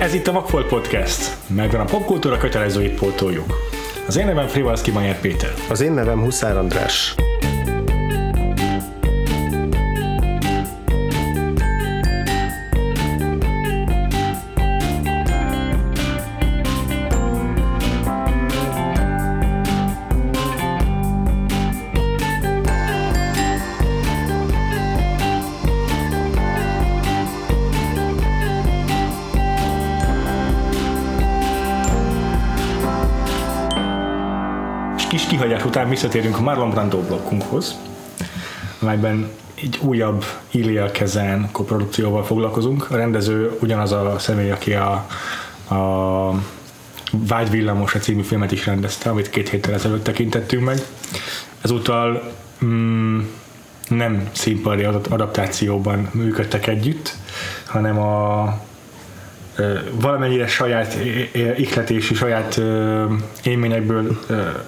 Ez itt a Vakfolt Podcast. Megvan a popkultúra kötelezőit pótoljuk. Az én nevem Frivalszki Majer Péter. Az én nevem Huszár András. Visszatérünk a Marlon Brando blokkunkhoz, amelyben egy újabb Ilia Kezen koprodukcióval foglalkozunk. A rendező ugyanaz a személy, aki a, a Vágyvillamos a című filmet is rendezte, amit két héttel ezelőtt tekintettünk meg. Ezúttal mm, nem színpadi adaptációban működtek együtt, hanem a valamennyire saját ihletési, saját élményekből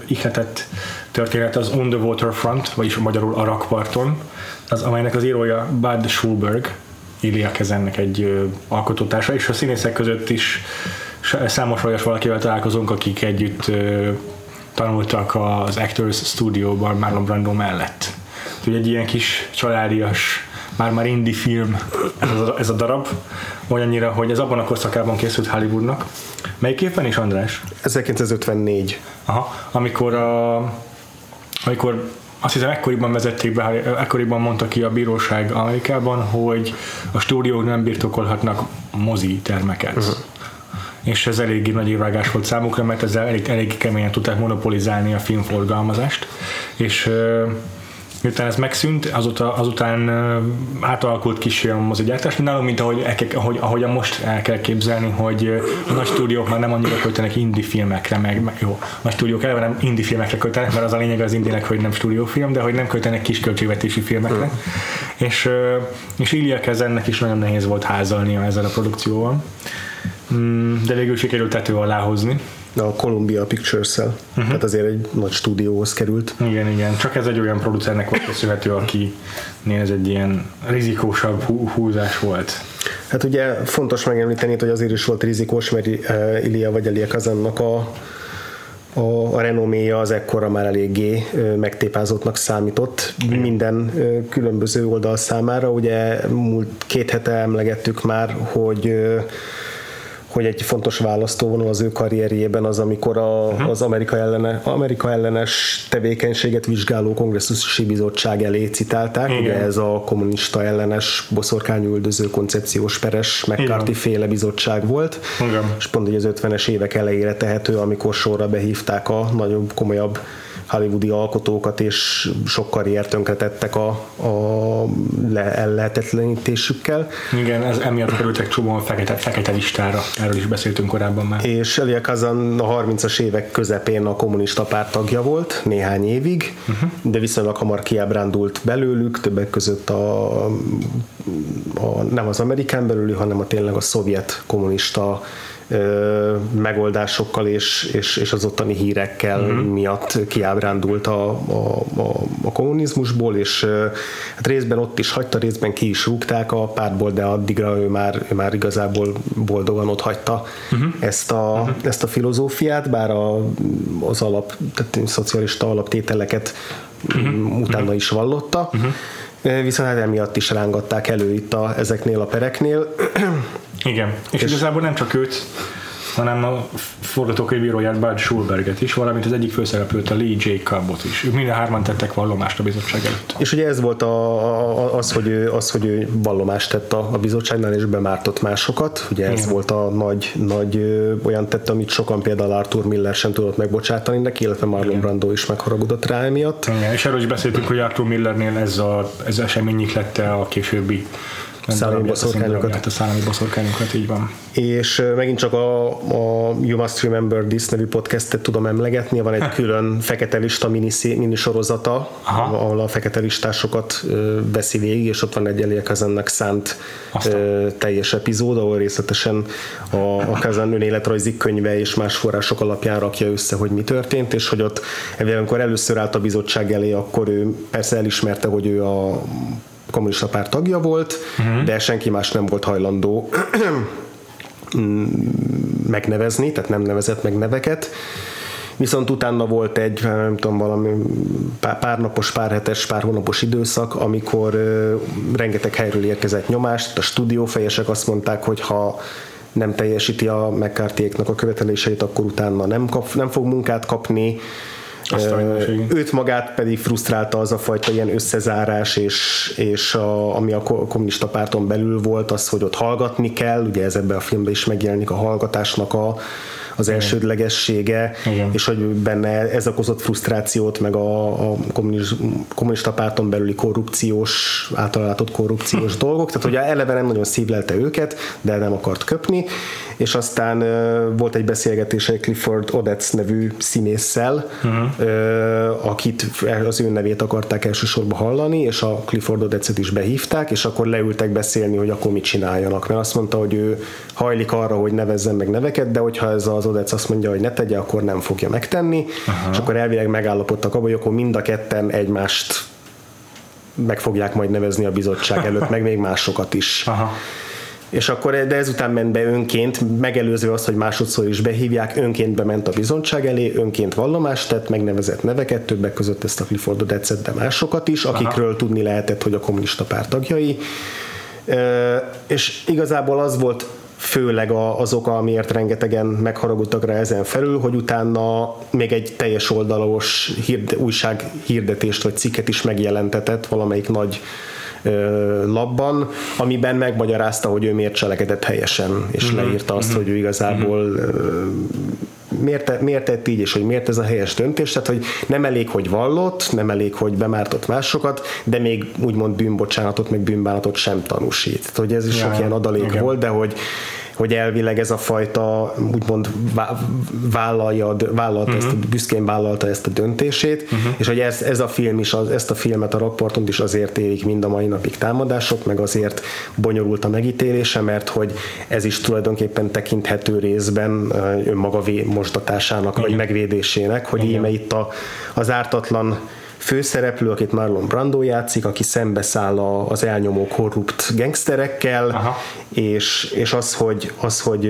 ihletett történet az On the Waterfront, vagyis magyarul a rakparton, az, amelynek az írója Bud Schulberg, Ilya Kezennek egy alkotótársa, és a színészek között is számos olyas valakivel találkozunk, akik együtt tanultak az Actors Studio-ban Marlon Brando mellett. Úgyhogy egy ilyen kis családias már-már indie film ez a, ez a darab, olyannyira, hogy ez abban a korszakában készült Hollywoodnak. Melyik évben is, András? 1954. Aha, amikor a, amikor azt hiszem ekkoriban vezették be, ekkoriban mondta ki a bíróság Amerikában, hogy a stúdiók nem birtokolhatnak mozi termeket. Uh-huh. És ez eléggé nagy évágás volt számukra, mert ezzel elég, elég keményen tudták monopolizálni a filmforgalmazást. És miután ez megszűnt, azóta, azután átalakult kis a mozigyártás, nálunk, mint ahogy, ahogy, ahogy most el kell képzelni, hogy a nagy stúdiók már nem annyira költenek indie filmekre, meg, meg jó, a stúdiók eleve nem indie filmekre költenek, mert az a lényeg az indinek, hogy nem stúdiófilm, de hogy nem költenek kis költségvetési filmekre. Mm. És, és Ilya Kezennek is nagyon nehéz volt házalnia ezzel a produkcióval, mm, de végül sikerült tető alá hozni a Columbia Pictures-el. Uh-huh. Tehát azért egy nagy stúdióhoz került. Igen, igen. Csak ez egy olyan producernek volt köszönhető, aki ez egy ilyen rizikósabb húzás volt. Hát ugye fontos megemlíteni, hogy azért is volt rizikós, mert uh, Ilia vagy Elia Kazannak a, a, a renoméja az ekkora már eléggé megtépázottnak számított Igen. minden különböző oldal számára. Ugye múlt két hete emlegettük már, hogy hogy egy fontos választóvonal az ő karrierjében az, amikor a, uh-huh. az Amerika, ellene, Amerika ellenes tevékenységet vizsgáló kongresszusi bizottság elé citálták. Igen. Ugye ez a kommunista ellenes boszorkányüldöző koncepciós peres McCarthy féle bizottság volt. Igen. És pont hogy az 50-es évek elejére tehető, amikor sorra behívták a nagyobb, komolyabb hollywoodi alkotókat, és sok karriert tönkretettek a, a le, ellehetetlenítésükkel. Igen, ez emiatt kerültek csomóan fekete, fekete listára, erről is beszéltünk korábban már. És Elia Kazan a 30-as évek közepén a kommunista párt tagja volt, néhány évig, uh-huh. de viszonylag hamar kiábrándult belőlük, többek között a, a nem az amerikán belüli, hanem a tényleg a szovjet kommunista megoldásokkal és, és, és az ottani hírekkel uh-huh. miatt kiábrándult a, a, a, a kommunizmusból, és hát részben ott is hagyta, részben ki is rúgták a pártból, de addigra ő már, ő már igazából boldogan ott hagyta uh-huh. ezt, a, uh-huh. ezt a filozófiát, bár a, az alap, tehát szocialista alaptételeket uh-huh. utána is vallotta. Uh-huh. Viszont hát emiatt is rángatták elő itt a, ezeknél a pereknél. Igen, és, és igazából nem csak őt, hanem a forgatókönyvíróját Bud Schulberget is, valamint az egyik főszereplőt a Lee Jacobot is. Ők minden hárman tettek vallomást a bizottság előtt. És ugye ez volt a, az, hogy ő, az, hogy ő vallomást tett a, a bizottságnál, és bemártott másokat. Ugye ez Igen. volt a nagy, nagy olyan tett, amit sokan például Arthur Miller sem tudott megbocsátani neki, illetve Marlon Igen. Brando is megharagudott rá emiatt. Igen, és erről is beszéltünk, hogy Arthur Millernél ez, a, ez esemény lette a későbbi szállami boszorkányokat. A szállami boszorkányokat, így van. És megint csak a, a You Must Remember This nevű podcastet tudom emlegetni, van egy külön fekete lista mini, mini sorozata, ahol a fekete listásokat veszi végig, és ott van egy Elia Kazannak szánt Aztán. teljes epizód, ahol részletesen a, a Kazan önéletrajzi könyve és más források alapján rakja össze, hogy mi történt, és hogy ott amikor először állt a bizottság elé, akkor ő persze elismerte, hogy ő a kommunista párt tagja volt, uh-huh. de senki más nem volt hajlandó mm, megnevezni, tehát nem nevezett meg neveket. Viszont utána volt egy, nem tudom, valami pár, napos, pár hetes, pár hónapos időszak, amikor rengeteg helyről érkezett nyomást, a stúdiófejesek azt mondták, hogy ha nem teljesíti a mccarthy a követeléseit, akkor utána nem, kap, nem fog munkát kapni, őt magát pedig frusztrálta az a fajta ilyen összezárás, és, és a, ami a kommunista párton belül volt, az, hogy ott hallgatni kell, ugye ez ebben a filmben is megjelenik a hallgatásnak a, az elsődlegessége, Igen. és hogy benne ez okozott frusztrációt, meg a, a kommunista párton belüli korrupciós, általátott korrupciós dolgok, tehát hogy eleve nem nagyon szívlelte őket, de nem akart köpni, és aztán uh, volt egy beszélgetés egy Clifford Odets nevű színésszel, uh-huh. uh, akit az ő nevét akarták elsősorban hallani, és a Clifford Odetset is behívták, és akkor leültek beszélni, hogy akkor mit csináljanak, mert azt mondta, hogy ő hajlik arra, hogy nevezzen meg neveket, de hogyha ez az Odets azt mondja, hogy ne tegye, akkor nem fogja megtenni, uh-huh. és akkor elvileg megállapodtak abban, hogy akkor mind a ketten egymást meg fogják majd nevezni a bizottság előtt, meg még másokat is. Aha és akkor de ezután ment be önként, megelőző azt, hogy másodszor is behívják, önként bement a bizottság elé, önként vallomást tett, megnevezett neveket, többek között ezt a Cliffordot tetszett, de másokat is, akikről Aha. tudni lehetett, hogy a kommunista párt tagjai. És igazából az volt főleg az oka, amiért rengetegen megharagudtak rá ezen felül, hogy utána még egy teljes oldalos hírde, újság hirdetést vagy cikket is megjelentetett valamelyik nagy labban, amiben megmagyarázta, hogy ő miért cselekedett helyesen, és uh-huh. leírta azt, uh-huh. hogy ő igazából uh-huh. miért, miért tett így, és hogy miért ez a helyes döntés, tehát hogy nem elég, hogy vallott, nem elég, hogy bemártott másokat, de még úgymond bűnbocsánatot, meg bűnbánatot sem tanúsít. Tehát, hogy ez is ja, sok ilyen adalék igen. volt, de hogy hogy elvileg ez a fajta úgymond vállalja, vállalta uh-huh. ezt, mhm. büszkén vállalta ezt a döntését, uh-huh. és hogy ez, ez a film is, az, ezt a filmet a rakparton is azért érik mind a mai napig támadások, meg azért bonyolult a megítélése, mert hogy ez is tulajdonképpen tekinthető részben önmaga mosdatásának, vagy megvédésének, hogy íme itt a, az ártatlan főszereplő, akit Marlon Brando játszik, aki szembeszáll az elnyomó korrupt gangsterekkel, Aha. és, és az, hogy, az, hogy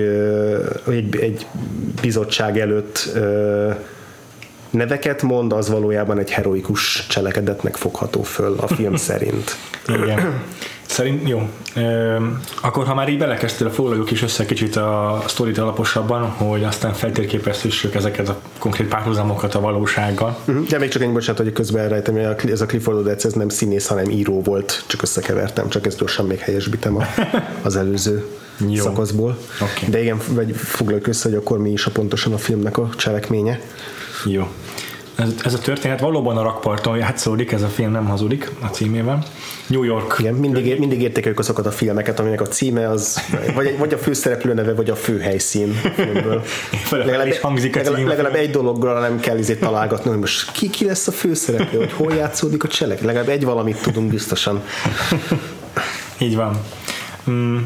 egy, egy bizottság előtt neveket mond, az valójában egy heroikus cselekedetnek fogható föl a film szerint. Igen. Szerint jó. E, akkor ha már így belekezdtél, foglaljuk is össze kicsit a sztorit alaposabban, hogy aztán feltérképezhessük ezeket a konkrét párhuzamokat a valósággal. Uh-huh. De még csak egy bocsánat, hogy közben elrejtem, hogy ez a Clifford Odets, ez nem színész, hanem író volt, csak összekevertem, csak ezt gyorsan még helyesbitem a, az előző jó. szakaszból. Okay. De igen, vagy foglaljuk össze, hogy akkor mi is a pontosan a filmnek a cselekménye. Jó ez, ez a történet valóban a rakparton játszódik, ez a film nem hazudik a címével. New York. Igen, mindig, mindig értékeljük azokat a filmeket, aminek a címe az vagy, vagy a főszereplő neve, vagy a főhelyszín legalább, is hangzik a legalább, legalább egy dologról nem kell izét találgatni, hogy most ki, ki lesz a főszereplő, hogy hol játszódik a cselek. Legalább egy valamit tudunk biztosan. Így van. Mm,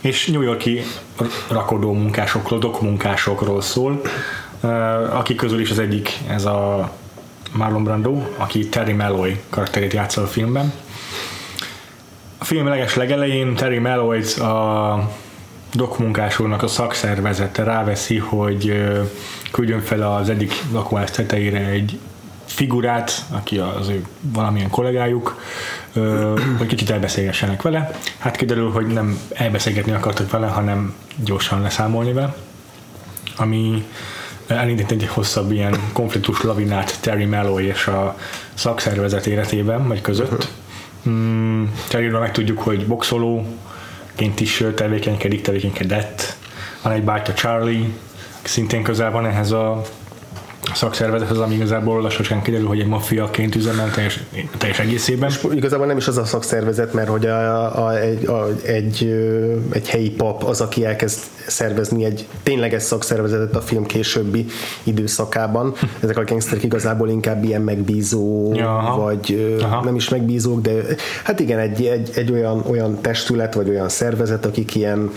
és New Yorki rakodó munkásokról, dokmunkásokról szól, akik közül is az egyik ez a Marlon Brando, aki Terry Malloy karakterét játsza a filmben. A film leges legelején Terry Malloy a dokmunkásulnak a szakszervezete ráveszi, hogy küldjön fel az egyik lakóház tetejére egy figurát, aki az ő valamilyen kollégájuk, hogy kicsit elbeszélgessenek vele. Hát kiderül, hogy nem elbeszélgetni akartak vele, hanem gyorsan leszámolni vele, ami elindít egy hosszabb ilyen konfliktus lavinát Terry Malloy és a szakszervezet életében, vagy között. Mm, Terryről megtudjuk, hogy boxolóként is tevékenykedik, tevékenykedett. Van egy bátyja Charlie, szintén közel van ehhez a szakszervezethez, ami igazából lassan kiderül, hogy egy mafiaként üzemel teljes, teljes egészében. És igazából nem is az a szakszervezet, mert hogy a, a, egy, a, egy, egy helyi pap az, aki elkezd szervezni egy tényleges szakszervezetet a film későbbi időszakában. Ezek a gangsterek igazából inkább ilyen megbízó, Aha. vagy Aha. nem is megbízók, de hát igen, egy, egy, egy olyan, olyan testület, vagy olyan szervezet, akik ilyen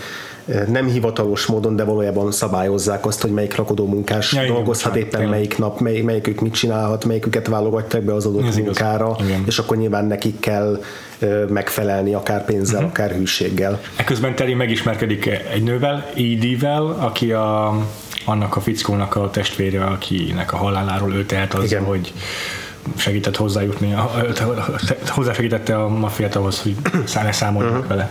nem hivatalos módon, de valójában szabályozzák azt, hogy melyik rakodó munkás Ja, igen, dolgozhat bocsánat, éppen tényleg. melyik nap, mely, melyikük mit csinálhat, melyiküket válogatják be az adott Ez igaz. munkára, Igen. és akkor nyilván nekik kell megfelelni akár pénzzel, uh-huh. akár hűséggel. Ekközben Terry megismerkedik egy nővel, Edie-vel, aki a, annak a fickónak a testvére, akinek a haláláról ő tehet az, Igen. hogy segített hozzájutni, hozzásegítette a maffiát ahhoz, hogy szállj számoljanak Mhm. uh-huh. vele.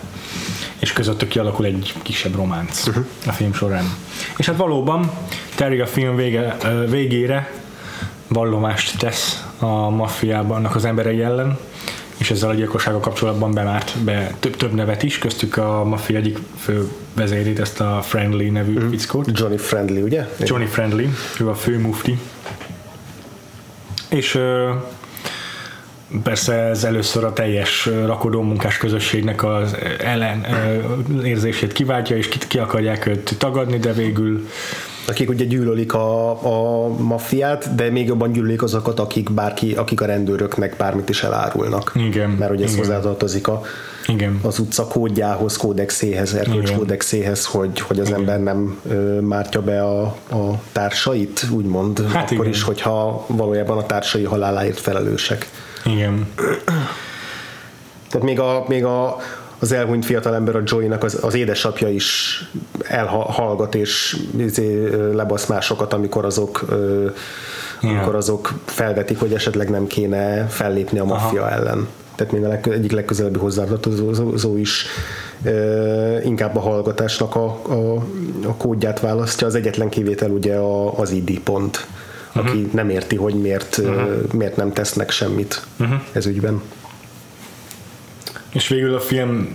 És közöttük kialakul egy kisebb románc uh-huh. a film során. És hát valóban Terry a film vége, végére vallomást tesz a maffiában annak az emberei ellen, és ezzel a gyilkossággal kapcsolatban bemárt be több, több nevet is, köztük a maffia egyik fő vezérét, ezt a Friendly nevű mm. fickót. Johnny Friendly, ugye? Johnny Friendly, ő a fő mufti. És persze ez először a teljes rakodó munkás közösségnek az ellen érzését kiváltja, és ki, ki akarják őt tagadni, de végül akik ugye gyűlölik a, a maffiát, de még jobban gyűlölik azokat, akik bárki, akik a rendőröknek bármit is elárulnak. Igen, Mert ugye ez igen. hozzátartozik a, igen. az utca kódjához, kódexéhez, erkölcs Igen. kódexéhez, hogy, hogy az ember nem ö, mártja be a, a társait, úgymond, hát akkor igen. is, hogyha valójában a társai haláláért felelősek. Igen. Tehát még, a, még a, az elhunyt fiatalember, a Joey-nak az, az édesapja is elhallgat és izé, lebasz másokat, amikor azok Igen. amikor azok felvetik, hogy esetleg nem kéne fellépni a maffia Aha. ellen. Tehát még a leg, egyik legközelebbi hozzátartozó is ö, inkább a hallgatásnak a, a, a kódját választja. Az egyetlen kivétel ugye a, az ID pont, aki uh-huh. nem érti, hogy miért, uh-huh. miért nem tesznek semmit uh-huh. ez ügyben. És végül a film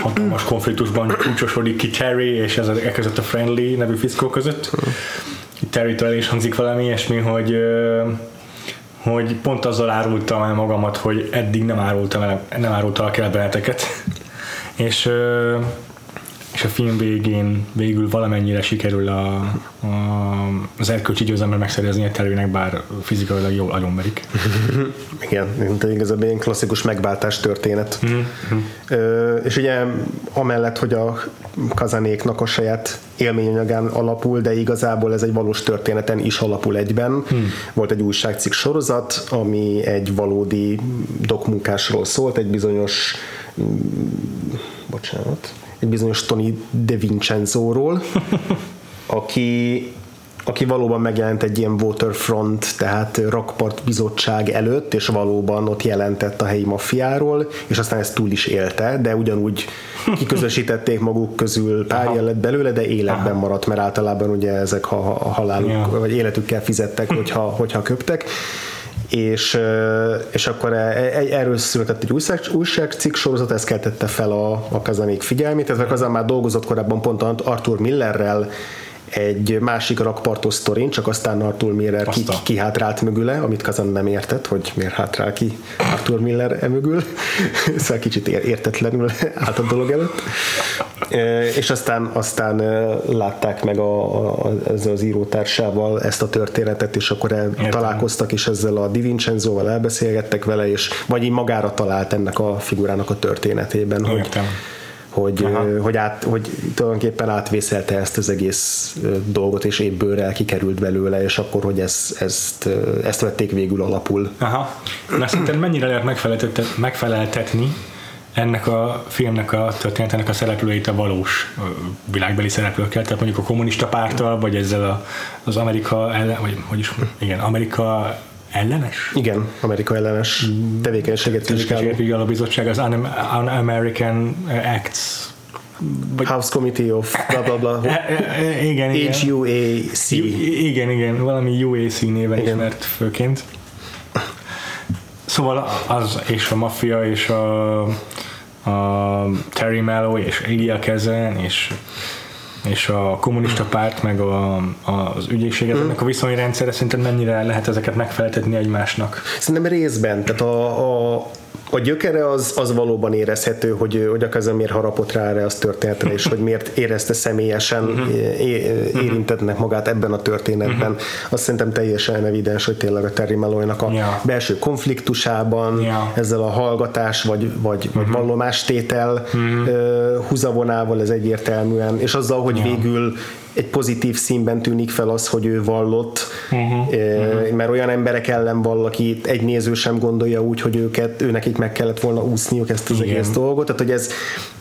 hatalmas konfliktusban csúcsosodik ki Terry és ez a, e között a Friendly nevű fickó között. Terry-től el is hangzik valami ilyesmi, hogy hogy pont azzal árultam el magamat, hogy eddig nem árultam el, nem árultalak el benneteket. és és a film végén végül valamennyire sikerül a, a, az erkölcsi győzelmet megszerezni a Terrynek, bár fizikailag jól agyonverik. Igen, mint igazából ilyen klasszikus megváltás történet. Mm-hmm. Ö, és ugye amellett, hogy a kazanéknak a saját élményanyagán alapul, de igazából ez egy valós történeten is alapul egyben. Mm. Volt egy újságcikk sorozat, ami egy valódi dokmunkásról szólt, egy bizonyos bocsánat, egy bizonyos Tony De Vincenzo-ról, aki aki valóban megjelent egy ilyen waterfront, tehát rakpart bizottság előtt, és valóban ott jelentett a helyi maffiáról, és aztán ezt túl is élte, de ugyanúgy kiközösítették maguk közül, pár lett belőle, de életben Aha. maradt, mert általában ugye ezek a, a haláluk, ja. vagy életükkel fizettek, hogyha, hogyha köptek és, és akkor e, erről született egy újság, újságcikk sorozat, ez keltette fel a, a kazanék figyelmét, ez Kazan már dolgozott korábban pont Arthur Millerrel, egy másik rakpartos sztorin, csak aztán Arthur Miller ki, ki hátrált mögüle, amit Kazan nem értett, hogy miért hátrál ki Arthur Miller e mögül, szóval kicsit értetlenül állt a dolog előtt. És aztán, aztán látták meg a, a, ezzel az írótársával ezt a történetet, és akkor el, találkoztak, és ezzel a Di Vincenzo-val elbeszélgettek vele, és vagy így magára talált ennek a figurának a történetében, hogy, Értem hogy, hogy, át, hogy tulajdonképpen átvészelte ezt az egész dolgot, és épp bőrrel kikerült belőle, és akkor, hogy ezt, ezt, ezt vették végül alapul. Aha. Na szerinted mennyire lehet megfeleltetni ennek a filmnek a történetének a szereplőit a valós világbeli szereplőkkel, tehát mondjuk a kommunista párttal, vagy ezzel a, az Amerika ellen, vagy hogy is, igen, Amerika ellenes? Igen, Amerika ellenes tevékenységet vizsgáló. a bizottság, az Un-American Acts vagy House Committee of bla bla bla. igen, igen. HUAC. Igen, igen, valami UAC néven igen. ismert főként. Szóval az és a maffia és a, a Terry Mello és Elia Kezen és és a kommunista párt, meg a, a, az ügyészséget, mm. ennek a viszonyrendszere szerinted mennyire lehet ezeket megfeleltetni egymásnak? Szerintem részben, tehát a, a a gyökere az, az valóban érezhető, hogy, hogy a kezem miért harapott rá erre az történetre, és hogy miért érezte személyesen uh-huh. é, érintetnek magát ebben a történetben. Uh-huh. Azt szerintem teljesen evidens, hogy tényleg a Terry Malloy-nak a yeah. belső konfliktusában, yeah. ezzel a hallgatás vagy, vagy, uh-huh. vagy vallomástétel uh-huh. húzavonával ez egyértelműen, és azzal, hogy yeah. végül egy pozitív színben tűnik fel az, hogy ő vallott, uh-huh, uh-huh. mert olyan emberek ellen vall, aki egy néző sem gondolja úgy, hogy őket, ő nekik meg kellett volna úszniuk ezt az Igen. egész dolgot, tehát hogy ez,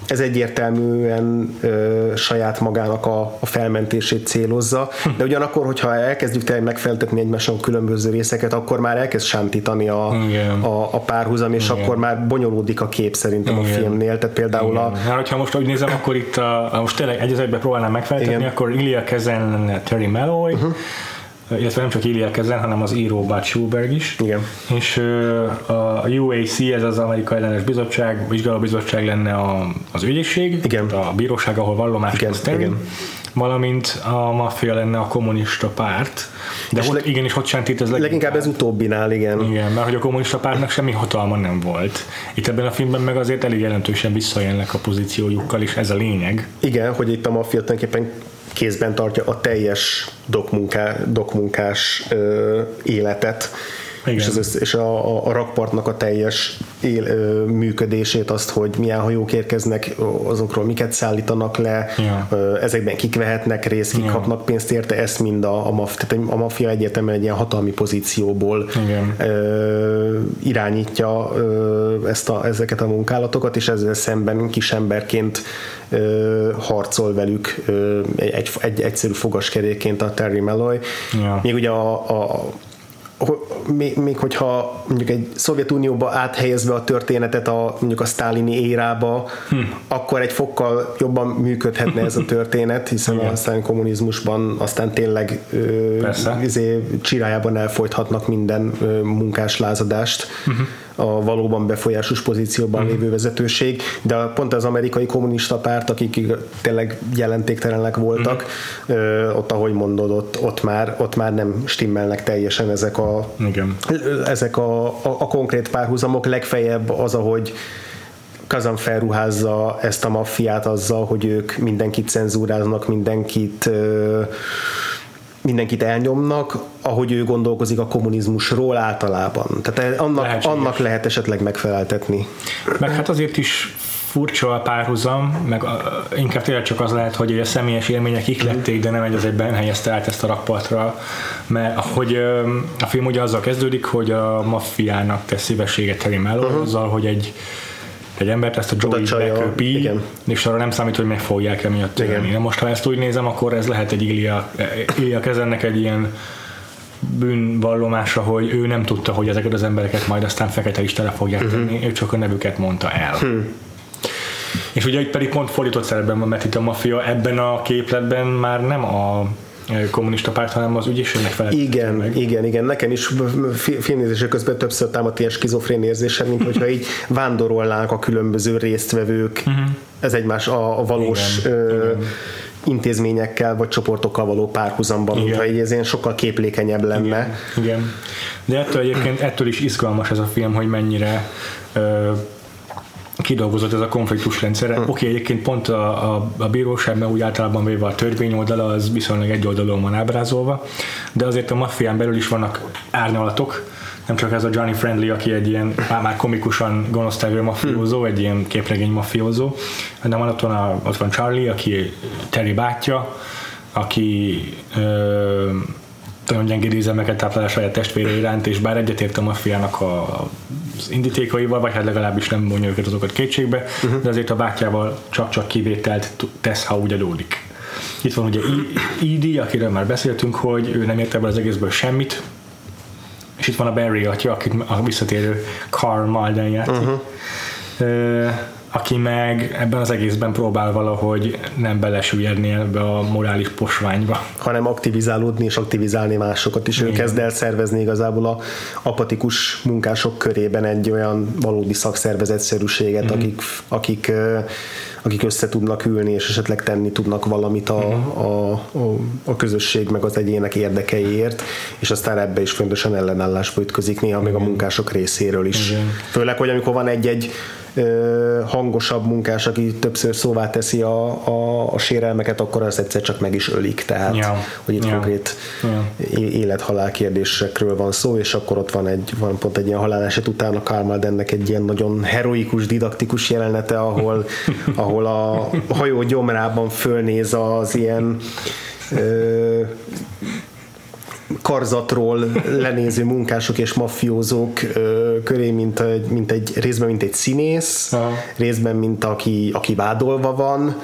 ez egyértelműen ö, saját magának a, a felmentését célozza, de ugyanakkor, hogyha elkezdjük tényleg megfeltetni egymáson különböző részeket, akkor már elkezd sántítani a, a, a párhuzam, és Igen. akkor már bonyolódik a kép szerintem Igen. a filmnél, tehát például Igen. a... Hát, ha most úgy nézem, akkor itt a, most tényleg egy az próbálnám megfeltetni, Igen. akkor Ilya Kezen lenne Terry Malloy, uh-huh illetve nem csak Ilya Kezen, hanem az író Bud Schulberg is. Igen. És a UAC, ez az Amerikai Ellenes Bizottság, vizsgálóbizottság lenne a, az ügyészség, Igen. a bíróság, ahol vallomás Igen. Igen. valamint a maffia lenne a kommunista párt. De és ott, leg, igenis ott sem ez leginkább. Leginkább ez utóbbinál, igen. Igen, mert hogy a kommunista pártnak semmi hatalma nem volt. Itt ebben a filmben meg azért elég jelentősen visszajelnek a pozíciójukkal, és ez a lényeg. Igen, hogy itt a maffia tulajdonképpen kézben tartja a teljes dokmunká, dokmunkás ö, életet, igen. és, az, és a, a, a rakpartnak a teljes él, ö, működését, azt, hogy milyen hajók érkeznek, azokról miket szállítanak le, ja. ö, ezekben kik vehetnek részt, kik ja. kapnak pénzt érte, ezt mind a, a, maf, tehát a maffia egyértelműen egy ilyen hatalmi pozícióból ö, irányítja ö, ezt a, ezeket a munkálatokat, és ezzel szemben kisemberként ö, harcol velük ö, egy, egy, egy egyszerű fogaskeréként a Terry Malloy. Ja. Még ugye a, a még, még hogyha mondjuk egy Szovjetunióba áthelyezve a történetet a mondjuk a sztálini érába, hm. akkor egy fokkal jobban működhetne ez a történet, hiszen Igen. a sztálini kommunizmusban aztán tényleg izé, csirájában elfolythatnak minden ö, munkás lázadást. Uh-huh a valóban befolyásos pozícióban mm. lévő vezetőség, de pont az amerikai kommunista párt, akik tényleg jelentéktelenek voltak, mm. ott ahogy mondod, ott, ott, már, ott már nem stimmelnek teljesen ezek a, Igen. ezek a, a, a konkrét párhuzamok, legfeljebb az, ahogy Kazan felruházza ezt a maffiát azzal, hogy ők mindenkit cenzúráznak, mindenkit mindenkit elnyomnak, ahogy ő gondolkozik a kommunizmusról általában. Tehát annak, annak lehet esetleg megfeleltetni. Meg hát azért is furcsa a párhuzam, meg a, inkább tényleg csak az lehet, hogy a személyes élmények iklették, de nem egy az egyben helyezte át ezt a rakpartra, mert hogy a film ugye azzal kezdődik, hogy a maffiának tesz szívességet Terry Mello, uh-huh. azzal, hogy egy egy embert, ezt a Joey beköpi, és arra nem számít, hogy meg fogják emiatt törni. Na most, ha ezt úgy nézem, akkor ez lehet egy Ilya, Ilya kezennek egy ilyen bűnvallomása, hogy ő nem tudta, hogy ezeket az embereket majd aztán fekete istele fogják uh-huh. tenni, ő csak a nevüket mondta el. Hmm. És ugye itt pedig pont fordított szerepben van, mert itt a maffia ebben a képletben már nem a kommunista párt, hanem az ügyészségnek felett. Igen, meg. igen, igen. Nekem is filmnézése közben többször támadt ilyen skizofrén érzése, mint hogyha így vándorolnánk a különböző résztvevők, uh-huh. ez egymás a, a valós igen, ö, igen intézményekkel vagy csoportokkal való párhuzamban, mintha így ez ilyen sokkal képlékenyebb lenne. Igen, igen. De ettől egyébként ettől is izgalmas ez a film, hogy mennyire ö, kidolgozott ez a konfliktusrendszer. Hm. Oké, okay, egyébként pont a, a, a bíróságban úgy általában véve a törvény oldala az viszonylag egy oldalon van ábrázolva, de azért a maffián belül is vannak árnyalatok, nem csak ez a Johnny Friendly, aki egy ilyen már, már komikusan gonosztevő mafiózó, egy ilyen képregény mafiózó, hanem ott, van a, ott van Charlie, aki Terry bátyja, aki ö, nagyon gyengéd ízelmeket táplál a saját testvére iránt, és bár egyetért a maffiának a, az indítékaival, vagy hát legalábbis nem mondja őket azokat kétségbe, uh-huh. de azért a bátyjával csak-csak kivételt tesz, ha úgy adódik. Itt van ugye Edie, akiről már beszéltünk, hogy ő nem ért ebből az egészből semmit, és itt van a Barry atya, akit a visszatérő Carl Malden játszik. Uh-huh aki meg ebben az egészben próbál valahogy nem belesüllyedni ebbe a morális posványba. Hanem aktivizálódni és aktivizálni másokat is. Igen. Ő kezd el szervezni igazából a apatikus munkások körében egy olyan valódi szakszervezetszerűséget, mm. akik, akik akik össze tudnak ülni, és esetleg tenni tudnak valamit a, a, a, a közösség meg az egyének érdekeiért, és aztán ebbe is fontosan ellenállásba ütközik néha még a munkások részéről is. Igen. Főleg, hogy amikor van egy-egy hangosabb munkás, aki többször szóvá teszi a, a, a sérelmeket, akkor az egyszer csak meg is ölik. Tehát, Ja. hogy itt Ja. konkrét é- élet-halál kérdésekről van szó, és akkor ott van egy van pont egy ilyen haláleset után a Karl Maldennek egy ilyen nagyon heroikus, didaktikus jelenete, ahol, ahol a hajó gyomrában fölnéz az ilyen ö, karzatról lenéző munkások és mafiózók ö, köré, mint egy, mint egy részben mint egy színész, Aha. részben mint aki, aki vádolva van,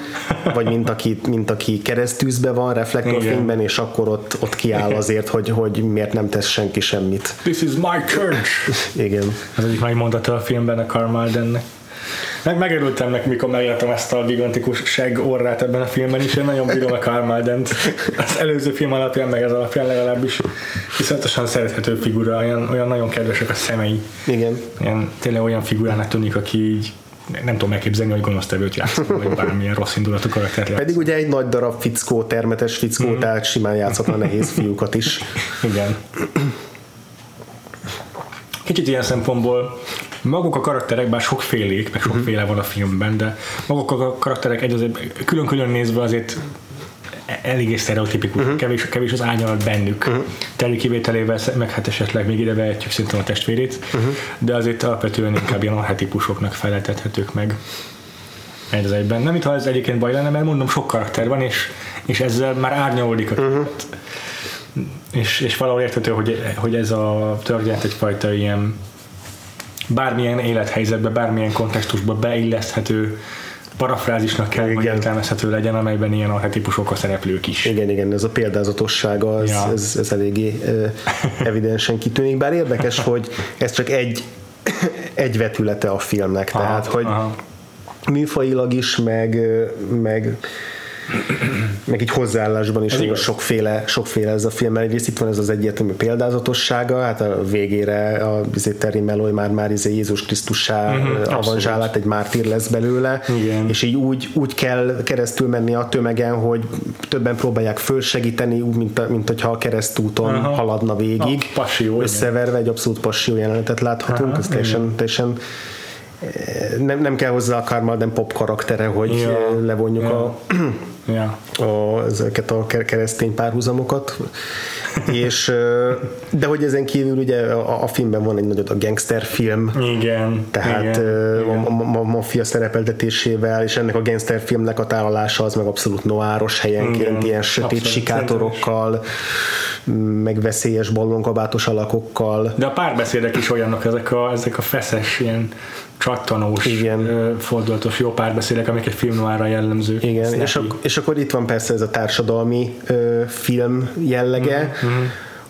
vagy mint aki, mint aki keresztűzbe van reflektorfényben, és akkor ott, ott kiáll azért, hogy, hogy miért nem tesz senki semmit. This is my church! Igen. Az egyik megmondata a filmben a Karl Maldennek. Meg megörültem neki, mikor megláttam ezt a gigantikus segg orrát ebben a filmben is. Én nagyon bírom a Karl Maldent. Az előző film alapján, meg ez alapján legalábbis viszontosan szerethető figura, olyan, olyan nagyon kedvesek a szemei. Igen. Ilyen, tényleg olyan figurának tűnik, aki így nem tudom elképzelni, hogy gonosztevőt játszol, vagy bármilyen rossz indulatú karaktert játszol. Pedig ugye egy nagy darab fickó, termetes fickó, mm. tehát simán játszhatna nehéz fiúkat is. Igen. Kicsit ilyen szempontból maguk a karakterek, bár sokfélék, meg sokféle van a filmben, de maguk a karakterek egy azért külön-külön nézve azért eléggé sztereotipikus, uh-huh. kevés, kevés az árnyalat bennük. Uh-huh. Terry kivételével, meg hát esetleg még ide vehetjük szintén a testvérét, uh-huh. de azért alapvetően inkább ilyen arhetipusoknak feleltethetők meg egy az egyben. Nem, mintha ez egyébként baj lenne, mert mondom, sok karakter van, és, és ezzel már árnyalódik a uh-huh. és, és valahol érthető, hogy, hogy ez a történet egyfajta ilyen bármilyen élethelyzetbe, bármilyen kontextusba beilleszthető parafrázisnak kell, hogy Igen. értelmezhető legyen, amelyben ilyen arhetipusok a szereplők is. Igen, igen, ez a példázatossága, ez, Ja. ez, ez eléggé evidensen kitűnik, bár érdekes, hogy ez csak egy, egy vetülete a filmnek, Aha, tehát, hogy aha. műfajilag is, meg, meg meg így hozzáállásban is nagyon sokféle, sokféle ez a film, mert egyrészt itt van ez az egyértelmű példázatossága, hát a végére a izé, Terry Melloy már már izé Jézus Krisztussá uh-huh, avanzsálát, egy mártír lesz belőle, Igen. és így úgy, úgy kell keresztül menni a tömegen, hogy többen próbálják fölsegíteni, úgy, mint, mint hogyha a keresztúton Aha. haladna végig, A passió, igen. összeverve egy abszolút passió jelenetet láthatunk, Aha, ez teljesen, teljesen eh, nem, nem kell hozzá a Karl Malden pop karaktere, hogy ja. levonjuk Ja. a Ja. a, ezeket a ke- keresztény párhuzamokat. és, de hogy ezen kívül ugye a, a filmben van egy nagyot a gangster film, Igen. tehát igen, a, a, a maffia szerepeltetésével, és ennek a gangster filmnek a tálalása az meg abszolút noáros helyenként, Igen, ilyen sötét abszolút, sikátorokkal, meg veszélyes ballonkabátos alakokkal. De a párbeszédek is olyanok, ezek a, ezek a feszes, ilyen csattanós, Igen. fordulatos jó párbeszédek, amik egy film noára jellemzők. Igen, és, ak- és akkor itt van persze ez a társadalmi ö, film jellege, Mhm,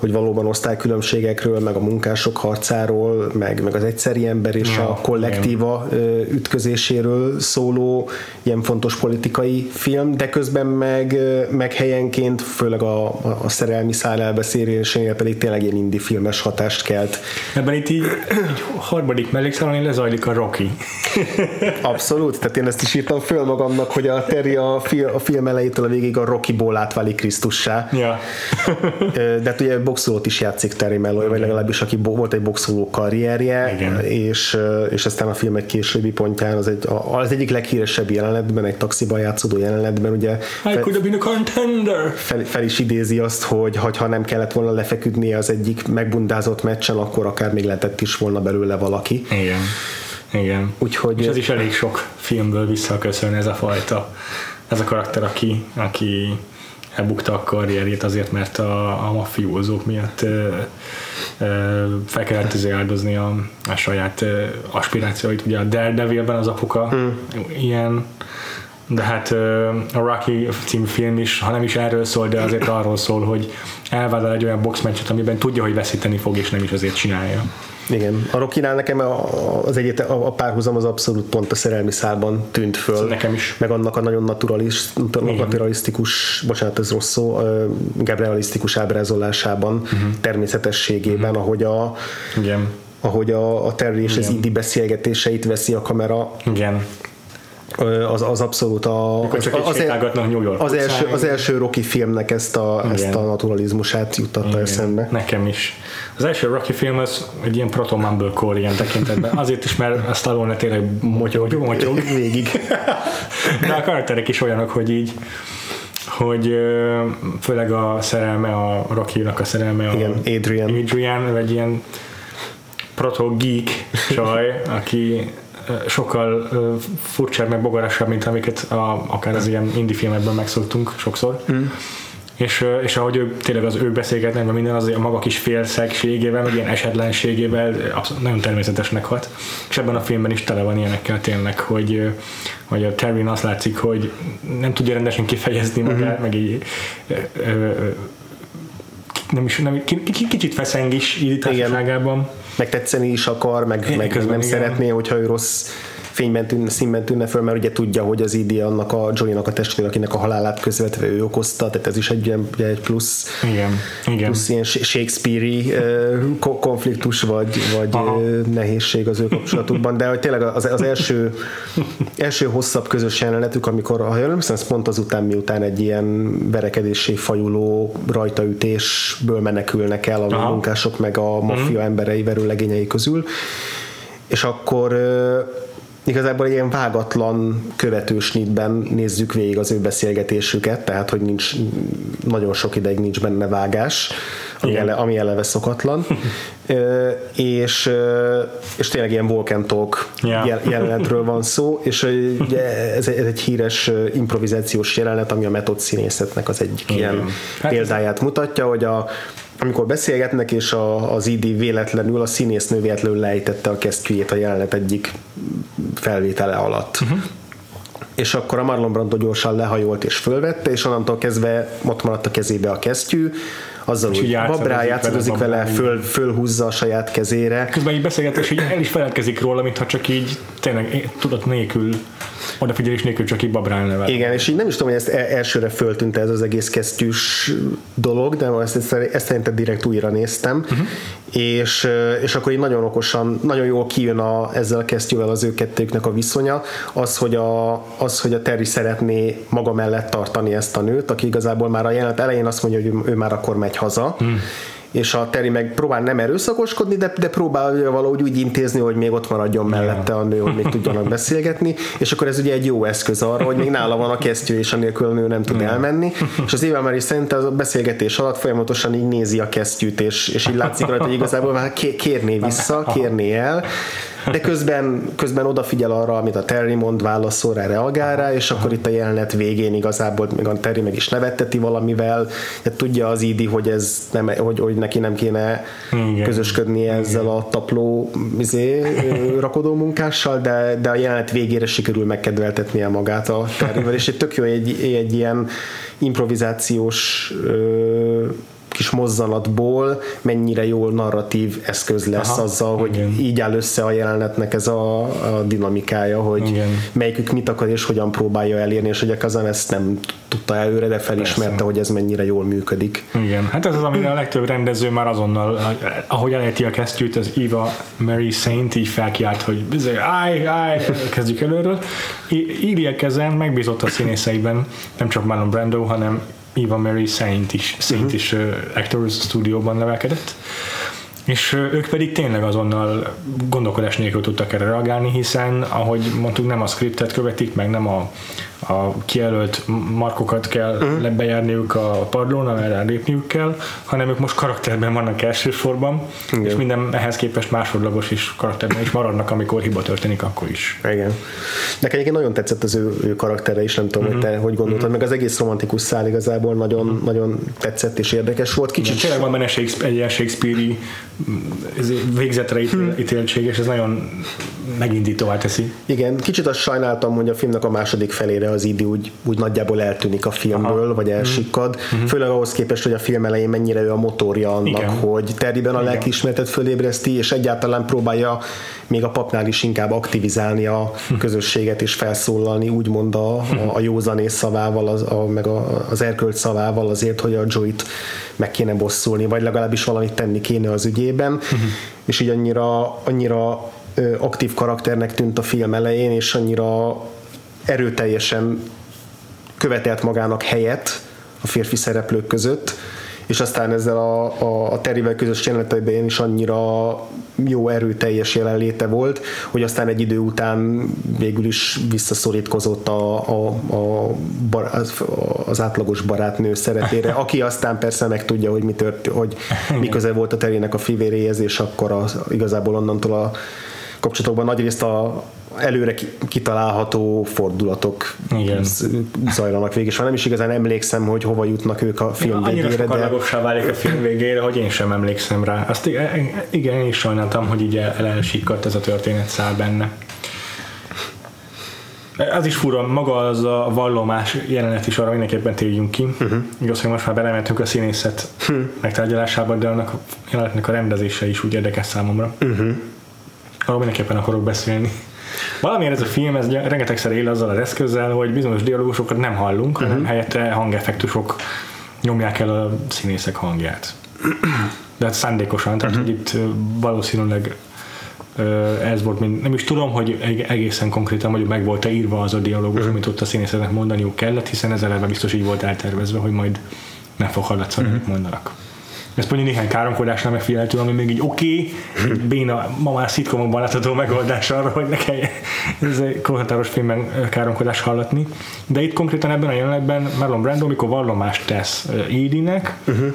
hogy valóban osztálykülönbségekről, meg a munkások harcáról, meg, meg az egyszeri ember és Ja, a kollektíva ö, ütközéséről szóló ilyen fontos politikai film, de közben meg, meg helyenként, főleg a, a, szerelmi szál elbeszélésénél pedig tényleg ilyen indie filmes hatást kelt. Ebben itt így, így harmadik mellékszálon lezajlik a Rocky. Abszolút, tehát én ezt is írtam föl magamnak, hogy a Terry a, fi, a film elejétől a végig a Rocky-ból átválik Krisztussá. ja. De hát ugye boxolót is játszik Terry Melloy, vagy legalábbis aki volt egy boxoló karrierje, Igen. és, és aztán a film egy későbbi pontján az, egy, az egyik leghíresebb jelenetben, egy taxiban játszódó jelenetben, ugye I fel, could have been a contender. fel, fel is idézi azt, hogy hogy ha nem kellett volna lefeküdnie az egyik megbundázott meccsen, akkor akár még lehetett is volna belőle valaki. Igen. Igen. Úgyhogy És ez is elég sok filmből visszaköszön ez a fajta, ez a karakter, aki, aki elbukta a karrierjét azért, mert a, a mafiózók miatt ö, ö, fel kellett áldozni a, a saját ö, aspirációit. Ugye a Daredevilben az apuka hmm. ilyen, de hát a Rocky című film is, ha nem is erről szól, de azért arról szól, hogy elvállal egy olyan boxmeccset, amiben tudja, hogy veszíteni fog, és nem is azért csinálja. Igen, a Rokinál nekem a- az egyet, a a párhuzam az abszolút pont a szerelmi szálban tűnt föl. Nekem is. Meg annak a nagyon naturalis, naturalisztikus, bocsánat, ez rossz szó, ö, inkább realisztikus ábrázolásában, uh-huh. természetességében, uh-huh. ahogy a Igen. ahogy a, a Terry és az Idi beszélgetéseit veszi a kamera, Igen. Az, az abszolút a, csak az, sétálgatnak New York az, első, az első Rocky filmnek ezt a, ezt a naturalizmusát juttatta Igen, eszembe. Nekem is. Az első Rocky film az egy ilyen proto Mumblecore ilyen tekintetben. Azért is, mert a Stallone tényleg motyog, motyog. Végig. De a karakterek is olyanok, hogy így hogy főleg a szerelme, a Rocky-nak a szerelme, a Igen, Adrian. Adrian, ő egy ilyen proto geek csaj, aki sokkal furcsább, meg bogarásabb, mint amiket a, akár az ilyen indie filmekben megszoktunk sokszor. Mm. És, és ahogy ő, tényleg az ő beszélgetnek, meg minden az a maga kis félszegségével, meg ilyen esetlenségével abszolút nagyon természetesnek hat. És ebben a filmben is tele van ilyenekkel tényleg, hogy, hogy a Terry azt látszik, hogy nem tudja rendesen kifejezni magát, mm-hmm. meg így ö, ö, nem is, nem, ki- ki- kicsit feszeng is így társaságában. Meg tetszeni is akar, meg, meg közben nem szeretné, hogyha ő rossz fényben tűnne, színben tűnne föl, mert ugye tudja, hogy az ID annak a Johnny-nak a testvér, akinek a halálát közvetve ő okozta, tehát ez is egy, ilyen- egy plusz, Igen, igen. plusz ilyen Shakespeare-i konfliktus, vagy, vagy Aha. nehézség az ő kapcsolatukban, de hogy tényleg az, az első, első hosszabb közös jelenetük, amikor, ha jól emlékszem, pont azután, miután egy ilyen verekedéssé fajuló rajtaütésből menekülnek el a Aha. munkások, meg a maffia emberei verőlegényei közül, és akkor igazából egy ilyen vágatlan követősnitben nézzük végig az ő beszélgetésüket, tehát hogy nincs nagyon sok ideig nincs benne vágás, ami, Igen. ele, ami eleve szokatlan, Ö, és, ö, és tényleg ilyen Volcan Talk Ja. jel- jelenetről van szó, és ugye ez, egy- ez egy híres improvizációs jelenet, ami a metod színészetnek az egyik Igen. ilyen Hát- példáját mutatja, hogy a amikor beszélgetnek, és a, az ID véletlenül, a színésznő véletlenül lejtette a kesztyűjét a jelenet egyik felvétele alatt. Uh-huh. És akkor a Marlon Brando gyorsan lehajolt és fölvette, és onnantól kezdve ott maradt a kezébe a kesztyű, azzal És úgy így játszadozik vele, vele, föl, fölhúzza a saját kezére. Közben így beszélgetés, így el is feledkezik róla, mintha csak így tényleg tudat nélkül, odafigyelés nélkül csak így babrálna vele. Igen, és így nem is tudom, hogy ezt e- elsőre föltűnt ez az egész kesztyűs dolog, de ezt, ezt, ezt szerintem direkt újra néztem, uh-huh. És, és akkor így nagyon okosan, nagyon jól kijön a, ezzel a kesztyűvel az ő kettőknek a viszonya, az, hogy a, az, hogy a Terry szeretné maga mellett tartani ezt a nőt, aki igazából már a jelenet elején azt mondja, hogy ő, ő már akkor megy haza, hmm és a Terry meg próbál nem erőszakoskodni, de, de próbálja valahogy úgy intézni, hogy még ott maradjon mellette a nő, hogy még tudjanak beszélgetni, és akkor ez ugye egy jó eszköz arra, hogy még nála van a kesztyű, és anélkül a nő nem tud elmenni, és az Eva Mary szerint a beszélgetés alatt folyamatosan így nézi a kesztyűt, és, és így látszik rajta, hogy igazából már ké- kérné vissza, kérné el, de közben, közben odafigyel arra, amit a Terry mond, válaszol rá, reagál rá, és akkor itt a jelenet végén igazából még a Terry meg is nevetteti valamivel, de tudja az Idi, hogy ez nem, hogy, hogy neki nem kéne Igen. közösködni ezzel a tapló izé, rakodó munkással, de, de a jelenet végére sikerül megkedveltetnie magát a Terryvel, és egy tök jó egy, egy ilyen improvizációs ö, kis mozzanatból mennyire jól narratív eszköz lesz Aha, azzal, hogy igen. így áll össze a jelenetnek ez a, a dinamikája, hogy Igen. melyikük mit akar és hogyan próbálja elérni, és hogy a Kazan ezt nem tudta előre, de felismerte, Persze. hogy ez mennyire jól működik. Igen, hát ez az, amire a legtöbb rendező már azonnal, ahogy elejti a kesztyűt, az Eva Mary Saint így felkiált, hogy bizony, állj, állj, kezdjük előről. Írja Kezen megbízott a színészeiben, nem csak Marlon Brando, hanem Eva Mary Saint is, Saint is uh, Actors Studio-ban nevelkedett. És ők pedig tényleg azonnal gondolkodás nélkül tudtak erre reagálni, hiszen ahogy mondtuk, nem a scriptet követik, meg nem a, a kijelölt markokat kell uh-huh. bejárniuk a padlón, amerre lépniük kell, hanem ők most karakterben vannak elsősorban, Igen. és minden ehhez képest másodlagos is karakterben is maradnak, amikor hiba történik, akkor is. Igen. Nekem egyébként nagyon tetszett az ő, ő karaktere is, nem tudom, uh-huh. hogy te hogy gondoltad, meg az egész romantikus szál igazából nagyon, uh-huh. nagyon tetszett és érdekes volt. Kicsit Tényleg van benne Shakespeare, egy ilyen Shakespeare-i mm, végzetre ítél- ítéltség, és ez nagyon megindítóvá teszi. Igen, kicsit azt sajnáltam, hogy a filmnek a második felére az idő úgy, úgy nagyjából eltűnik a filmből, Aha. vagy elsikkad. Mm-hmm. Főleg ahhoz képest, hogy a film elején mennyire ő a motorja annak, Igen. hogy Terryben a lelkiismeretet fölébreszti, és egyáltalán próbálja még a papnál is inkább aktivizálni a közösséget és felszólalni, úgymond a, a, a józanész szavával, az, a, meg a, az erkölt szavával azért, hogy a Joy-t meg kéne bosszulni, vagy legalábbis valamit tenni kéne az ügyében, és így annyira, annyira aktív karakternek tűnt a film elején, és annyira erőteljesen követelt magának helyet a férfi szereplők között, és aztán ezzel a, a, a Terryvel közös jeleneteiben is annyira jó erőteljes jelenléte volt, hogy aztán egy idő után végül is visszaszorítkozott a, a, a bar, az átlagos barátnő szerepére, aki aztán persze megtudja, hogy mi tört, hogy mi köze volt a Terrynek a fivéréhez, és akkor az, igazából onnantól a kapcsolatokban nagyrészt a előre kitalálható fordulatok Igen. zajlanak végig, és már nem is igazán emlékszem, hogy hova jutnak ők a film Annyira végére, de de... válik a film végére, hogy én sem emlékszem rá. Azt igen, én is sajnáltam, hogy így elsikkadt ez a történet száll benne. Az is fura, maga az a vallomás jelenet is arra mindenképpen térjünk ki. Uh-huh. Igaz, hogy most már belementünk a színészet uh-huh. megtárgyalásába, de annak a jelenetnek a rendezése is úgy érdekes számomra. Uh-huh. Arról mindenképpen akarok beszélni. Valamiért ez a film ez rengetegszer él azzal az eszközzel, hogy bizonyos dialógusokat nem hallunk, uh-huh. hanem helyette hangeffektusok nyomják el a színészek hangját. De hát szándékosan, tehát uh-huh. itt valószínűleg ez volt, mint, nem is tudom, hogy egészen konkrétan hogy meg volt-e írva az a dialógus, uh-huh. amit ott a színészeknek mondaniuk kellett, hiszen ez eleve biztos így volt eltervezve, hogy majd nem fog hallatszani, uh-huh. mondanak. Ez mondjuk néhány káromkodásnál megfigyelhető, ami még így oké, okay, béna, ma már szitkomokban látható megoldás arra, hogy ne kell ez egy korhatáros filmben káromkodás hallatni. De itt konkrétan ebben a jelenetben Marlon Brando, amikor vallomást tesz Edie-nek, uh-huh.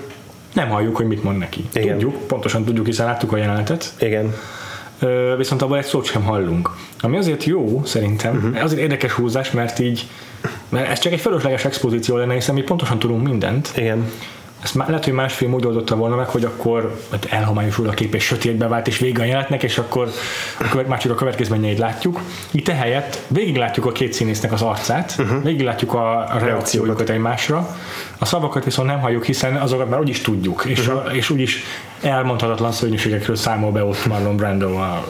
nem halljuk, hogy mit mond neki. Igen. Tudjuk, pontosan tudjuk, hiszen láttuk a jelenetet. Igen. Viszont abban egy szót sem hallunk. Ami azért jó, szerintem, uh-huh. azért érdekes húzás, mert így mert ez csak egy fölösleges expozíció lenne, hiszen mi pontosan tudunk mindent. Igen ezt már lehet, hogy más film úgy oldotta volna meg, hogy akkor hát elhomályosul a kép, és sötétbe vált, és vége a jelenetnek, és akkor már csak a következményeit látjuk. Itt ehelyett végig látjuk a két színésznek az arcát, uh-huh. végig látjuk a, a reakciójukat egymásra, a szavakat viszont nem halljuk, hiszen azokat már úgyis tudjuk, és, uh-huh. a, és úgyis elmondhatatlan szörnyűségekről számol be ott Marlon Brando a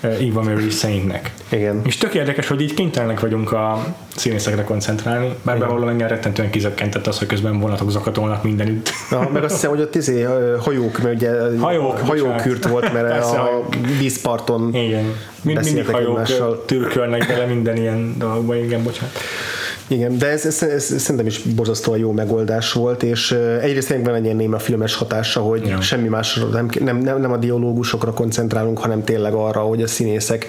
Eva Mary Saintnek. Igen. És tök érdekes, hogy így kénytelenek vagyunk a színészekre koncentrálni, bár bevallom engem rettentően kizökkentett az, hogy közben vonatok zakatolnak mindenütt. Na, meg azt hiszem, hogy ott izé, hajók, mert ugye hajók, hajókürt volt, mert a vízparton Igen. Mind, mindig hajók egymással. türkölnek bele minden ilyen dolgokba, igen, bocsánat. Igen, de ez, ez, ez, ez szerintem is borzasztóan jó megoldás volt, és egyrészt tényleg van egy ilyen néma filmes hatása, hogy ja. semmi másra nem, nem, nem, nem a dialógusokra koncentrálunk, hanem tényleg arra, hogy a színészek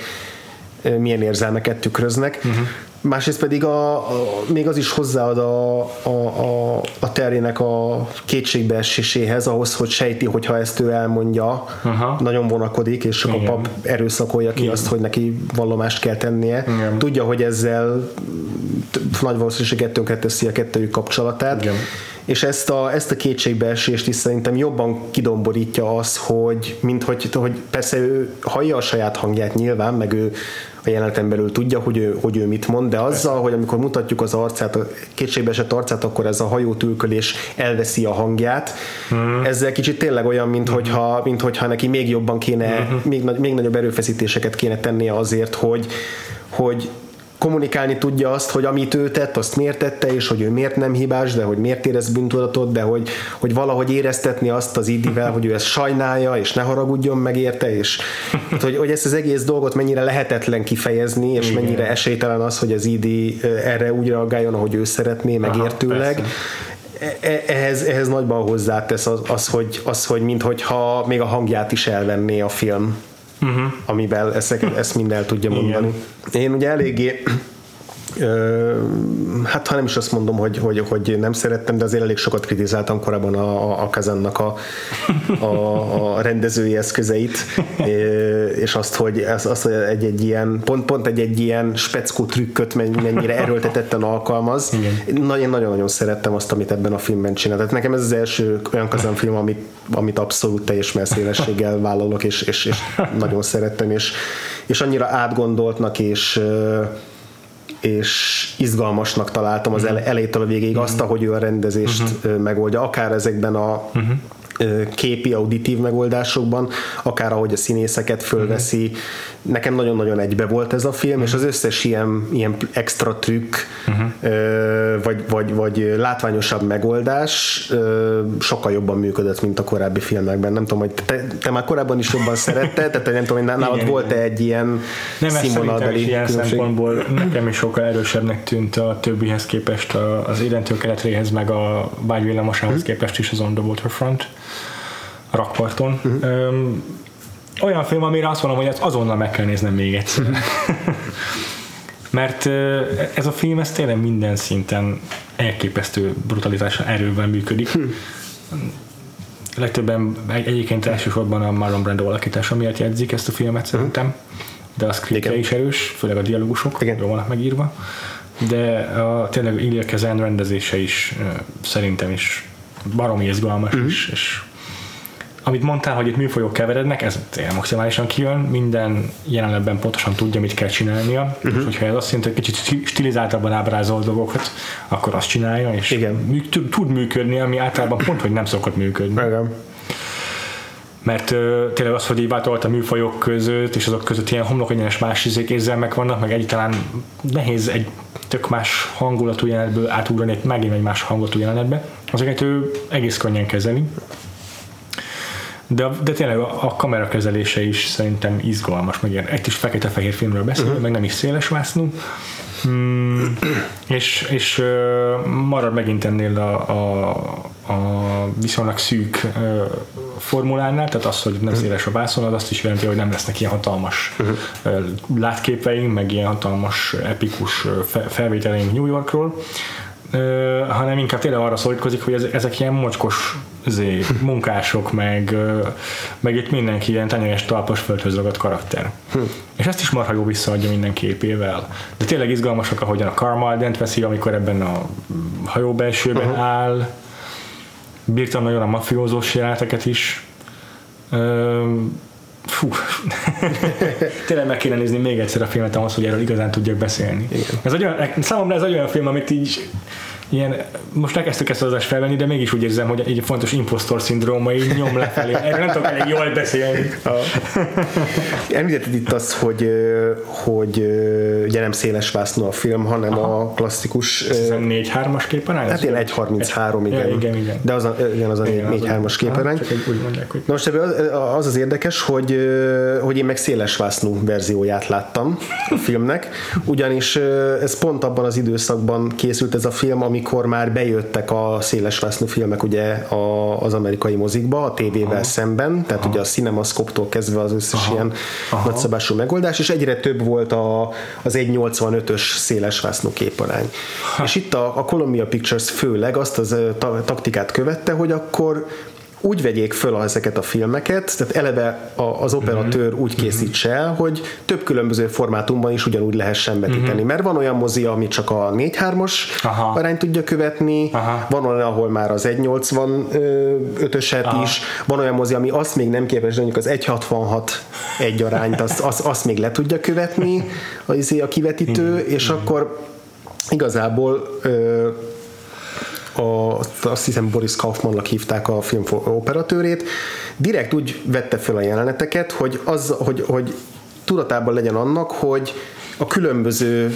milyen érzelmeket tükröznek. Uh-huh másrészt pedig a, a, még az is hozzáad a, a, a, a terének a kétségbeeséséhez, ahhoz, hogy sejti, hogyha ezt ő elmondja, Aha. nagyon vonakodik, és csak Igen. a pap erőszakolja ki Igen. azt, hogy neki vallomást kell tennie. Igen. Tudja, hogy ezzel nagy valószínűséget tönkreteszi a kettőjük kapcsolatát. Igen és ezt a, ezt a kétségbeesést is szerintem jobban kidomborítja az, hogy, mint hogy, hogy persze ő hallja a saját hangját nyilván, meg ő a jeleneten belül tudja, hogy ő, hogy ő mit mond, de azzal, hogy amikor mutatjuk az arcát, a kétségbeesett arcát, akkor ez a hajótülkölés elveszi a hangját. Mm. Ezzel kicsit tényleg olyan, mint, mm. hogyha, mint hogyha neki még jobban kéne, mm. még, még nagyobb erőfeszítéseket kéne tennie azért, hogy, hogy kommunikálni tudja azt, hogy amit ő tett, azt miért tette, és hogy ő miért nem hibás, de hogy miért érez bűntudatot, de hogy, hogy valahogy éreztetni azt az idivel, hogy ő ezt sajnálja, és ne haragudjon meg érte, és hogy, hogy ezt az egész dolgot mennyire lehetetlen kifejezni, és Igen. mennyire esélytelen az, hogy az idi erre úgy reagáljon, ahogy ő szeretné, megértőleg. E, e, ehhez, ehhez nagyban hozzátesz az, az, hogy, az, hogy minthogyha még a hangját is elvenné a film uh-huh. amivel ezt, ezt mind el tudja mondani. Igen. Én ugye eléggé hát ha nem is azt mondom, hogy, hogy, hogy nem szerettem, de azért elég sokat kritizáltam korábban a, a, a Kazannak a, a, a rendezői eszközeit, és azt, hogy, az, azt, hogy egy, egy ilyen, pont, pont egy, egy ilyen speckó trükköt mennyire erőltetetten alkalmaz. Na, én nagyon-nagyon szerettem azt, amit ebben a filmben csinál. Tehát nekem ez az első olyan Kazan film, amit, amit abszolút teljes messzélességgel vállalok, és, és, és nagyon szerettem, és, és annyira átgondoltnak, és és izgalmasnak találtam az mhm. elejétől a végéig azt, ahogy ő a rendezést uh-huh. megoldja, akár ezekben a uh-huh. képi, auditív megoldásokban, akár ahogy a színészeket fölveszi. Nekem nagyon-nagyon egybe volt ez a film, és az összes ilyen, ilyen extra trükk, ö, vagy, vagy, vagy látványosabb megoldás sokkal jobban működött, mint a korábbi filmekben. Nem tudom, hogy te, te már korábban is jobban szeretted, tehát nem tudom, hogy nálad volt-e egy ilyen Nem, színvonalbeli ilyen különbség? szempontból nekem is sokkal erősebbnek tűnt a többihez képest az Édentől keletréhez, meg a vágyvillamosához képest is az On the Waterfront a rakparton. Öm, olyan film, amire azt mondom, hogy ezt azonnal meg kell néznem még egyszer. Mert ez a film, ez tényleg minden szinten elképesztő brutalitása erővel működik. Legtöbben egy- egyébként elsősorban a Marlon Brando alakítása miatt jegyzik ezt a filmet szerintem, de a scriptje is erős, főleg a dialógusok, Igen. jól vannak megírva. De a, tényleg Ilya Kazan rendezése is szerintem is baromi izgalmas Mhm. is, és amit mondtál, hogy itt műfajok keverednek, ez tényleg maximálisan kijön, minden jelenetben pontosan tudja, mit kell csinálnia, Mhm. uh-huh. és hogyha ez azt jelenti, hogy kicsit sti- stilizáltabban ábrázol dolgokat, akkor azt csinálja, és Igen. mű- tud, működni, ami általában pont, hogy nem szokott működni. Igen. Mert ö, tényleg az, hogy így vátolt a műfajok között, és azok között ilyen homlokegyenes más izék érzelmek vannak, meg egyáltalán nehéz egy tök más hangulatú jelenetből átugrani egy megint egy más hangulatú jelenetbe. Azokat ő egész könnyen kezeli. De, de tényleg a, a kamera kezelése is szerintem izgalmas, meg ilyen, egy is fekete-fehér filmről beszélünk, uh-huh. meg nem is széles vásznú. Hmm, és, és ö, marad megint ennél a, a, a viszonylag szűk ö, formulánál, tehát az, hogy nem széles a vászon, az azt is jelenti, hogy nem lesznek ilyen hatalmas uh-huh. látképeink, meg ilyen hatalmas epikus felvételeink New Yorkról, ö, hanem inkább tényleg arra szorítkozik, hogy ez, ezek ilyen mocskos zé, munkások, meg, ö, meg itt mindenki ilyen tenyeres talpas földhöz ragadt karakter. És ezt is marha jó visszaadja minden képével. De tényleg izgalmasak, ahogyan a Carmaldent veszi, amikor ebben a hajó belsőben uh-huh. áll. Bírtam nagyon a mafiózós jeleneteket is. Ö, fú, tényleg meg kéne nézni még egyszer a filmet ahhoz, hogy erről igazán tudjak beszélni. Igen. Ez egy olyan, számomra ez olyan film, amit így ilyen, most elkezdtük ezt az adást felvenni, de mégis úgy érzem, hogy egy fontos impostor szindróma így nyom lefelé. Erről nem tudok elég jól beszélni. Említetted itt azt, hogy, hogy ugye nem széles vásznú a film, hanem Aha. a klasszikus Hiszem 4-3-as képarány? Hát ilyen 1.33, igen. Ja, igen, igen. De az a, igen, az a Igen, 4-3-as az- képarány. Csak egy úgy mondják, hogy Na most ebben az, az az érdekes, hogy, hogy én meg szélesvásznú verzióját láttam a filmnek, ugyanis ez pont abban az időszakban készült ez a film, amikor már bejöttek a szélesvásznú filmek ugye a, az amerikai mozikba, a tévével Aha. szemben, tehát Aha. ugye a CinemaScope-tól kezdve az összes Aha. ilyen Aha. nagyszabású megoldás, és egyre több volt a, az 1.85-ös szélesvásznú képarány. Ha. És itt a, a Columbia Pictures főleg azt az taktikát követte, hogy akkor úgy vegyék föl ezeket a filmeket, tehát eleve az operatőr úgy készítse el, hogy több különböző formátumban is ugyanúgy lehessen vetíteni. Mert van olyan mozi, ami csak a 4-3-as Aha. arányt tudja követni, Aha. van olyan, ahol már az 1.85-öset Aha. is, van olyan mozi, ami azt még nem képes, de mondjuk az 1.66 egy arányt, azt, azt, azt még le tudja követni a, izé, a kivetítő, és akkor igazából ö, a, azt hiszem Boris Kaufmannnak hívták a film operatőrét, direkt úgy vette fel a jeleneteket, hogy, az, hogy, hogy tudatában legyen annak, hogy a különböző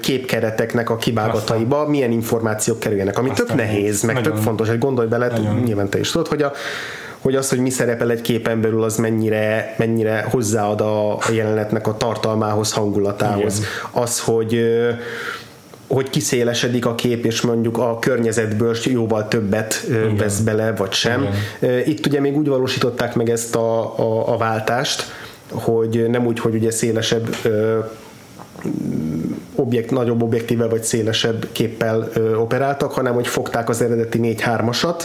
képkereteknek a kivágataiba milyen információk kerüljenek, ami tök Aztán nehéz, meg nagyon- tök fontos, hogy gondolj bele, nagyon. nyilván te is tudod, hogy a hogy az, hogy mi szerepel egy képen belül, az mennyire, mennyire hozzáad a, a jelenetnek a tartalmához, hangulatához. Igen. Az, hogy hogy kiszélesedik a kép, és mondjuk a környezetből jóval többet Igen. vesz bele, vagy sem. Igen. Itt ugye még úgy valósították meg ezt a, a, a váltást, hogy nem úgy, hogy ugye szélesebb ö, objekt, nagyobb objektível vagy szélesebb képpel ö, operáltak, hanem hogy fogták az eredeti 4-3-asat,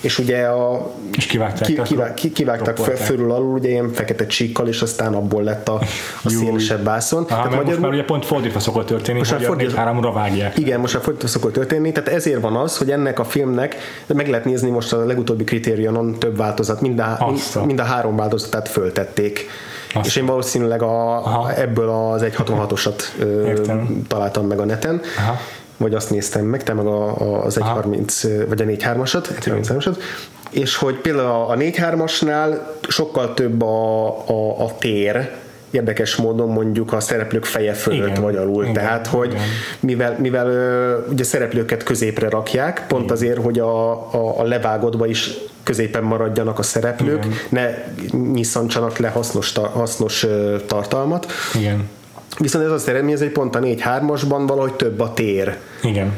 és ugye a, És kivágták, ki, tehát kivá, ki, kivágtak föl, roppolták. fölül alul, ugye ilyen fekete csíkkal, és aztán abból lett a, a Jó. szélesebb vászon. Aha, mert most már ugye pont fordítva szokott történni, Most hogy fordítva- 4-3-ra vágják. igen, most már fordítva szokott történni, tehát ezért van az, hogy ennek a filmnek, meg lehet nézni most a legutóbbi kritériunon több változat, mind a, Azt a- mind a három változatát föltették. Azt és én valószínűleg a, Aha. ebből az 1.66-osat ö, Értem. találtam meg a neten. Aha. Vagy azt néztem meg, te meg a, a, az 1.30, vagy a 4.3-asat, 1.33-asat, és hogy például a 4.3-asnál sokkal több a, a, a tér, érdekes módon mondjuk a szereplők feje fölött igen, vagy alul. Igen, Tehát, hogy igen. mivel, mivel ugye szereplőket középre rakják, pont igen. azért, hogy a, a, a levágodba is középen maradjanak a szereplők, igen. ne nyisszantsanak le hasznos, hasznos tartalmat. Igen. Viszont ez azt eredményez, hogy pont a 4-3-asban valahogy több a tér. Igen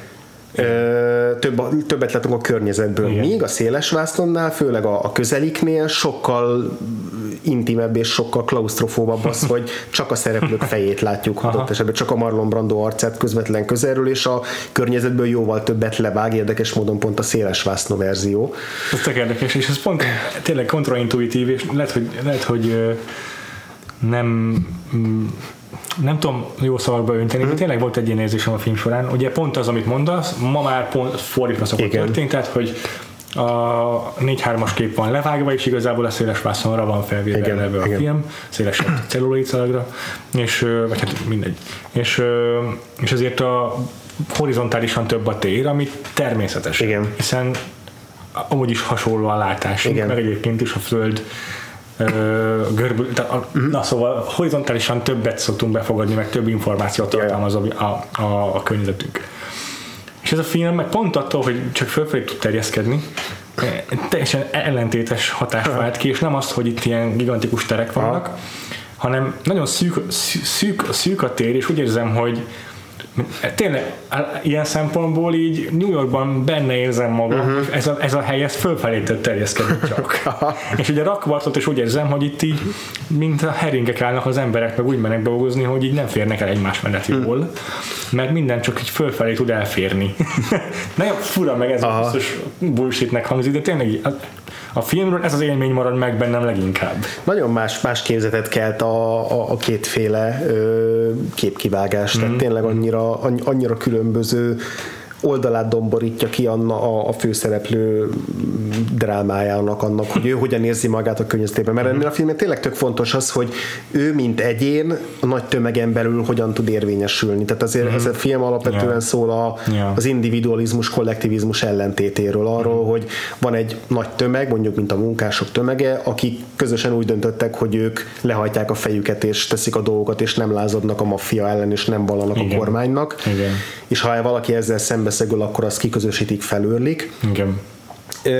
több, többet látunk a környezetből. Igen. Míg a széles vászlonnál, főleg a, a közeliknél sokkal intimebb és sokkal klaustrofóbabb az, hogy csak a szereplők fejét látjuk adott esetben, csak a Marlon Brando arcát közvetlen közelről, és a környezetből jóval többet levág, érdekes módon pont a széles vászló verzió. Ez tök érdekes, és ez pont tényleg kontraintuitív, és lehet, hogy, lehet, hogy nem nem tudom jó szavakba önteni, de tényleg volt egy ilyen érzésem a film során. Ugye pont az, amit mondasz, ma már pont fordítva szokott történni, tehát hogy a 4-3-as kép van levágva, és igazából a széles vászonra van felvéve ebbe a igen. film, széles celluloid szalagra, és, vagy hát mindegy. És, és ezért a horizontálisan több a tér, ami természetes. Igen. Hiszen amúgy is hasonló a Igen. meg egyébként is a Föld görbül, tehát a, uh-huh. na szóval horizontálisan többet szoktunk befogadni, meg több információt tartalmaz a, a, a, a környezetünk. És ez a film meg pont attól, hogy csak fölfelé tud terjeszkedni, teljesen ellentétes hatás vált ki, és nem az, hogy itt ilyen gigantikus terek vannak, hanem nagyon szűk, szűk, szűk a tér, és úgy érzem, hogy tényleg ilyen szempontból így New Yorkban benne érzem magam, uh-huh. ez, a, ez a hely ez fölfelé terjeszkedik csak. és ugye rakvartot is úgy érzem, hogy itt így mint a heringek állnak az emberek, meg úgy mennek dolgozni, hogy így nem férnek el egymás mellett mhm. jól, uh-huh. mert minden csak így fölfelé tud elférni. Nagyon fura meg ez Aha. a biztos bullshitnek hangzik, de tényleg a filmről ez az élmény marad meg bennem leginkább. Nagyon más, más képzetet kelt a, a, a kétféle ö, képkivágás, mm. tehát tényleg annyira, annyira különböző oldalát domborítja ki anna, a, a főszereplő drámájának annak, hogy ő hogyan érzi magát a környezetében. Mert ennél a filmben tényleg tök fontos az, hogy ő, mint egyén, a nagy tömegen belül hogyan tud érvényesülni. Tehát azért mm-hmm. ez a film alapvetően yeah. szól a, yeah. az individualizmus, kollektivizmus ellentétéről, arról, mm-hmm. hogy van egy nagy tömeg, mondjuk mint a munkások tömege, akik közösen úgy döntöttek, hogy ők lehajtják a fejüket és teszik a dolgokat, és nem lázadnak a maffia ellen, és nem vallanak Igen. a kormánynak. Igen. És ha valaki ezzel szembe szembeszegül, akkor azt kiközösítik, felőrlik. Igen. E,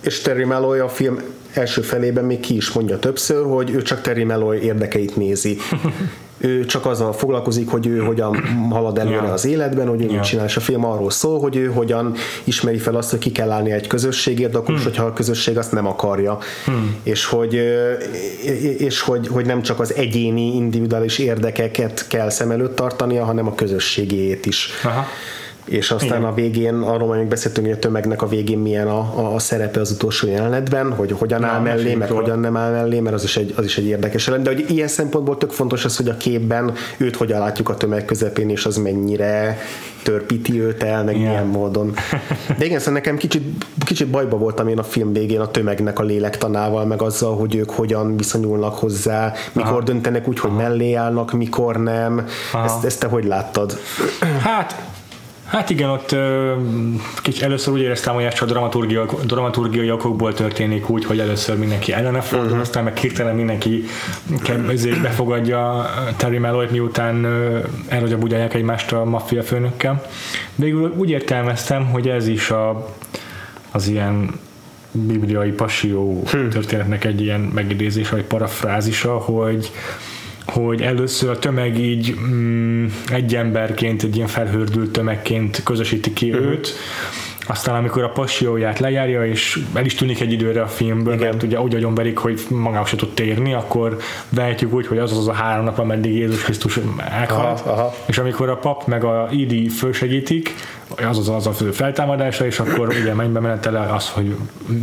és Terry Malloy a film első felében még ki is mondja többször, hogy ő csak Terry Malloy érdekeit nézi. ő csak azzal foglalkozik, hogy ő hogyan halad előre az életben, hogy ő mit csinál, és a film arról szól, hogy ő hogyan ismeri fel azt, hogy ki kell állni egy közösségért, de akkor hmm. is, hogyha a közösség azt nem akarja. Hmm. És, hogy, és hogy, hogy nem csak az egyéni, individuális érdekeket kell szem előtt tartania, hanem a közösségét is. Aha és aztán Igen. a végén, arról még beszéltünk, hogy a tömegnek a végén milyen a, a szerepe az utolsó jelenetben, hogy hogyan Na, áll mellé, meg hogyan nem áll mellé, mert az is egy, az is egy érdekes jelent. De hogy ilyen szempontból tök fontos az, hogy a képben őt hogyan látjuk a tömeg közepén, és az mennyire törpíti őt el, meg yeah. milyen módon. De igen, szóval nekem kicsit, kicsit bajba voltam én a film végén a tömegnek a lélektanával, meg azzal, hogy ők hogyan viszonyulnak hozzá, mikor Aha. döntenek úgy, hogy Aha. mellé állnak, mikor nem. Ezt, ezt te hogy láttad? Hát Hát igen, ott kicsit először úgy éreztem, hogy ez csak dramaturgia, dramaturgiai okokból történik úgy, hogy először mindenki ellene fordul, uh-huh. aztán meg hirtelen mindenki befogadja Terry Malloy-t, miután elhagyja budálják egymást a maffia főnökkel. Végül úgy értelmeztem, hogy ez is a, az ilyen bibliai passió hmm. történetnek egy ilyen megidézés, vagy parafrázisa, hogy hogy először a tömeg így mm, egy emberként, egy ilyen felhördült tömegként közösíti ki uh-huh. őt, aztán amikor a passióját lejárja, és el is tűnik egy időre a filmből, Igen. mert ugye úgy agyonverik, hogy magához se tud térni, akkor vehetjük úgy, hogy az az a három nap, ameddig Jézus Krisztus meghalt, aha, aha. és amikor a pap meg a Idi fölsegítik, az az, az a fő feltámadása, és akkor ugye mennybe menetele az, hogy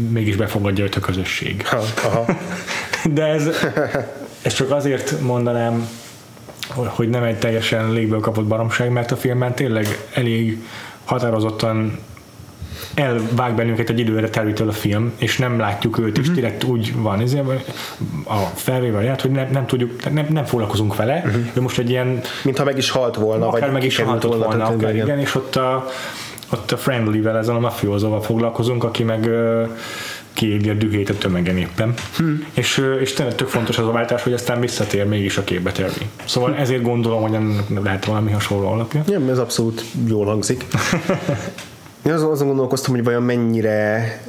mégis befogadja őt a közösség. Aha, aha. De ez ezt csak azért mondanám, hogy nem egy teljesen légből kapott baromság, mert a filmben tényleg elég határozottan elvág bennünket egy időre telítől a film, és nem látjuk őt, és direkt úgy van ezért a felvével járt, hogy nem, nem tudjuk, nem, nem foglalkozunk vele, ő most egy ilyen Mintha meg is halt volna, akár vagy meg is haltott volna, tehát, akár igen. igen, és ott a, ott a friendly-vel, ezzel a mafiózóval foglalkozunk, aki meg ö, kiégi a dühét a tömegen éppen. Hmm. És, és tényleg tök fontos az a váltás, hogy aztán visszatér mégis a képbe Terry. Szóval ezért gondolom, hogy ennek lehet valami hasonló alapja. Nem, ez abszolút jól hangzik. Én azon, azon gondolkoztam, hogy vajon mennyire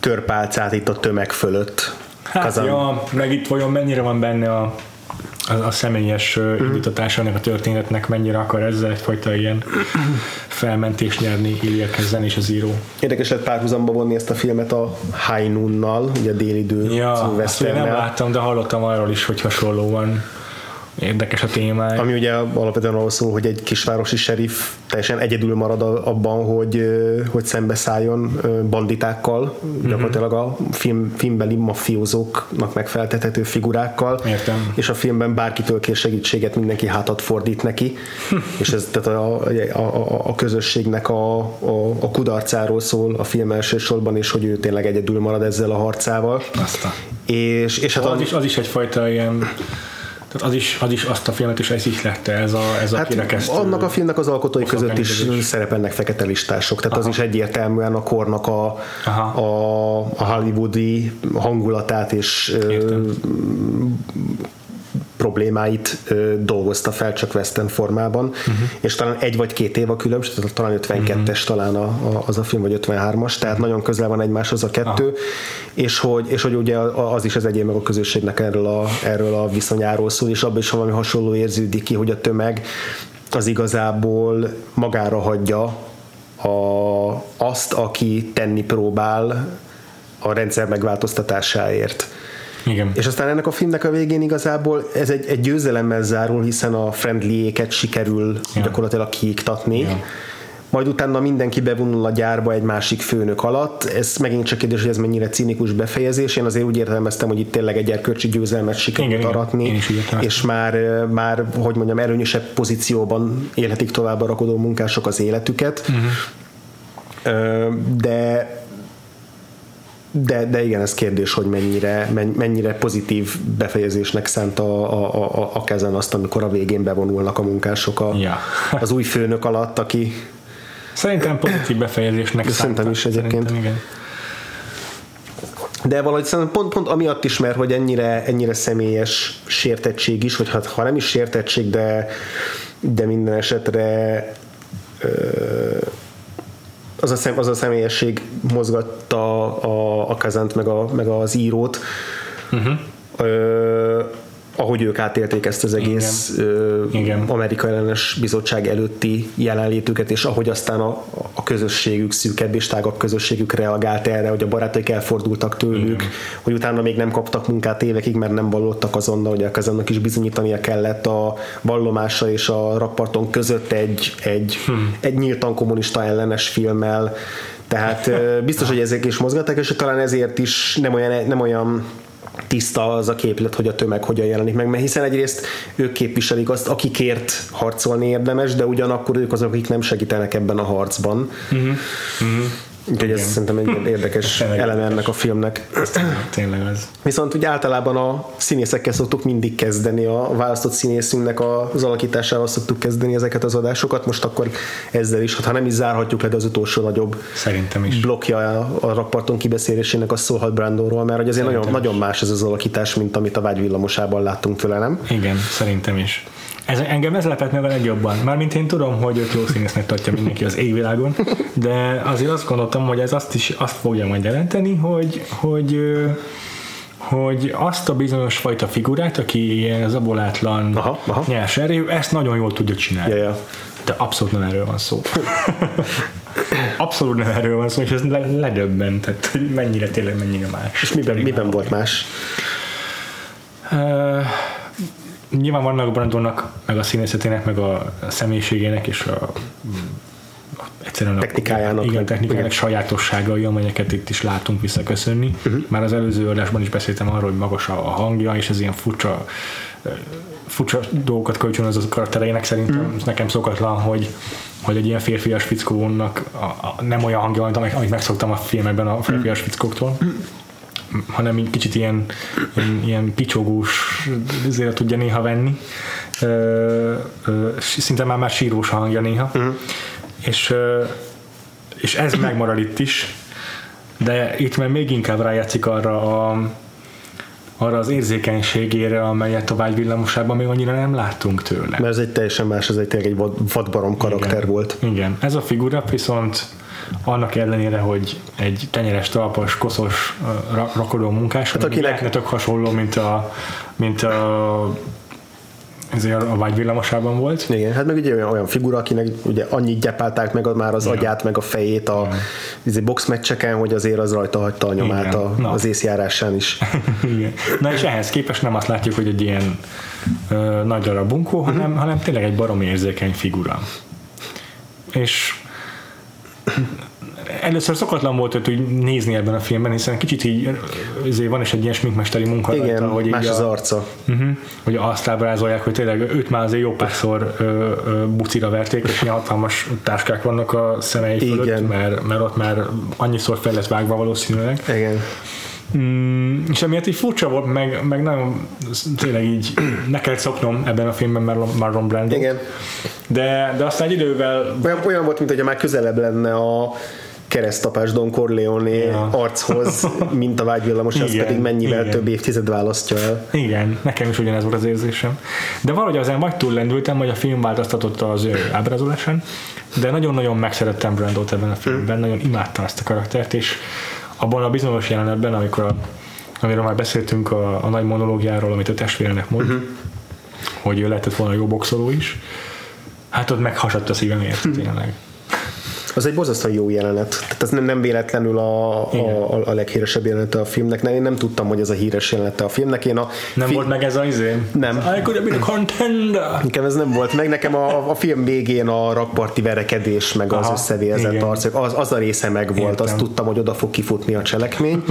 törpálcát itt a tömeg fölött. Hát, Kazan. ja, meg itt vajon mennyire van benne a, a, a személyes Mhm. uh indítatása ennek a történetnek, mennyire akar ezzel egyfajta ilyen felmentést nyerni Ilya Kezzen és az író. Érdekes lett párhuzamba vonni ezt a filmet a High Noon-nal, ugye a délidő Ja, azt nem láttam, de hallottam arról is, hogy hasonló van. Érdekes a témája. ami ugye alapvetően arról szól, hogy egy kisvárosi sheriff teljesen egyedül marad abban, hogy, hogy szembeszálljon banditákkal, Mhm. gyakorlatilag a film, filmbeli mafiózóknak megfeltethető figurákkal, Értem. és a filmben bárkitől kér segítséget, mindenki hátat fordít neki, és ez tehát a, a, a, a közösségnek a, a, a kudarcáról szól a film elsősorban, és hogy ő tényleg egyedül marad ezzel a harcával. Azt a. És, és hát Az is, az is egyfajta ilyen tehát az is, az is azt a filmet is ez ihlette, ez a, ez a Hát kirekesztő. annak a filmnek az alkotói között is szerepelnek fekete listások, tehát Aha. az is egyértelműen a kornak a, Aha. a, a hollywoodi hangulatát és Értem. Problémáit ö, dolgozta fel csak western formában, uh-huh. és talán egy vagy két év a különbség, tehát talán 52-es uh-huh. talán a, a, az a film, vagy 53-as, tehát nagyon közel van egymáshoz a kettő, és hogy, és hogy ugye az is az egyén meg a közösségnek erről a, erről a viszonyáról szól, és abban is valami hasonló érződik ki, hogy a tömeg az igazából magára hagyja a, azt, aki tenni próbál a rendszer megváltoztatásáért. Igen. És aztán ennek a filmnek a végén igazából ez egy, egy győzelemmel zárul, hiszen a friendlyéket sikerül ja. gyakorlatilag kiiktatni. Ja. Majd utána mindenki bevonul a gyárba egy másik főnök alatt. Ez megint csak kérdés, hogy ez mennyire cinikus befejezés. Én azért úgy értelmeztem, hogy itt tényleg egy erkölcsi győzelmet sikerült Igen, aratni, és már, már, hogy mondjam, erőnyösebb pozícióban élhetik tovább a rakodó munkások az életüket. Uh-huh. De de, de igen, ez kérdés, hogy mennyire, mennyire pozitív befejezésnek szánt a, a, a, a kezen azt, amikor a végén bevonulnak a munkások a, Ja. az új főnök alatt, aki Szerintem pozitív befejezésnek De szerintem szánta. is egyébként. Szerintem igen. de valahogy szerintem pont, pont amiatt is, mert hogy ennyire, ennyire személyes sértettség is, vagy ha, ha nem is sértettség, de, de minden esetre ö, az a, szem, az a személyesség mozgatta a, a Kazant meg, a, meg az írót, ö, ahogy ők átélték ezt az egész ö, Igen. Amerika ellenes bizottság előtti jelenlétüket, és ahogy aztán a, a közösségük, szűkebb és tágabb közösségük reagált erre, hogy a barátaik elfordultak tőlük, Igen. hogy utána még nem kaptak munkát évekig, mert nem vallottak azonnal, hogy Kazannak is bizonyítania kellett a vallomása és a rakparton között egy, egy, hmm. egy nyíltan kommunista ellenes filmmel, tehát ö, biztos, hogy ezek is mozgatták, és talán ezért is nem olyan, nem olyan tiszta az a képlet, hogy a tömeg hogyan jelenik meg, mert hiszen egyrészt ők képviselik azt, akikért harcolni érdemes, de ugyanakkor ők azok, akik nem segítenek ebben a harcban. Uh-huh. Uh-huh. Úgyhogy ez szerintem egy ilyen érdekes eleme ennek a filmnek. Tényleg az. Viszont ugye általában a színészekkel szoktuk mindig kezdeni, a választott színészünknek az alakításával szoktuk kezdeni ezeket az adásokat, most akkor ezzel is, ha nem is zárhatjuk le, de az utolsó nagyobb Szerintem is. blokja a, a rakparton kibeszélésének a szólhat Brandonról, mert hogy azért nagyon, nagyon más ez az alakítás, mint amit a vágyvillamosában láttunk tőle, nem? Igen, szerintem is. Ez, engem ez lepett meg a legjobban. Mármint én tudom, hogy őt jó színésznek tartja mindenki az égvilágon, de azért azt gondoltam, hogy ez azt is azt fogja majd jelenteni, hogy, hogy hogy azt a bizonyos fajta figurát, aki ilyen zabolátlan, Aha, aha. nyers erő, ezt nagyon jól tudja csinálni. Ja, ja. De abszolút nem erről van szó. abszolút nem erről van szó, és ez le, ledöbbent, tehát mennyire tényleg mennyire más. És miben, miben volt más? Uh, nyilván vannak Brandonnak, meg a színészetének, meg a személyiségének, és a, a egyszerűen Technikájának, a, igen, meg- technikájának igen. sajátosságai, amelyeket itt is látunk visszaköszönni. Uh-huh. Már az előző adásban is beszéltem arról, hogy magas a hangja, és ez ilyen furcsa furcsa dolgokat kölcsönöz az a karaktereinek szerintem. Uh-huh. Nekem szokatlan, hogy hogy egy ilyen férfias fickónak a, a, nem olyan hangja, amit, amit megszoktam a filmekben a férfias fickóktól, hanem egy kicsit ilyen, ilyen, ilyen picsogós ezért tudja néha venni. Ö, ö, szinte már már sírós a hangja néha. Uh-huh. És, ö, és ez megmarad itt is, de itt már még inkább rájátszik arra a, arra az érzékenységére, amelyet a vágyvillamosában még annyira nem láttunk tőle. Mert ez egy teljesen más, ez egy tényleg egy vad- vadbarom karakter Igen. volt. Igen, ez a figura viszont annak ellenére, hogy egy tenyeres, talpas, koszos, rakodó munkás, hát akinek- lehetne tök hasonló, mint a, mint a ezért a vágyvillamosában volt. Igen, hát meg ugye olyan, olyan figura, akinek ugye annyit gyepálták meg már az agyát, meg a fejét a izé, boxmeccseken, hogy azért az rajta hagyta a nyomát Igen. a, Na. az észjárásán is. Igen. Na és ehhez képest nem azt látjuk, hogy egy ilyen ö, nagy darab bunkó, hanem, hanem tényleg egy baromi érzékeny figura. És először szokatlan volt őt úgy nézni ebben a filmben, hiszen kicsit így azért van is egy ilyen sminkmesteri munka Igen, rajta, hogy más az a, arca. uh-huh, hogy azt ábrázolják, hogy tényleg őt már azért jó párszor ö, ö, bucira verték, és ilyen hatalmas táskák vannak a szemei fölött, Igen. mert, mert ott már annyiszor fel lesz vágva valószínűleg. Igen. Mm, és emiatt így furcsa volt, meg, meg nagyon tényleg így ne kellett szoknom ebben a filmben Marlon, Marlon Brando. Igen. De, de aztán egy idővel Olyan, olyan volt, mint hogy már közelebb lenne a keresztapás Don Corleone Ja. archoz, mint a vágyvillamos, az pedig mennyivel igen. több évtized választja el. igen, nekem is ugyanez volt az érzésem. De valahogy azért majd túllendültem, hogy a film változtatott az ő ábrázolásán, de nagyon-nagyon megszerettem Brandot ebben a filmben, nagyon imádtam ezt a karaktert, és abban a bizonyos jelenetben, amikor a, amiről már beszéltünk a, a nagy monológiáról, amit a testvérenek mond, uh-huh. hogy ő lehetett volna jó boxoló is, hát ott meghasadt a szívem érte tényleg. Az egy borzasztóan jó jelenet. Tehát ez nem, nem véletlenül a, a, a leghíresebb jelenete a filmnek. Nem, én nem tudtam, hogy ez a híres jelenete a filmnek. Én a Nem fi- volt meg ez az izé? Nem. I could have been a contender. Nekem ez nem volt meg. Nekem a, a film végén a rakparti verekedés, meg az Aha, összevérzett igen. arc, az, az a része meg volt. Értem. Azt tudtam, hogy oda fog kifutni a cselekmény.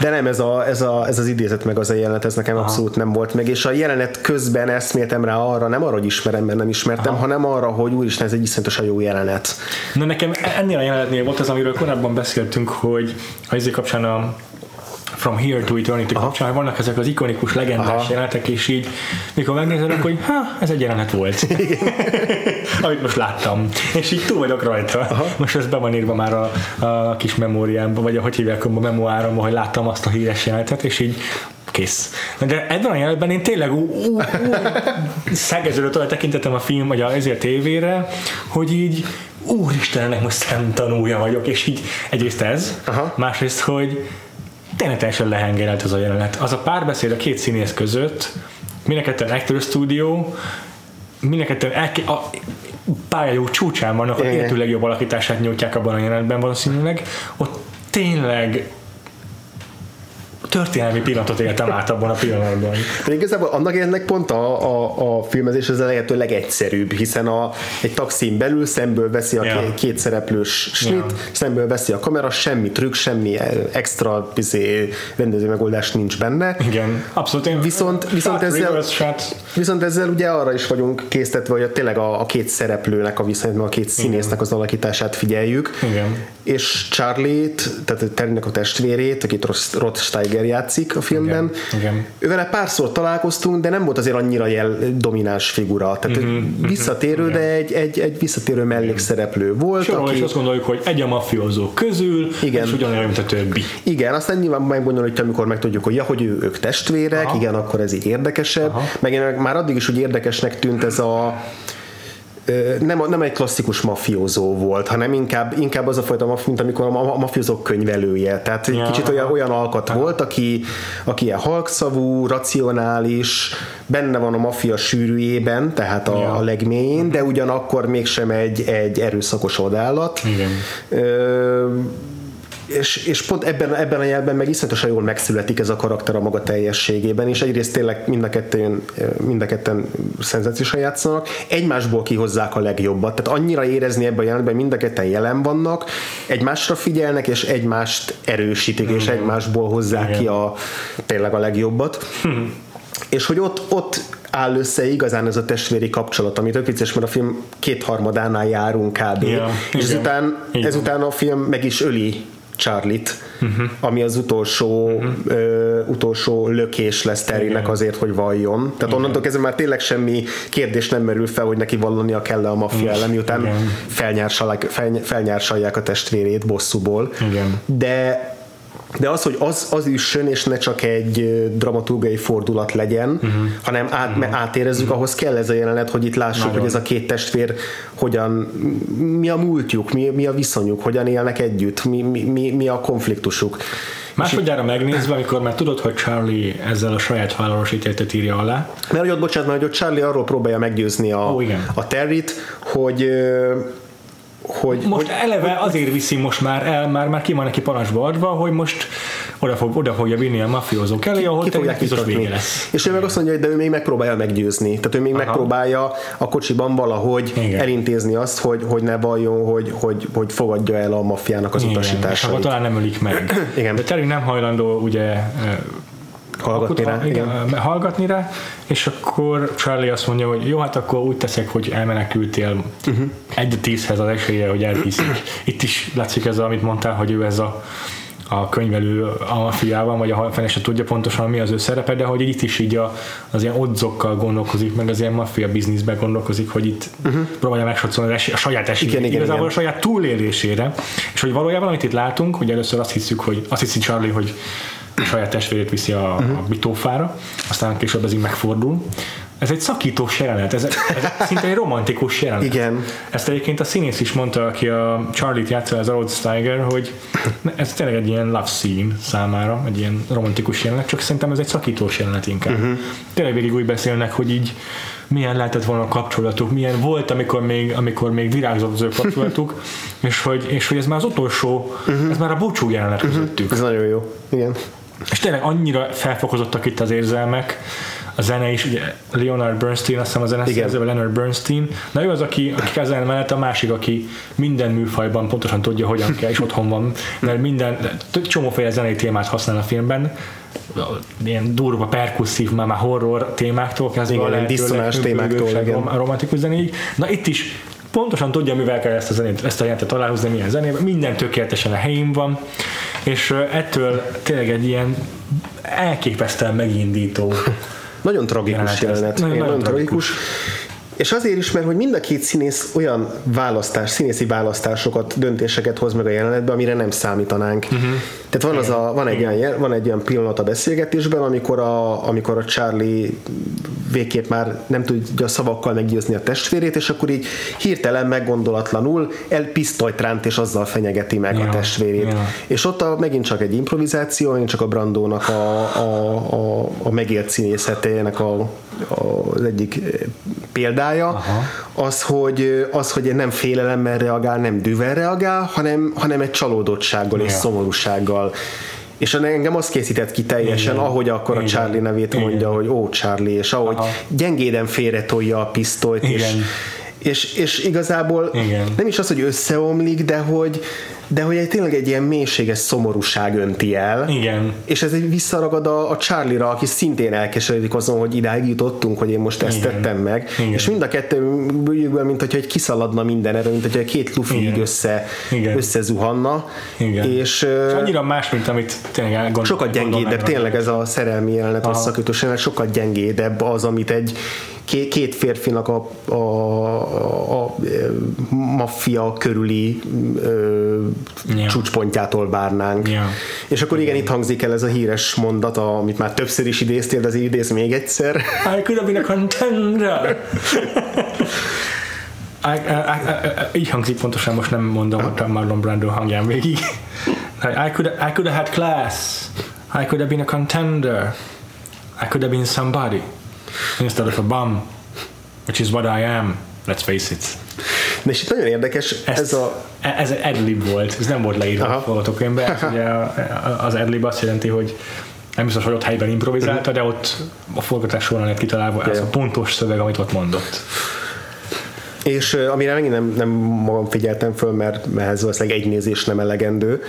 De nem, ez, a, ez, a, ez az idézet meg az a jelenet, ez nekem abszolút nem volt meg. És a jelenet közben eszméltem rá arra, nem arra, hogy ismerem, mert nem ismertem, Aha. hanem arra, hogy úristen, ez egy iszonyatosan jó jelenet. Na nekem ennél a jelenetnél volt az, amiről korábban beszéltünk, hogy a izé kapcsán a From Here to Eternity Aha. kapcsán vannak ezek az ikonikus legendás Aha. jelenetek, és így mikor megnézed, akkor hogy ha, ez egy jelenet volt. Amit most láttam. És így túl vagyok rajta. Aha. Most ez be van írva már a, a kis memóriámba, vagy ahogy hívják a memoáromba, hogy láttam azt a híres jelenetet, és így kész. De ebben a jelenetben én tényleg ú, ú, ú, szegeződött tekintetem a film, vagy a, ezért tévére, hogy így úristennek most szemtanúja vagyok, és így egyrészt ez, Aha. másrészt, hogy tényleg teljesen lehengerelt az a jelenet. Az a párbeszéd a két színész között, mindenketten Actor Studio, mindenketten elke- a pályájú csúcsán vannak, a életű legjobb alakítását nyújtják abban a jelenetben valószínűleg. Ott tényleg történelmi pillanatot éltem át abban a pillanatban. De igazából annak ennek pont a, a, a filmezés az a lehető legegyszerűbb, hiszen a, egy taxin belül szemből veszi a Ja. két szereplős snit, Ja. szemből veszi a kamera, semmi trükk, semmi extra bizé, rendező megoldás nincs benne. Igen, abszolút. Én Viszont- viszont ezzel-. Viszont ezzel ugye arra is vagyunk késztetve, hogy a, tényleg a, a két szereplőnek a viszonyban, a két színésznek az alakítását figyeljük. Igen. És Charlie-t, tehát Terrynek a testvérét, akit Rod- Rod Steiger játszik a filmben, Igen, igen. ővele párszor találkoztunk, de nem volt azért annyira jel, domináns figura. Tehát Mhm, mm-hmm, visszatérő, de egy, egy, egy visszatérő mellékszereplő volt. Sorol, aki, és azt gondoljuk, hogy egy a mafiózók közül, Igen. és ugyanolyan, mint a többi. igen, aztán nyilván megbonyolítja, amikor megtudjuk, hogy ja, hogy ő, ők testvérek, Aha. igen, akkor ez így érdekesebb. Aha. Meg már addig is úgy érdekesnek tűnt ez a nem, nem egy klasszikus mafiózó volt, hanem inkább, inkább az a fajta mafi, mint amikor a, ma- a mafiózók könyvelője. Tehát egy Ja, kicsit olyan, olyan alkat volt, aki, aki ilyen halkszavú, racionális, benne van a maffia sűrűjében, tehát a, Ja. a legmélyén, de ugyanakkor mégsem egy, egy erőszakos odállat. Igen. Ö, és, és pont ebben, ebben a jelben meg iszonyatosan jól megszületik ez a karakter a maga teljességében, és egyrészt tényleg mind a ketten, mind a ketten szenzációsan játszanak, egymásból kihozzák a legjobbat, tehát annyira érezni ebben a jelenetben, mind a ketten jelen vannak, egymásra figyelnek, és egymást erősítik, és egymásból hozzák Igen. ki a, tényleg a legjobbat. És hogy ott, ott áll össze igazán ez a testvéri kapcsolat, ami tök vicces, mert a film kétharmadánál járunk kb. Ja, és igen. ezután, Igen. ezután a film meg is öli Charlie-t, uh-huh. ami az utolsó, uh-huh. ö, utolsó lökés lesz Terrynek Igen. azért, hogy valljon. Tehát onnantól kezdve már tényleg semmi kérdés nem merül fel, hogy neki vallania kell a maffia ellen, miután Igen. felnyársalják, fel, felnyársalják a testvérét bosszúból. Igen. De de az, hogy az, az üssön, és ne csak egy dramaturgiai fordulat legyen, uh-huh. hanem át, uh-huh. átérezzük, uh-huh. ahhoz kell ez a jelenet, hogy itt lássuk, Nagyon. hogy ez a két testvér hogyan, mi a múltjuk, mi, mi a viszonyuk, hogyan élnek együtt, mi, mi, mi, mi a konfliktusuk. Másodjára megnézve, amikor már tudod, hogy Charlie ezzel a saját vállalos ítéletet írja alá, Mert hogy ott, bocsánat, mert hogy ott Charlie arról próbálja meggyőzni a, Ó, igen. a Terryt, hogy hogy, most hogy eleve azért viszi most már el, már, már ki van neki parancsba adva, hogy most oda, fog, oda fogja vinni a mafiózók elé, ahol ki fogják biztos vége lesz. És ő meg azt mondja, hogy de ő még megpróbálja meggyőzni. Tehát ő még Aha. megpróbálja a kocsiban valahogy Igen. elintézni azt, hogy, hogy ne valljon, hogy, hogy, hogy fogadja el a maffiának az Igen, és utasításait. akkor talán nem ölik meg. Igen. De Terry nem hajlandó ugye Hallgatni rá, igen, eh, hallgatni rá, és akkor Charlie azt mondja, hogy jó, hát akkor úgy teszek, hogy elmenekültél uh-huh. egy tízhez az esélye, hogy elhiszik. Itt is látszik ez, amit mondtál, hogy ő ez a a könyvelő a mafiában, vagy a fene se tudja pontosan mi az ő szerepe, de hogy itt is így a, az ilyen odzokkal gondolkozik, meg az ilyen maffia bizniszben gondolkozik, hogy itt uh-huh. próbálja megsatszolni a saját esélyét, Igen, igen, igazából igen. a saját túlélésére, és hogy valójában, amit itt látunk, hogy először azt hiszük, hogy azt hiszi Charlie, hogy a saját testvérét viszi a, Mhm. a bitófára, aztán később ez így megfordul. Ez egy szakítós jelenet, ez, ez szinte egy romantikus jelenet. Igen. Ezt egyébként a színész is mondta, aki a Charlie-t játsza, az Rod Steiger, hogy ez tényleg egy ilyen love scene számára, egy ilyen romantikus jelenet, csak szerintem ez egy szakítós jelenet inkább. Uh-huh. Tényleg végig úgy beszélnek, hogy így milyen lehetett volna a kapcsolatuk, milyen volt, amikor még, amikor még virágzott az ő kapcsolatuk, és hogy, és hogy ez már az utolsó, uh-huh. ez már a búcsú jelenet közöttük. Ez nagyon jó. Igen. És tényleg annyira felfokozottak itt az érzelmek, a zene is, ugye Leonard Bernstein, azt hiszem a zeneszerző, vagy Leonard Bernstein, na ő az, aki, aki kezel mellett, a másik, aki minden műfajban pontosan tudja, hogyan kell, és otthon van, mert minden, csomóféle zenei témát használ a filmben, ilyen durva, perkusszív, már, már horror témáktól kezdve Igen, a lehető témáktól, igen. rom- romantikus zenéig. Na itt is pontosan tudja, mivel kell ezt a zenét, ezt a jelentet aláhúzni, milyen zenébe, minden tökéletesen a helyén van, és ettől tényleg egy ilyen elképesztően megindító Nagyon tragikus Jelenet. Nagyon- nagyon nagyon tragikus. És azért is, mert hogy mind a két színész olyan választás, színészi választásokat, döntéseket hoz meg a jelenetbe, amire nem számítanánk. Uh-huh. Tehát van, az a, van, egy olyan, jel- van egy olyan pillanat a beszélgetésben, amikor a, amikor a Charlie végképp már nem tudja szavakkal meggyőzni a testvérét, és akkor így hirtelen meggondolatlanul elpisztolyt ránt, és azzal fenyegeti meg Ja, a testvérét. ja. És ott a, megint csak egy improvizáció, megint csak a Brandónak a, a, a, a megélt színészetének a, az egyik eh, példája, Aha. az hogy, az, hogy nem félelemmel reagál, nem düvel reagál, hanem, hanem egy csalódottsággal és Ja. szomorúsággal. És engem az készített ki teljesen, Igen. ahogy akkor a Igen. Charlie nevét Igen. mondja, hogy ó, Charlie, és ahogy Aha. gyengéden félretolja a pisztolyt, és, Igen. és, és igazából Igen. nem is az, hogy összeomlik, de hogy, de hogy egy, tényleg egy ilyen mélységes szomorúság önti el. Igen. És ez egy visszaragad a, a Charlie-ra, aki szintén elkeseredik azon, hogy idáig jutottunk, hogy én most ezt Igen. tettem meg. Igen. És mind a kettő bőjükben, mint hogyha egy kiszaladna minden erről, mint hogyha két lufi így Igen. össze, Igen. összezuhanna. Igen. És, És annyira más, mint amit tényleg elgondol, sokkal gyengédebb, tényleg ez a szerelmi jelenet, szakítós jelenet, sokkal gyengédebb az, amit egy két, két férfinak a, a, a, a maffia körüli ö, Ja. csúcspontjától várnánk. Ja. És akkor igen, itt hangzik el ez a híres mondat, amit már többször is idéztél, de azért idéz még egyszer. I could have been a contender. I, I, I, így hangzik pontosan, most nem mondom a Marlon Brando hangján végig. I could, I could have had class. I could have been a contender. I could have been somebody. Instead of a bum. Which is what I am. Let's face it. De és itt nagyon érdekes, Ezt, ez a... ez egy adlib volt, ez nem volt leírva Aha. a forgatókönyvben. Ez Ugye az adlib azt jelenti, hogy nem biztos, hogy ott helyben improvizálta, de ott a forgatás során lett kitalálva ez a pontos szöveg, amit ott mondott. És amire megint nem, nem magam figyeltem föl, mert, mert ez valószínűleg egy nézés nem elegendő.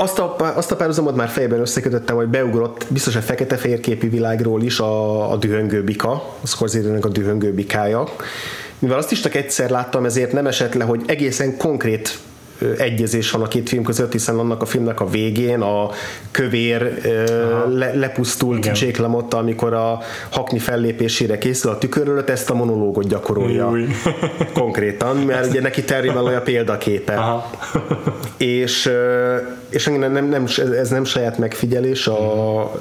Azt a, azt a párhuzamot már fejben összekötöttem, hogy beugrott biztos a fekete-fehér képű világról is a, a dühöngő bika, a scorsese a dühöngő bikája. Mivel azt is csak egyszer láttam, ezért nem esett le, hogy egészen konkrét egyezés van a két film között, hiszen annak a filmnek a végén a kövér le, lepusztult Igen. Jake LaMotta, amikor a hakni fellépésére készül a tükörről, ezt a monológot gyakorolja Új. konkrétan, mert ugye neki Terry a példaképe. Aha. és és nem, nem, nem, ez nem saját megfigyelés, a, a,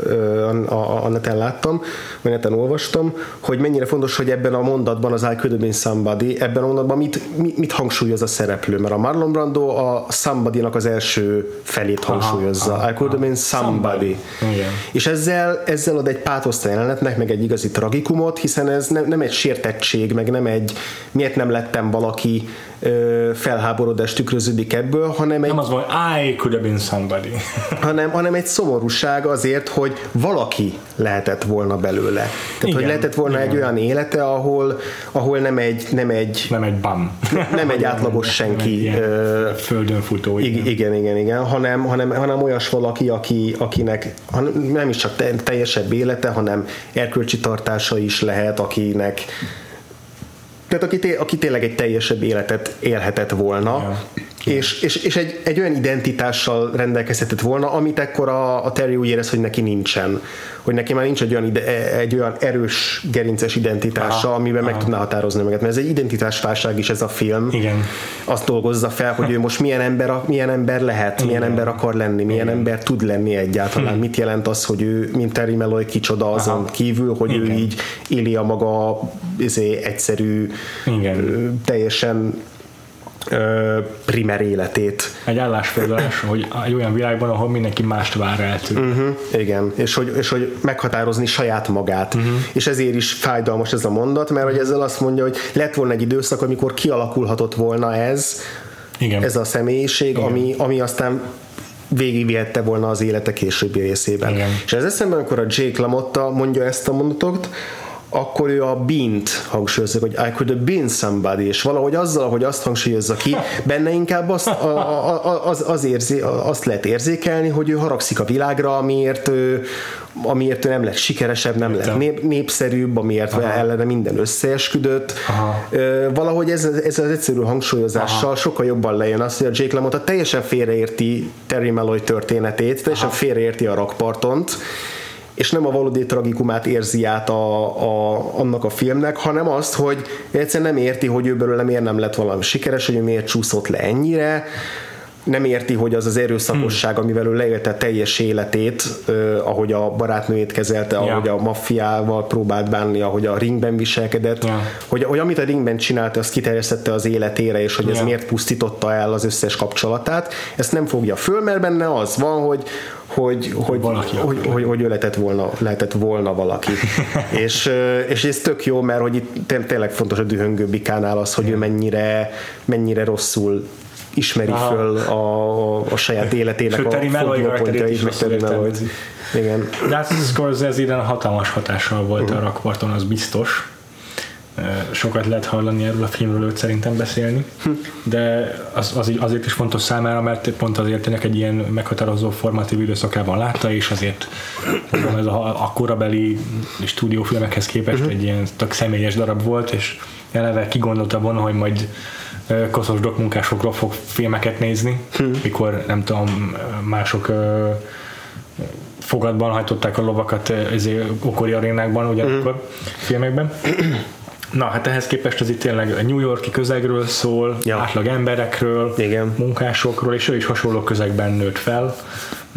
a, a neten láttam, vagy neten olvastam, hogy mennyire fontos, hogy ebben a mondatban az I could have been somebody, ebben a mondatban mit, mit, mit hangsúlyoz a szereplő, mert a Marlon Brando a somebody-nak az első felét hangsúlyozza. Aha, aha, I could have been somebody. somebody. És ezzel, ezzel ad egy pátoszt a jelenetnek, meg egy igazi tragikumot, hiszen ez nem, nem egy sértettség, meg nem egy miért nem lettem valaki felháborodás tükröződik ebből, hanem egy... Nem az van, I could have been somebody. hanem, hanem egy szomorúság azért, hogy valaki lehetett volna belőle. Tehát, igen, hogy lehetett volna igen. egy olyan élete, ahol, ahol nem egy nem egy, nem egy bam. Nem egy átlagos senki. Nem egy földön futó. Igen, igen, igen, igen hanem, hanem, hanem olyas valaki, aki, akinek nem is csak teljesebb élete, hanem erkölcsi tartása is lehet, akinek tehát aki, té, aki tényleg egy teljesebb életet élhetett volna. És, és, és egy, egy olyan identitással rendelkezhetett volna, amit ekkor a, a Terry úgy érez, hogy neki nincsen. Hogy neki már nincs egy olyan, ide, egy olyan erős gerinces identitása, aha, amiben aha. meg tudná határozni meg. Mert ez egy identitásválság is ez a film. Igen. Azt dolgozza fel, hogy ő most milyen ember, milyen ember lehet, Igen. milyen ember akar lenni, milyen Igen. ember tud lenni egyáltalán. Hm. Mit jelent az, hogy ő, mint Terry Melloy kicsoda azon aha. kívül, hogy Igen. ő így éli a maga izé, egyszerű igen. teljesen primer életét. Egy állásfoglalás, hogy egy olyan világban, ahol mindenki mást vár el tőle. Uh-huh, igen, és hogy, és hogy meghatározni saját magát. Uh-huh. És ezért is fájdalmas ez a mondat, mert hogy ezzel azt mondja, hogy lett volna egy időszak, amikor kialakulhatott volna ez, igen. ez a személyiség, ami, ami aztán végigvihette volna az élete későbbi részében. Igen. És ez eszemben, amikor a Jake LaMotta mondja ezt a mondatot, akkor ő a bint hangsúlyozza, hogy I could have been somebody, és valahogy azzal, hogy azt hangsúlyozza ki, benne inkább azt, a, a, az, az érzé, azt lehet érzékelni, hogy ő haragszik a világra, amiért ő, amiért ő nem lett sikeresebb, nem lett nép, népszerűbb, amiért Aha. ellene minden összeesküdött. Aha. Valahogy ez, ez az egyszerű hangsúlyozással Aha. sokkal jobban lejön az, hogy a Jake LaMotta teljesen félreérti Terry Malloy történetét, teljesen Aha. félreérti a rakpartont, és nem a valódi tragikumát érzi át a, a, annak a filmnek, hanem azt, hogy egyszerűen nem érti, hogy ő belőle miért nem lett valami sikeres, hogy ő miért csúszott le ennyire, nem érti, hogy az az erőszakosság, hmm. amivel ő leélte teljes életét, uh, ahogy a barátnőjét kezelte, yeah. ahogy a maffiával próbált bánni, ahogy a ringben viselkedett, yeah. hogy, hogy amit a ringben csinált, azt kiterjesztette az életére, és hogy yeah. ez miért pusztította el az összes kapcsolatát, ezt nem fogja föl, mert benne az van, hogy, hogy, hogy, valaki hogy, hogy, hogy ő lehetett volna, lehetett volna valaki. és, és ez tök jó, mert hogy itt tényleg fontos a dühöngő bikánál az, hogy ő mennyire, mennyire rosszul ismeri Aha. föl a, a saját életének Sőt, a fordulópontjait, meg Terry Igen. De hát Scorsese idén hatalmas hatással volt uh-huh. a rakparton, az biztos sokat lehet hallani erről a filmről őt szerintem beszélni, hm. de az, az, azért is fontos számára, mert pont azért ennek egy ilyen meghatározó formatív időszakában látta, és azért mondom, ez a, a korabeli stúdiófilmekhez képest uh-huh. egy ilyen tök személyes darab volt, és eleve kigondolta volna, hogy majd koszos dokmunkásokról fog filmeket nézni, hm. mikor nem tudom, mások fogadban hajtották a lovakat okori arénákban, ugyanakkor hm. filmekben. Na, hát ehhez képest ez itt tényleg a New Yorki közegről szól, ja. átlag emberekről, Igen. munkásokról, és ő is hasonló közegben nőtt fel.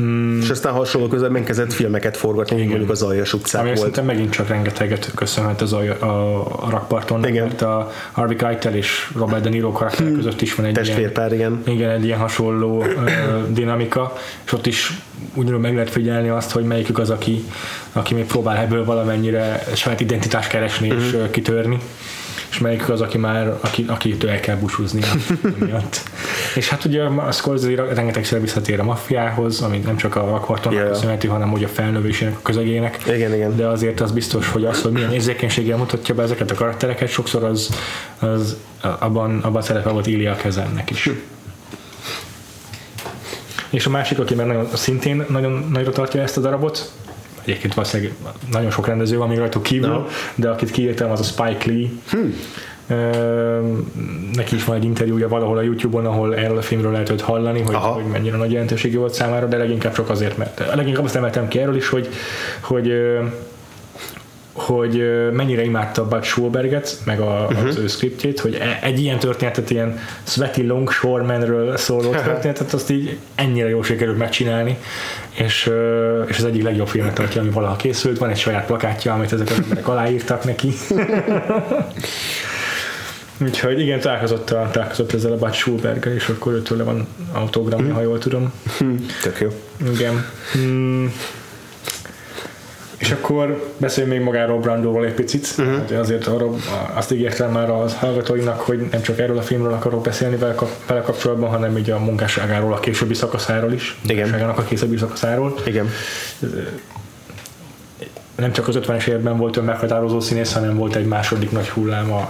Mm. És aztán hasonló közben kezdett filmeket forgatni, mint mondjuk az Aljas utcák Ami volt. megint csak rengeteget köszönhet az a, a, a rakparton, igen. mert a Harvey Keitel és Robert De Niro karakter hmm. között is van egy ilyen, igen. igen. egy ilyen hasonló uh, dinamika, és ott is ugyanúgy meg lehet figyelni azt, hogy melyikük az, aki, aki még próbál ebből valamennyire saját identitást keresni uh-huh. és uh, kitörni és melyik az, aki már, aki, akitől el kell búcsúzni miatt. és hát ugye a Scorsese rengetegszer visszatér a maffiához, ami nem csak a rakvartonnak yeah. köszönheti, hanem úgy a felnövésének, a közegének. Igen, igen. De azért az biztos, hogy az, hogy milyen érzékenységgel mutatja be ezeket a karaktereket, sokszor az, az abban, abban szerepe volt Ilya Kezennek is. És a másik, aki meg nagyon, szintén nagyon nagyra tartja ezt a darabot, egyébként valószínűleg nagyon sok rendező van még rajtuk kívül, no. de akit kiírtam, az a Spike Lee. Hmm. Neki is van egy interjúja valahol a Youtube-on, ahol erről a filmről lehet őt hallani, hogy, hogy mennyire nagy jelentősége volt számára, de leginkább csak azért, mert leginkább azt emeltem ki erről is, hogy, hogy hogy mennyire imádta Bud Schulberget, meg a, uh-huh. az ő skriptjét, hogy e, egy ilyen történetet, ilyen Sweaty Longshoremanről szóló történetet, azt így ennyire jól sikerült megcsinálni, és, és az egyik legjobb filmet tartja, ami valaha készült, van egy saját plakátja, amit ezek az emberek aláírtak neki. Úgyhogy igen, találkozott, a, találkozott ezzel a Bud Schulberggel, és akkor őtől van autogramja, hmm. ha jól tudom. Hmm. Tök jó. Igen. Hmm. És akkor beszéljünk még magáról Brandóval egy picit. Uh-huh. Azért arra, azt ígértem már a hallgatóinak, hogy nem csak erről a filmről akarok beszélni vele, vele kapcsolatban, hanem így a munkásságáról, a későbbi szakaszáról is. Igen. a későbbi szakaszáról. Igen. Nem csak az 50-es években volt ön meghatározó színész, hanem volt egy második nagy hullám a,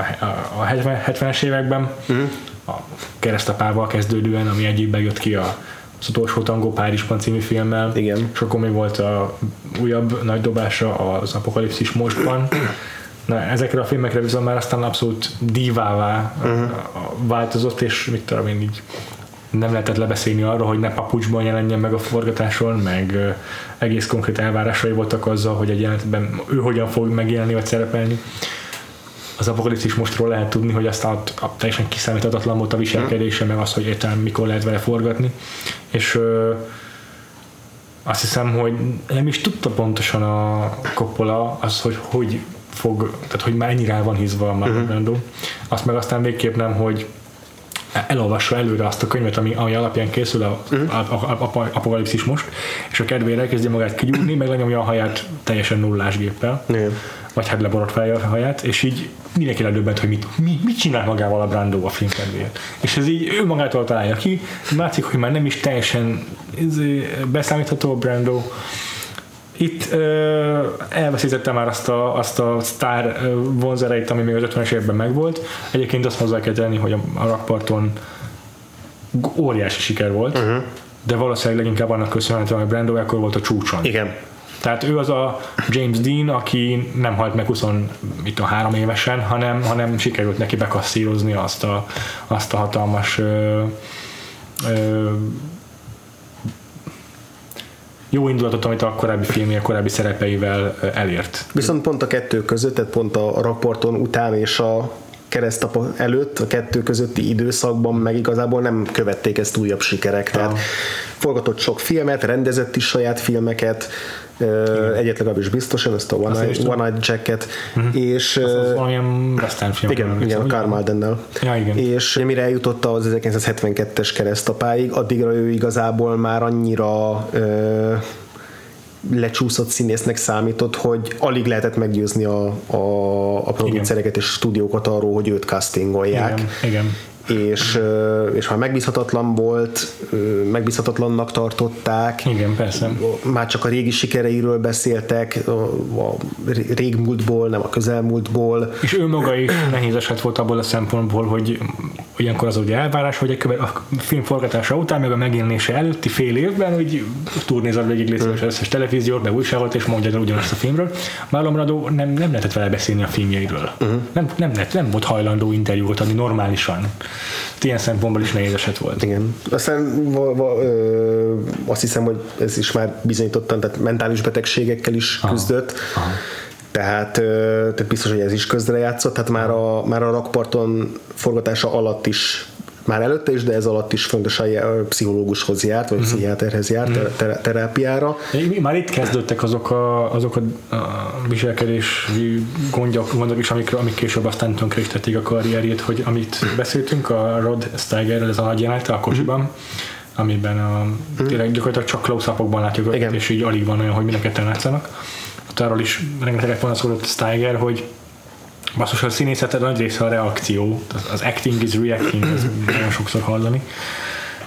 a 70-es években. Uh-huh. A keresztapával kezdődően, ami egyikben jött ki a az utolsó tangó Párizsban című filmmel. Igen. És akkor még volt a újabb nagy dobása az Apokalipszis mostban. Na, ezekre a filmekre viszont már aztán abszolút divává uh-huh. változott, és mit tudom én így nem lehetett lebeszélni arról, hogy ne papucsban jelenjen meg a forgatáson, meg egész konkrét elvárásai voltak azzal, hogy egy jelenetben ő hogyan fog megjelenni vagy szerepelni az apokalipszis mostról lehet tudni, hogy aztán a teljesen kiszámíthatatlan volt a viselkedése, meg az, hogy értelem mikor lehet vele forgatni. És ö, azt hiszem, hogy nem is tudta pontosan a Coppola az, hogy hogy fog, tehát hogy már ennyire van hízva a Marlon uh-huh. Azt meg aztán végképp nem, hogy elolvassa előre azt a könyvet, ami, ami alapján készül a, uh-huh. a, a, a, a apokalipszis most, és a kedvére elkezdi magát kigyúrni, meg lenyomja a haját teljesen nullás géppel. Uh-huh vagy hát leborotválja a haját, és így mindenki ledöbbent, hogy mit, mi, mit csinál magával a Brando a film kedvéért. És ez így ő magától találja ki, látszik, hogy már nem is teljesen beszámítható a Brando, itt ö, elveszítette már azt a, azt a sztár vonzereit, ami még az 50-es években megvolt. Egyébként azt hozzá kell tenni, hogy a, a rakparton óriási siker volt, uh-huh. de valószínűleg leginkább annak köszönhetően, hogy Brando akkor volt a csúcson. Igen. Tehát ő az a James Dean, aki nem halt meg 23 évesen, hanem, hanem sikerült neki bekasszírozni azt a, azt a hatalmas ö, ö, jó indulatot, amit a korábbi filmje, a korábbi szerepeivel elért. Viszont pont a kettő között, tehát pont a raporton után és a keresztapa előtt, a kettő közötti időszakban meg igazából nem követték ezt újabb sikerek. Tehát forgatott sok filmet, rendezett is saját filmeket, igen. egyet legalábbis biztosan, ezt a One, Eye, One Eyed Jacket, uh-huh. és az, az valamilyen western film. Igen, igen a Karl Maldennel. Ja, igen. És mire eljutott az 1972-es keresztapáig, addigra ő igazából már annyira ö, lecsúszott színésznek számított, hogy alig lehetett meggyőzni a, a, a producereket és stúdiókat arról, hogy őt castingolják. Igen, igen és, és ha megbízhatatlan volt, megbízhatatlannak tartották. Igen, persze. Már csak a régi sikereiről beszéltek, a régmúltból, nem a közelmúltból. És ő maga is nehéz eset volt abból a szempontból, hogy ilyenkor az ugye elvárás, hogy a film forgatása után, meg a megjelenése előtti fél évben, hogy turnézad végig az összes televíziót, be újságot, és mondja el ugyanazt a filmről. Marlon Brando nem, nem lehetett vele beszélni a filmjeiről. Uh-huh. Nem, nem, lett, nem volt hajlandó interjút adni normálisan. Ilyen szempontból is nehéz eset volt. Igen. Aztán va, va, ö, azt hiszem, hogy ez is már bizonyítottan, tehát mentális betegségekkel is Aha. küzdött. Aha tehát, tehát biztos, hogy ez is közrejátszott, tehát már a, már a rakparton forgatása alatt is már előtte is, de ez alatt is fontos a pszichológushoz járt, vagy uh-huh. pszichiáterhez járt, uh-huh. ter- terápiára. Már itt kezdődtek azok a, azok a, viselkedési gondok, gondok is, amik, amik később aztán tönkre a karrierjét, hogy amit beszéltünk a Rod Steigerről, ez a nagy jelenete a kocsiban, uh-huh amiben a, tényleg gyakorlatilag csak close látjuk Igen. és így alig van olyan, hogy mindenket látszanak ott arról is rengeteget panaszkodott Steiger, hogy basszus, a színészet nagy része a reakció, az acting is reacting, ez nagyon sokszor hallani.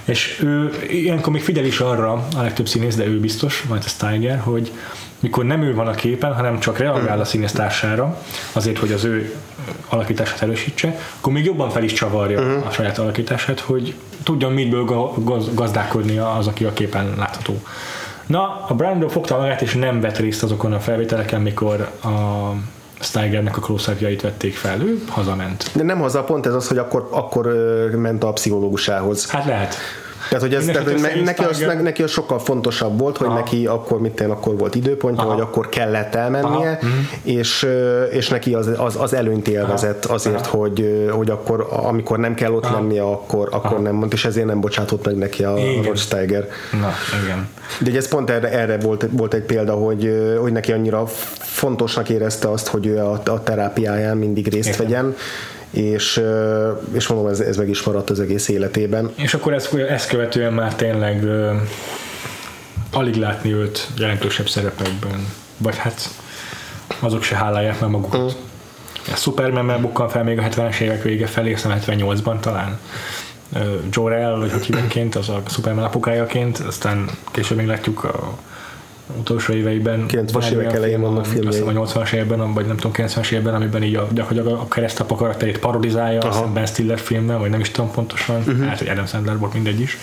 És ő ilyenkor még figyel is arra, a legtöbb színész, de ő biztos, majd a Steiger, hogy mikor nem ő van a képen, hanem csak reagál a színésztársára, azért, hogy az ő alakítását erősítse, akkor még jobban fel is csavarja uh-huh. a saját alakítását, hogy tudjon miből gaz- gazdálkodni az, aki a képen látható. Na, a Brando fogta magát, és nem vett részt azokon a felvételeken, mikor a Steigernek a close vették fel, ő hazament. De nem haza, pont ez az, hogy akkor, akkor ment a pszichológusához. Hát lehet. Tehát, hogy, ez, tehát, hogy ne, neki, az, ne, neki az sokkal fontosabb volt, hogy Aha. neki akkor, mit én, akkor volt időpontja, Aha. hogy akkor kellett elmennie, Aha. Mhm. és, és neki az, az, az előnyt élvezett azért, hogy, ö, hogy akkor, amikor nem kell ott lennie, akkor, akkor nem mond, és ezért nem bocsátott meg neki a. Rod Steiger. Na, igen. De ez pont erre, erre volt, volt egy példa, hogy, hogy neki annyira fontosnak érezte azt, hogy ő a, a terápiáján mindig részt Igen. vegyen, és, és mondom, ez, ez meg is maradt az egész életében. És akkor ezt, ezt követően már tényleg ö, alig látni őt jelentősebb szerepekben. Vagy hát azok se hálálják meg magukat. Mm. A Superman bukkan fel még a 70-es évek vége felé, aztán 78-ban talán. Jor-El, vagy hogy hívják az a Superman apukájaként, aztán később még látjuk a utolsó éveiben 90-es van egy évek elején vannak a- filmjei. azt hiszem a 80-as években, vagy nem tudom, 90-es években, amiben így a, gyakorlatilag a keresztapa karakterét parodizálja, Aha. aztán Ben Stiller filmben, vagy nem is tudom pontosan, uh-huh. hát, hogy Adam Sandler volt, mindegy is.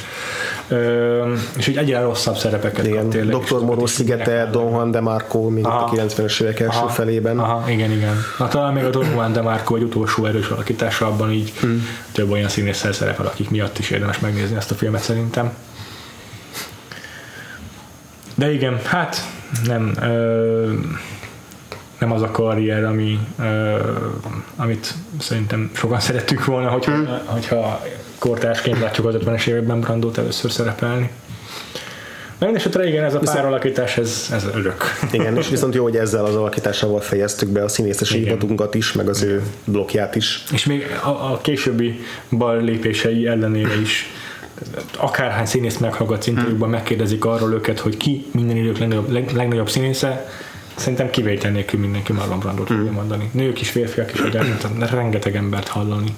Ö, és így egyre rosszabb szerepeket Igen, kap tényleg, Dr. Moró szigete, Don Juan de Marco Aha. a 90-es évek első Aha. felében. Aha, igen, igen. Na, talán még a Don Juan de Marco egy utolsó erős alakítása abban így hmm. több olyan színésszel szerepel, akik miatt is érdemes megnézni ezt a filmet szerintem. De igen, hát nem ö, nem az a karrier, ami, ö, amit szerintem sokan szerettük volna, hogyha, hmm. hogyha kortársként látjuk az 50-es években Brandót először szerepelni. Na, esetre igen, ez a páralakítás, ez, ez örök. Igen, és viszont jó, hogy ezzel az alakításával fejeztük be a színészes Igen. évatunkat is, meg az ő blokkját is. És még a, a későbbi bal lépései ellenére is akárhány színész meghallgatsz interjúkban, megkérdezik arról őket, hogy ki minden idők legnagyobb, leg, legnagyobb színésze, szerintem kivétel nélkül mindenki Marlon Brandot fogja mondani. Nők is, férfiak is, elmondtam, rengeteg embert hallani,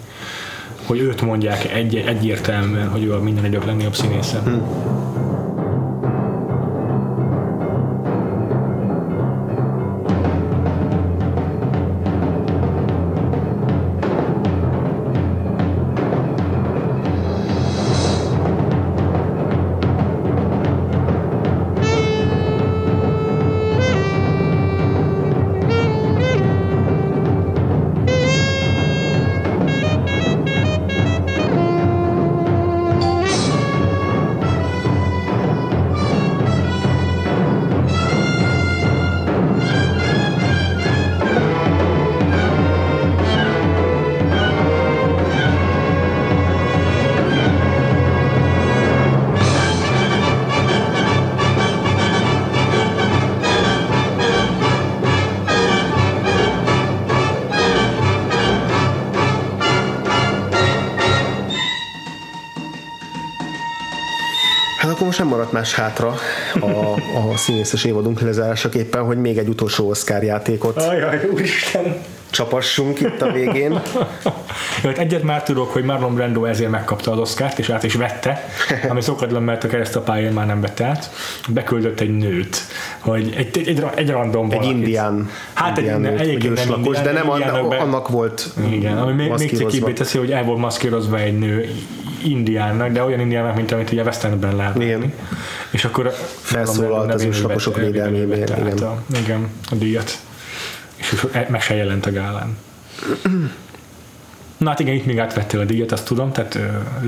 hogy őt mondják egy, egyértelműen, hogy ő a minden idők legnagyobb színésze. Hát maradt más hátra a, a színészes évadunk lezárásaképpen, hogy még egy utolsó Oscar játékot Ajaj, úristen! csapassunk itt a végén. Jó, hát egyet már tudok, hogy Marlon Brando ezért megkapta az Oscárt, és át is vette, ami szokatlan, mert a keresztapályán már nem vette át. Beküldött egy nőt, hogy egy, egy, egy, egy random Egy valakit. indián, Hát egy, indián ne, nőt, vagy egyébként nem őslakos, indián, de nem annak, annak volt Igen, ami még, még cikibbé teszi, hogy el volt maszkírozva egy nő indiánnak, de olyan indiánnak, mint amit ugye West Endben lehet látni. És akkor Felszólalt az őslakosok védelmében, igen. A, igen, a díjat. És és meg se jelent a gálán. Na hát igen, itt még átvettél a díjat, azt tudom, tehát ö,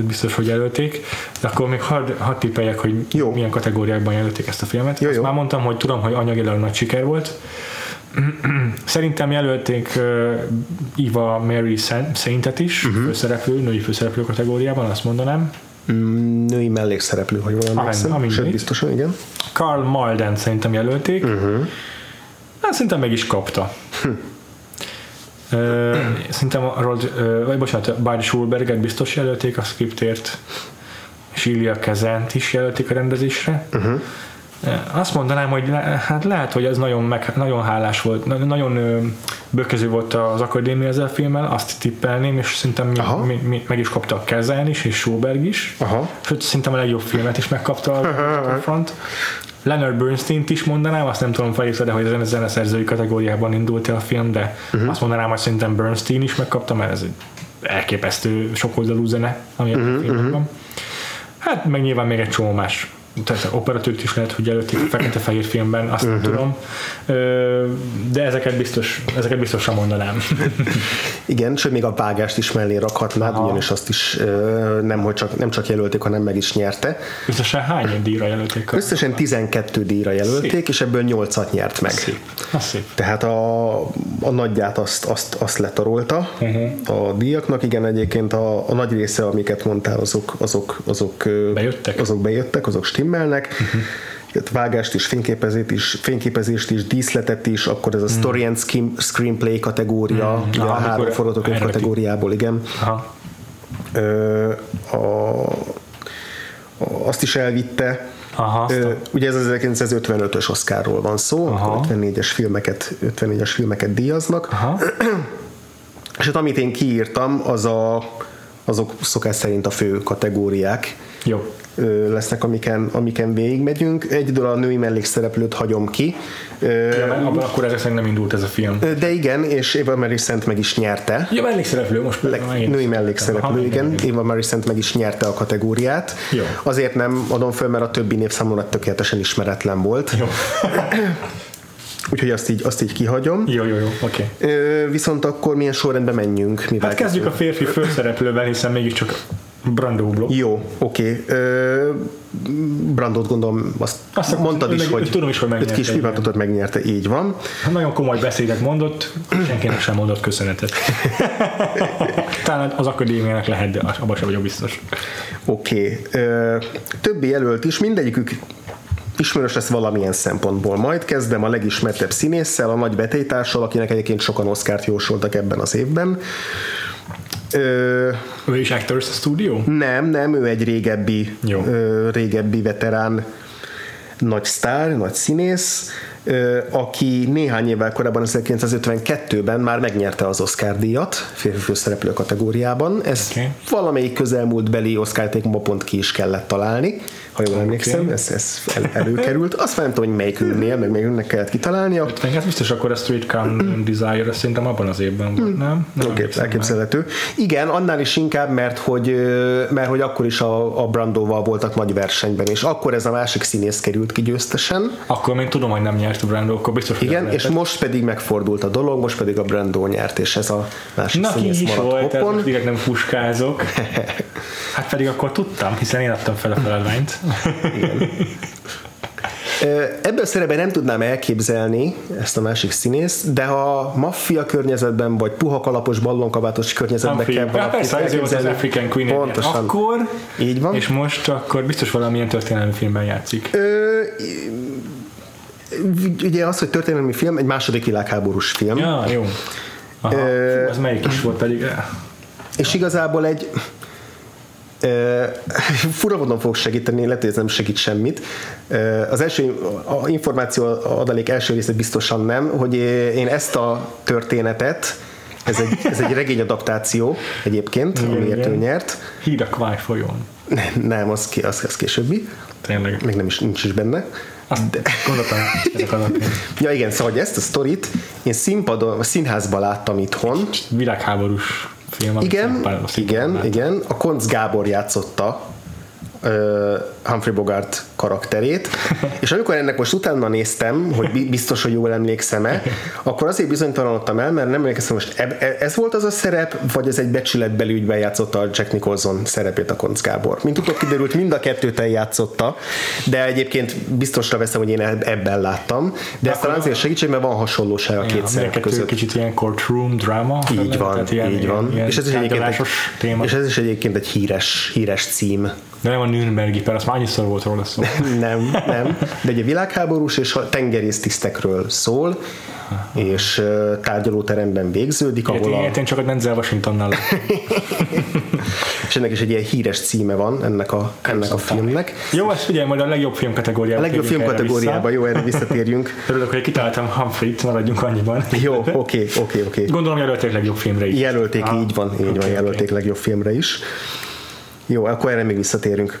biztos, hogy jelölték, de akkor még hadd had tippeljek, hogy Jó. milyen kategóriákban jelölték ezt a filmet. Jó, Azt jó. már mondtam, hogy tudom, hogy anyagilag nagy siker volt. Szerintem jelölték uh, Eva Mary Saintet is, uh-huh. főszereplő, női főszereplő kategóriában, azt mondanám. Mm, női mellékszereplő, hogy jól emlékszem. Sőt, biztosan, igen. Carl Malden szerintem jelölték. Uh-huh. Hát szerintem meg is kapta. Hm. Uh, szerintem a Rod, uh, vagy bocsánat, Bard Schulberget biztos jelölték a skriptért, és Ilya Kezent is jelölték a rendezésre. Uh-huh. Azt mondanám, hogy le, hát lehet, hogy ez nagyon, meg, nagyon hálás volt, na- nagyon ö, bökező volt az akadémia ezzel a filmmel, azt tippelném, és szerintem mi, Aha. mi, mi, meg is kapta a Kezen is, és Schulberg is. Aha. Sőt, szerintem a legjobb filmet is megkapta a Front. Leonard bernstein is mondanám, azt nem tudom felírta, de hogy a zeneszerzői kategóriában indult el a film, de uh-huh. azt mondanám, hogy szerintem Bernstein is megkapta, mert ez egy elképesztő sokoldalú zene, ami uh-huh, a filmben van. Hát meg nyilván még egy csomó más tehát operatőrt is lehet, hogy jelölték fekete-fehér filmben, azt uh-huh. tudom. De ezeket biztos, ezeket biztosan mondanám. Igen, sőt még a vágást is mellé rakhatnád, Aha. ugyanis azt is nem, hogy csak, nem csak jelölték, hanem meg is nyerte. Összesen hány díjra jelölték? Összesen 12 díjra jelölték, szép. és ebből 8-at nyert meg. Szép. szép. Tehát a, a nagyját azt, azt, azt letarolta uh-huh. a díjaknak. Igen, egyébként a, a nagy része, amiket mondtál, azok, azok, azok bejöttek, azok, bejöttek, azok stimmelnek. Uh-huh vágást is, fényképezést is, fényképezést is, díszletet is, akkor ez a story and screenplay kategória, mm. ugye Aha, a három forgatókönyv kategóriából, igen. Aha. Ö, a, a, azt is elvitte, Aha, Ö, ugye ez az 1955-ös Oscarról van szó, Aha. 54-es filmeket, 54-es filmeket díjaznak. Aha. És hát amit én kiírtam, az a, azok szokás szerint a fő kategóriák. Jó lesznek, amiken, amiken végigmegyünk. Egy a női mellékszereplőt hagyom ki. Ja, abban akkor ezek szerint nem indult ez a film. De igen, és Eva Mary Szent meg is nyerte. Ja, mellékszereplő most. Le, női mellékszereplő, igen. igen. Eva Mary Szent meg is nyerte a kategóriát. Jó. Azért nem adom föl, mert a többi név számomra tökéletesen ismeretlen volt. Jó. Úgyhogy azt így, azt így kihagyom. Jó, jó, jó, oké. Okay. Viszont akkor milyen sorrendben menjünk? Mivel hát kezdjük a férfi főszereplővel, hiszen mégiscsak Brando blog. Jó, oké. Okay. Brandot gondolom, azt, azt mondtad is, meg, hogy, tudom is, hogy megnyerte. kis pillanatot megnyerte, így van. Hát nagyon komoly beszédet mondott, senkinek sem mondott köszönetet. Talán az akadémiának lehet, de abban sem vagyok biztos. Oké. Okay. Többi jelölt is, mindegyikük ismerős lesz valamilyen szempontból. Majd kezdem a legismertebb színésszel, a nagy betétársal, akinek egyébként sokan Oscárt jósoltak ebben az évben. Ö, ő is Actors Studio? Nem, nem, ő egy régebbi, Jó. Ö, régebbi veterán nagy sztár, nagy színész, aki néhány évvel korábban, 1952-ben már megnyerte az Oscar díjat férfi főszereplő kategóriában. Ez okay. valamelyik közelmúlt beli Oscar pont ki is kellett találni, ha jól okay. emlékszem, ez, ez el, előkerült. Azt nem tudom, hogy melyikünknél, meg melyikünknek kellett kitalálnia. Hát biztos akkor a Street Come Desire, szerintem abban az évben volt, nem? nem Oké, okay, elképzelhető. Igen, annál is inkább, mert hogy, mert hogy akkor is a, a Brandóval voltak nagy versenyben, és akkor ez a másik színész került ki győztesen. Akkor még tudom, hogy nem nyert a Brando, akkor biztos, Igen, és lehetett. most pedig megfordult a dolog, most pedig a Brando nyert, és ez a másik Na, színész is volt, hoppon. direkt nem fuskázok. hát pedig akkor tudtam, hiszen én adtam fel a feladványt. Igen. Ebből a szerepben nem tudnám elképzelni ezt a másik színész, de ha maffia környezetben, vagy puha kalapos ballonkabátos környezetben kell valakit persze, ez az African Queen Pontosan. Akkor, így van. és most akkor biztos valamilyen történelmi filmben játszik. Ö, ugye az, hogy történelmi film, egy második világháborús film. Ja, jó. Aha, Ö, az melyik is volt pedig? És igazából egy fura módon fog segíteni, lehet, hogy ez nem segít semmit. Az első a információ adalék első része biztosan nem, hogy én ezt a történetet ez egy, ez egy regény adaptáció egyébként, igen, amiért ő nyert. Híd a Kváj folyón. Nem, nem az, az, az későbbi. Tényleg. Még nem is, nincs is benne. Azt de... gondoltam, ezek alapján. Ja igen, szóval hogy ezt a sztorit én színpadon, színházban láttam itthon. Világháborús film. Igen, igen, igen. A Konc Gábor játszotta Humphrey Bogart karakterét, és amikor ennek most utána néztem, hogy biztos, hogy jól emlékszem-e, akkor azért bizonytalanodtam el, mert nem emlékeztem most, e, ez volt az a szerep, vagy ez egy becsületbeli ügyben játszotta a Jack Nicholson szerepét a Konc Gábor. Mint tudok, kiderült, mind a kettőt eljátszotta, de egyébként biztosra veszem, hogy én ebben láttam, de ezt talán azért segítség, mert van hasonlóság a két ja, szerep között. Kicsit ilyen courtroom drama. Így van, ilyen, így van. Ilyen, és, ez is egyébként egy, téma. és ez is egyébként egy híres, híres cím. De nem a Nürnbergi per, az már annyiszor volt róla szó. nem, nem. De egy világháborús és tengerésztisztekről szól, és tárgyalóteremben végződik, ahol a... Én csak a Denzel Washingtonnal És ennek is egy ilyen híres címe van ennek a, ennek a filmnek. Jó, ezt figyelj, majd a legjobb film kategóriában. A legjobb film kategóriában, jó, erre visszatérjünk. Örülök, hogy kitaláltam Humphrey-t, maradjunk annyiban. Jó, oké, oké, oké. Gondolom jelölték legjobb filmre is. Jelölték, ah, így van, így okay, van, jelölték okay. legjobb filmre is. Jó, akkor erre még visszatérünk.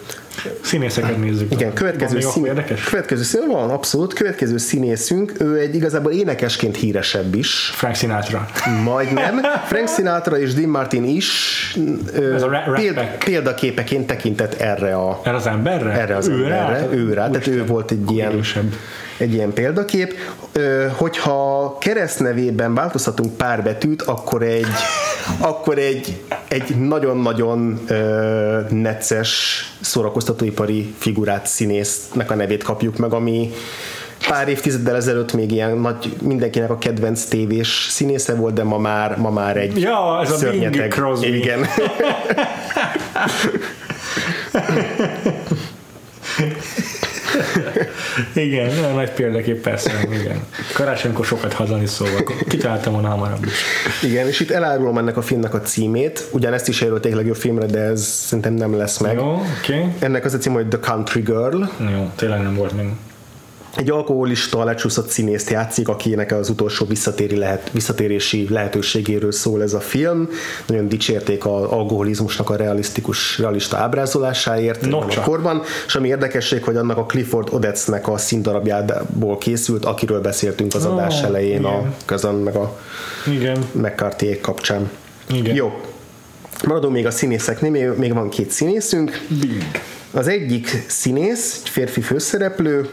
Színészeket nézzük. Igen, következő, szín... érdekes? következő szín... van, abszolút. Következő színészünk, ő egy igazából énekesként híresebb is. Frank Sinatra. Majdnem. Frank Sinatra és Dean Martin is ö, Ez a Ra- péld, példaképeként tekintett erre a Erre az emberre? erre az Ő emberre, rá? ő rá, tehát ő volt egy ilyen, egy ilyen példakép. Hogyha keresztnevében változtatunk pár betűt, akkor egy, akkor egy, egy nagyon-nagyon necces szórakoztatóipari figurát színésznek a nevét kapjuk meg, ami pár évtizeddel ezelőtt még ilyen nagy, mindenkinek a kedvenc tévés színésze volt, de ma már, ma már egy Ja, ez a Bing szörnyeteg. Crosby. Igen. Igen, nagyon nagy példakép persze, igen. Karácsonykor sokat hazani szóval, kitaláltam volna hamarabb is. Igen, és itt elárulom ennek a filmnek a címét, ugyanezt is jelölték legjobb filmre, de ez szerintem nem lesz meg. Jó, oké. Okay. Ennek az a cím, hogy The Country Girl. Jó, tényleg nem volt még. Egy alkoholista, lecsúszott színészt játszik, akinek az utolsó visszatéri lehet, visszatérési lehetőségéről szól ez a film. Nagyon dicsérték az alkoholizmusnak a realisztikus, realista ábrázolásáért No a korban, és ami érdekesség, hogy annak a Clifford Odetsnek a színdarabjából készült, akiről beszéltünk az adás elején a igen. közön, meg a Igen, mccarthy kapcsán. igen. Jó. Maradunk még a színészeknél, még, még van két színészünk. Bing. Az egyik színész, egy férfi főszereplő,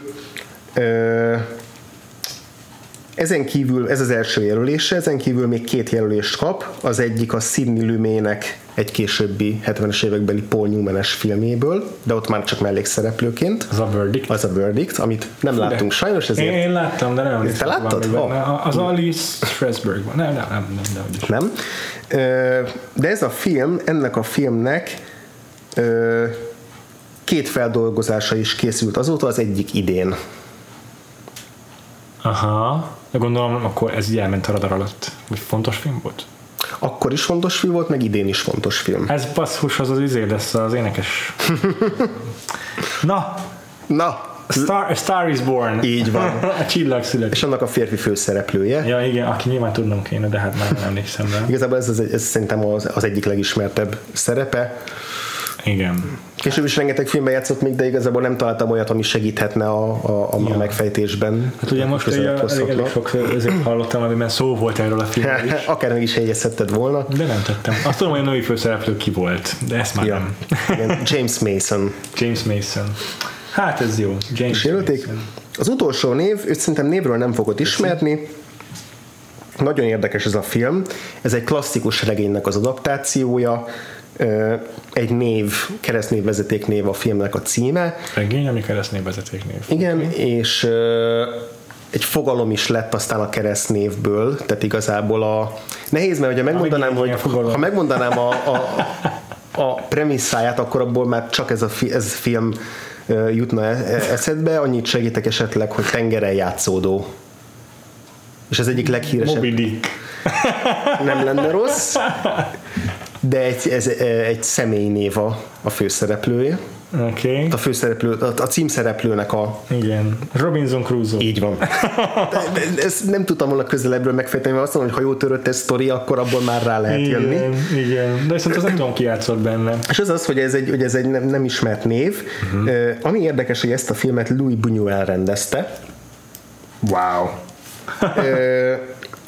ezen kívül, ez az első jelölése, ezen kívül még két jelölést kap, az egyik a Sidney Lumet-nek egy későbbi 70-es évekbeli Paul Newman-es filméből, de ott már csak mellékszereplőként, Az a verdict. az a Verdict, amit nem láttunk sajnos, Én, ezért én láttam, de nem emlékszem, láttad? Oh. Az Alice Strasbergban. Nem, nem, nem, nem, nem. Ö, De ez a film, ennek a filmnek két feldolgozása is készült azóta, az egyik idén. Aha, de gondolom, akkor ez így elment a radar alatt. Hogy fontos film volt? Akkor is fontos film volt, meg idén is fontos film. Ez basszus, az az izé lesz az énekes. Na, Na, a Star, a Star is Born. Így van. a csillag születik. és annak a férfi főszereplője. Ja, igen, aki nyilván tudnom kéne, de hát már nem emlékszem rá. Igazából ez, az, ez szerintem az, az egyik legismertebb szerepe. Igen. Később is rengeteg filmben játszott még, de igazából nem találtam olyat, ami segíthetne a, a, a, a megfejtésben. Hát ugye most ugye elég, elég sok ezért hallottam, amiben szó volt erről a filmről is. Akár meg is jegyezhetted volna. De nem tettem. Azt tudom, hogy a női főszereplő ki volt, de ezt már Ja. nem. Igen, James Mason. James Mason. Hát ez jó. James. Mason. Az utolsó név, őt szerintem névről nem fogod ismerni. Nagyon érdekes ez a film. Ez egy klasszikus regénynek az adaptációja. Egy név, keresztnév vezetéknév a filmnek a címe. Regény, ami keresztnév vezetéknév. Igen, és egy fogalom is lett aztán a keresztnévből, tehát igazából a... Nehéz, mert hogyha megmondanám, hogy ha megmondanám a, a, a premisszáját, akkor abból már csak ez a, fi, ez a film jutna e- eszedbe, annyit segítek esetleg, hogy tengeren játszódó. És ez egyik leghíresebb, Moby Dick. nem lenne rossz, de egy, ez egy személynév a, a főszereplője. Okay. A főszereplő, a, a címszereplőnek a, Igen. Robinson Crusoe. így van. De, ezt nem tudtam volna közelebbről megfejteni, mert azt mondom, hogy ha jó törött ez sztori, akkor abból már rá lehet jönni. Igen, igen. De viszont az nem tudom, ki játszott benne. És az az, hogy ez egy, hogy ez egy nem, nem ismert név. Uh-huh. Ami érdekes, hogy ezt a filmet Louis Buñuel rendezte. Wow.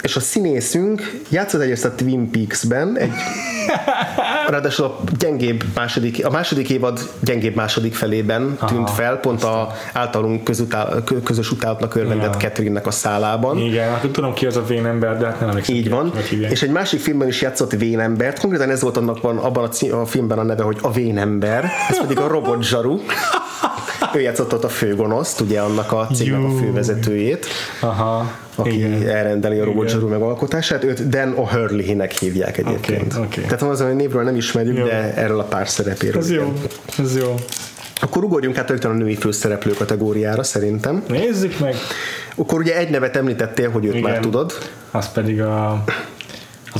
És a színészünk játszott egyrészt a Twin Peaks-ben, egy, ráadásul a gyengébb második, a második évad gyengébb második felében tűnt fel, pont a általunk közutál, kö- közös utálatnak örvendett Ja. Catherine-nek a szálában. Igen, hát tudom ki az a vén ember, de hát nem emlékszem. Így van. És egy másik filmben is játszott vénembert. Konkrétan ez volt annak van, abban a, cí- a filmben a neve, hogy a vénember. Ez pedig a robot zsaru. Ő játszott ott a főgonoszt, ugye annak a cégnek a fővezetőjét, Aha. aki Igen. elrendeli a robot zsaru megalkotását. Őt Dan O'Hurley-nek hívják egyébként. Oké, oké. Tehát az, hogy névről nem ismerjük, Jó. de erről a pár szerepéről. Ez jó. igen. Ez jó. Akkor ugorjunk át rögtön a női főszereplő kategóriára szerintem. Nézzük meg. Akkor ugye egy nevet említettél, hogy őt Igen. már tudod. Az pedig a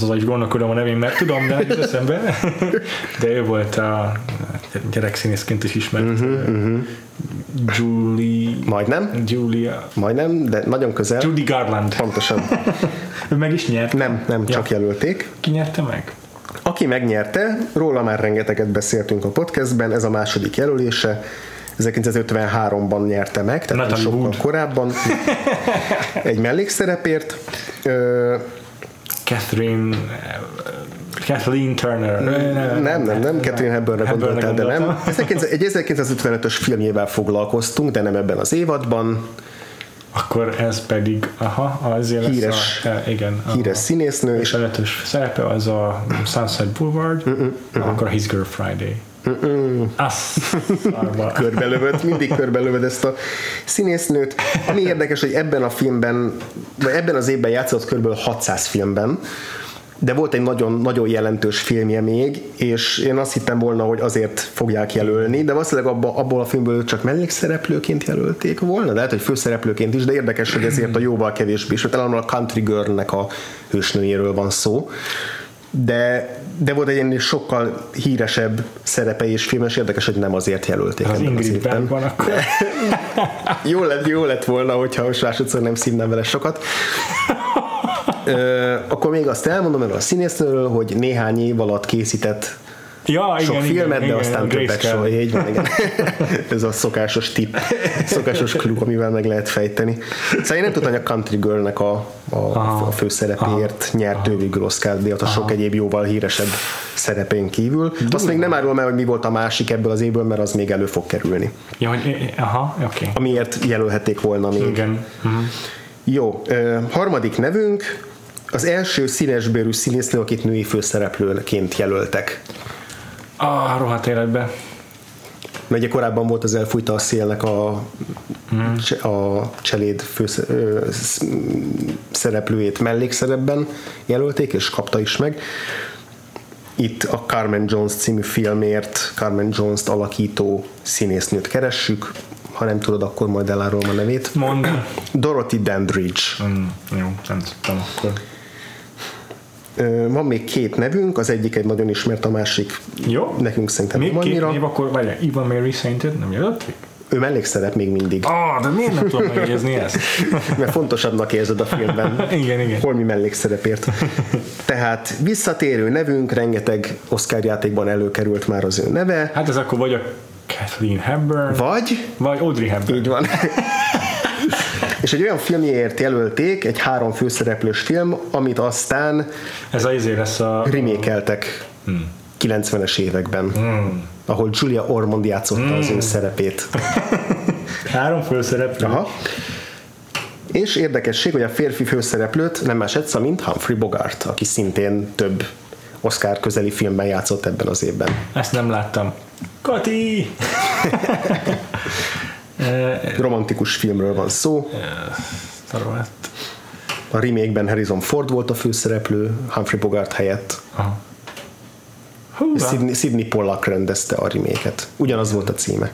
az az, hogy gondolkodom a nevén, mert tudom, de nem eszembe. De ő volt a gyerekszínészként is ismert. Mhm, Uh-huh, Julie... Majdnem, Julia... majdnem, de nagyon közel. Judy Garland. Pontosan. Ő meg is nyert. Nem, nem, Ja. csak jelölték. Ki nyerte meg? Aki megnyerte, róla már rengeteget beszéltünk a podcastben, ez a második jelölése, 1953-ban nyerte meg, tehát sokkal Wood. korábban egy mellékszerepért. Ö, Catherine Kathleen Turner. Nem, nem, nem, Catherine Hepburnre Hepburnre gondoltál, de nem. gondoltam. 1900 Egy 1955-ös filmjével foglalkoztunk, de nem ebben az évadban. Akkor ez pedig, aha, azért lesz Híres- a, igen, a, Híres színésznő, és előttes szerepe az a Sunset Boulevard, akkor a His Girl Friday. Körbelövöd, mindig körbelövöd ezt a színésznőt. Ami érdekes, hogy ebben a filmben, vagy ebben az évben játszott kb. 600 filmben, de volt egy nagyon, nagyon jelentős filmje még, és én azt hittem volna, hogy azért fogják jelölni, de valószínűleg abba, abból a filmből csak mellékszereplőként jelölték volna, de lehet, hogy főszereplőként is, de érdekes, hogy ezért a jóval kevésbé, és talán a Country Girl-nek a hősnőjéről van szó, de, de volt egy ennél sokkal híresebb szerepe és filmes, érdekes, hogy nem azért jelölték Az Ingrid évben. Berg van akkor. Jó lett, jó lett volna, hogyha most másodszor nem szívnám vele sokat. Ö, akkor még azt elmondom erről a színésznőről, hogy néhány év alatt készített Ja, sok igen, filmet, igen, de igen, aztán többet soha. Így van, igen. Ez a szokásos tip, szokásos klub, amivel meg lehet fejteni. Szóval én nem tudtam, hogy a Country Girl-nek a, a, a főszerepéért nyert ő végül Oscar díjat a sok egyéb jóval híresebb szerepén kívül. Azt még nem árul el, hogy mi volt a másik ebből az évből, mert az még elő fog kerülni. Ja, hogy, aha, oké. Okay. Amiért jelölhették volna még. Igen. Mhm. Jó, harmadik nevünk, az első színesbőrű színésznő, akit női főszereplőként jelöltek. Ah, rohadt életbe. Mert ugye korábban volt az Elfújta a szélnek a, cse- a cseléd sz- szereplőjét mellékszerepben jelölték, és kapta is meg. Itt a Carmen Jones című filmért Carmen Jones-t alakító színésznőt keressük. Ha nem tudod, akkor majd elárulom a nevét. Mondd. Dorothy Dandridge. Mm, jó, nem tudtam akkor. Van még két nevünk, az egyik egy nagyon ismert, a másik Jó. nekünk szerintem Még nem két annyira. név, akkor várjál, Eva Mary Sainted nem jelölték? Ő mellékszerep még mindig, Ah, de miért nem tudom megjegyezni ezt? mert fontosabbnak érzed a filmben. Igen, igen. Holmi mellékszerepért. Tehát visszatérő nevünk, rengeteg Oscar játékban előkerült már az ő neve, Hát ez akkor vagy a Kathleen Hepburn, vagy, vagy Audrey Hepburn. így van, és egy olyan filmjéért jelölték, egy három főszereplős film, amit aztán Ez az izé lesz a... remékeltek 90-es években, ahol Julia Ormond játszotta az ő szerepét. Három főszereplő. Aha. És érdekesség, hogy a férfi főszereplőt nem más egyszer, mint Humphrey Bogart, aki szintén több Oscar közeli filmben játszott ebben az évben. Ezt nem láttam. Kati! Eh, Romantikus filmről van szó. Szarolett. A remake-ben Harrison Ford volt a főszereplő, Humphrey Bogart helyett. Aha. Hú, Sidney, Sidney Pollack rendezte a remake-et. Ugyanaz volt a címe.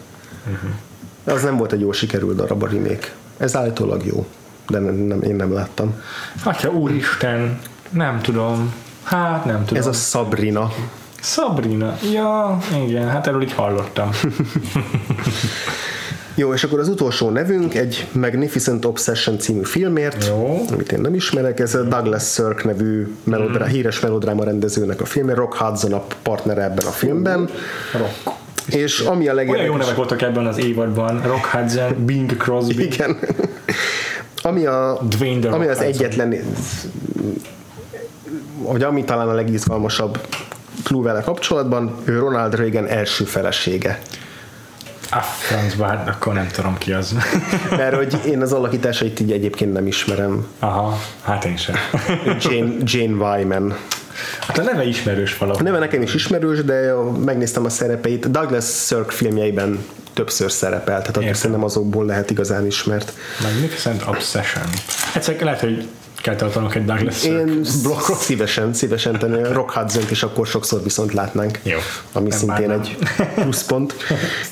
Az nem volt egy jó sikerült darab a remake. Ez állítólag jó, de nem, nem, én nem láttam. Atya úristen, nem tudom. Hát nem tudom. Ez a Sabrina. Sabrina. Ja, igen, hát erről így hallottam. Jó, és akkor az utolsó nevünk egy Magnificent Obsession című filmért, Jó. amit én nem ismerek, ez a Douglas Sirk nevű melodrá, híres melodráma rendezőnek a filmje, Rock Hudson a partner ebben a filmben, Rock. és ami a Olyan jó nevek voltak ebben az évadban. Rock Hudson, Bing Crosby. Igen. Ami, a, Dwayne ami az egyetlen, vagy ami talán a legizgalmasabb clue vele kapcsolatban, ő Ronald Reagan első felesége. Ah, francba, akkor nem tudom ki az. Mert hogy én az alakításait így egyébként nem ismerem. Aha, hát én sem. Jane, Jane Wyman. Hát a neve ismerős A valahol. neve nekem is ismerős, de megnéztem a szerepeit. Douglas Sirk filmjeiben többször szerepel, tehát akkor szerintem azokból lehet igazán ismert. Magnificent Obsession. Egyszer lehet, hogy kell tartanunk egy Douglas Én blokkot. szívesen, szívesen tenni. Rock hudson is akkor sokszor viszont látnánk. Jó. Ami Nem szintén bánnám. egy pluszpont.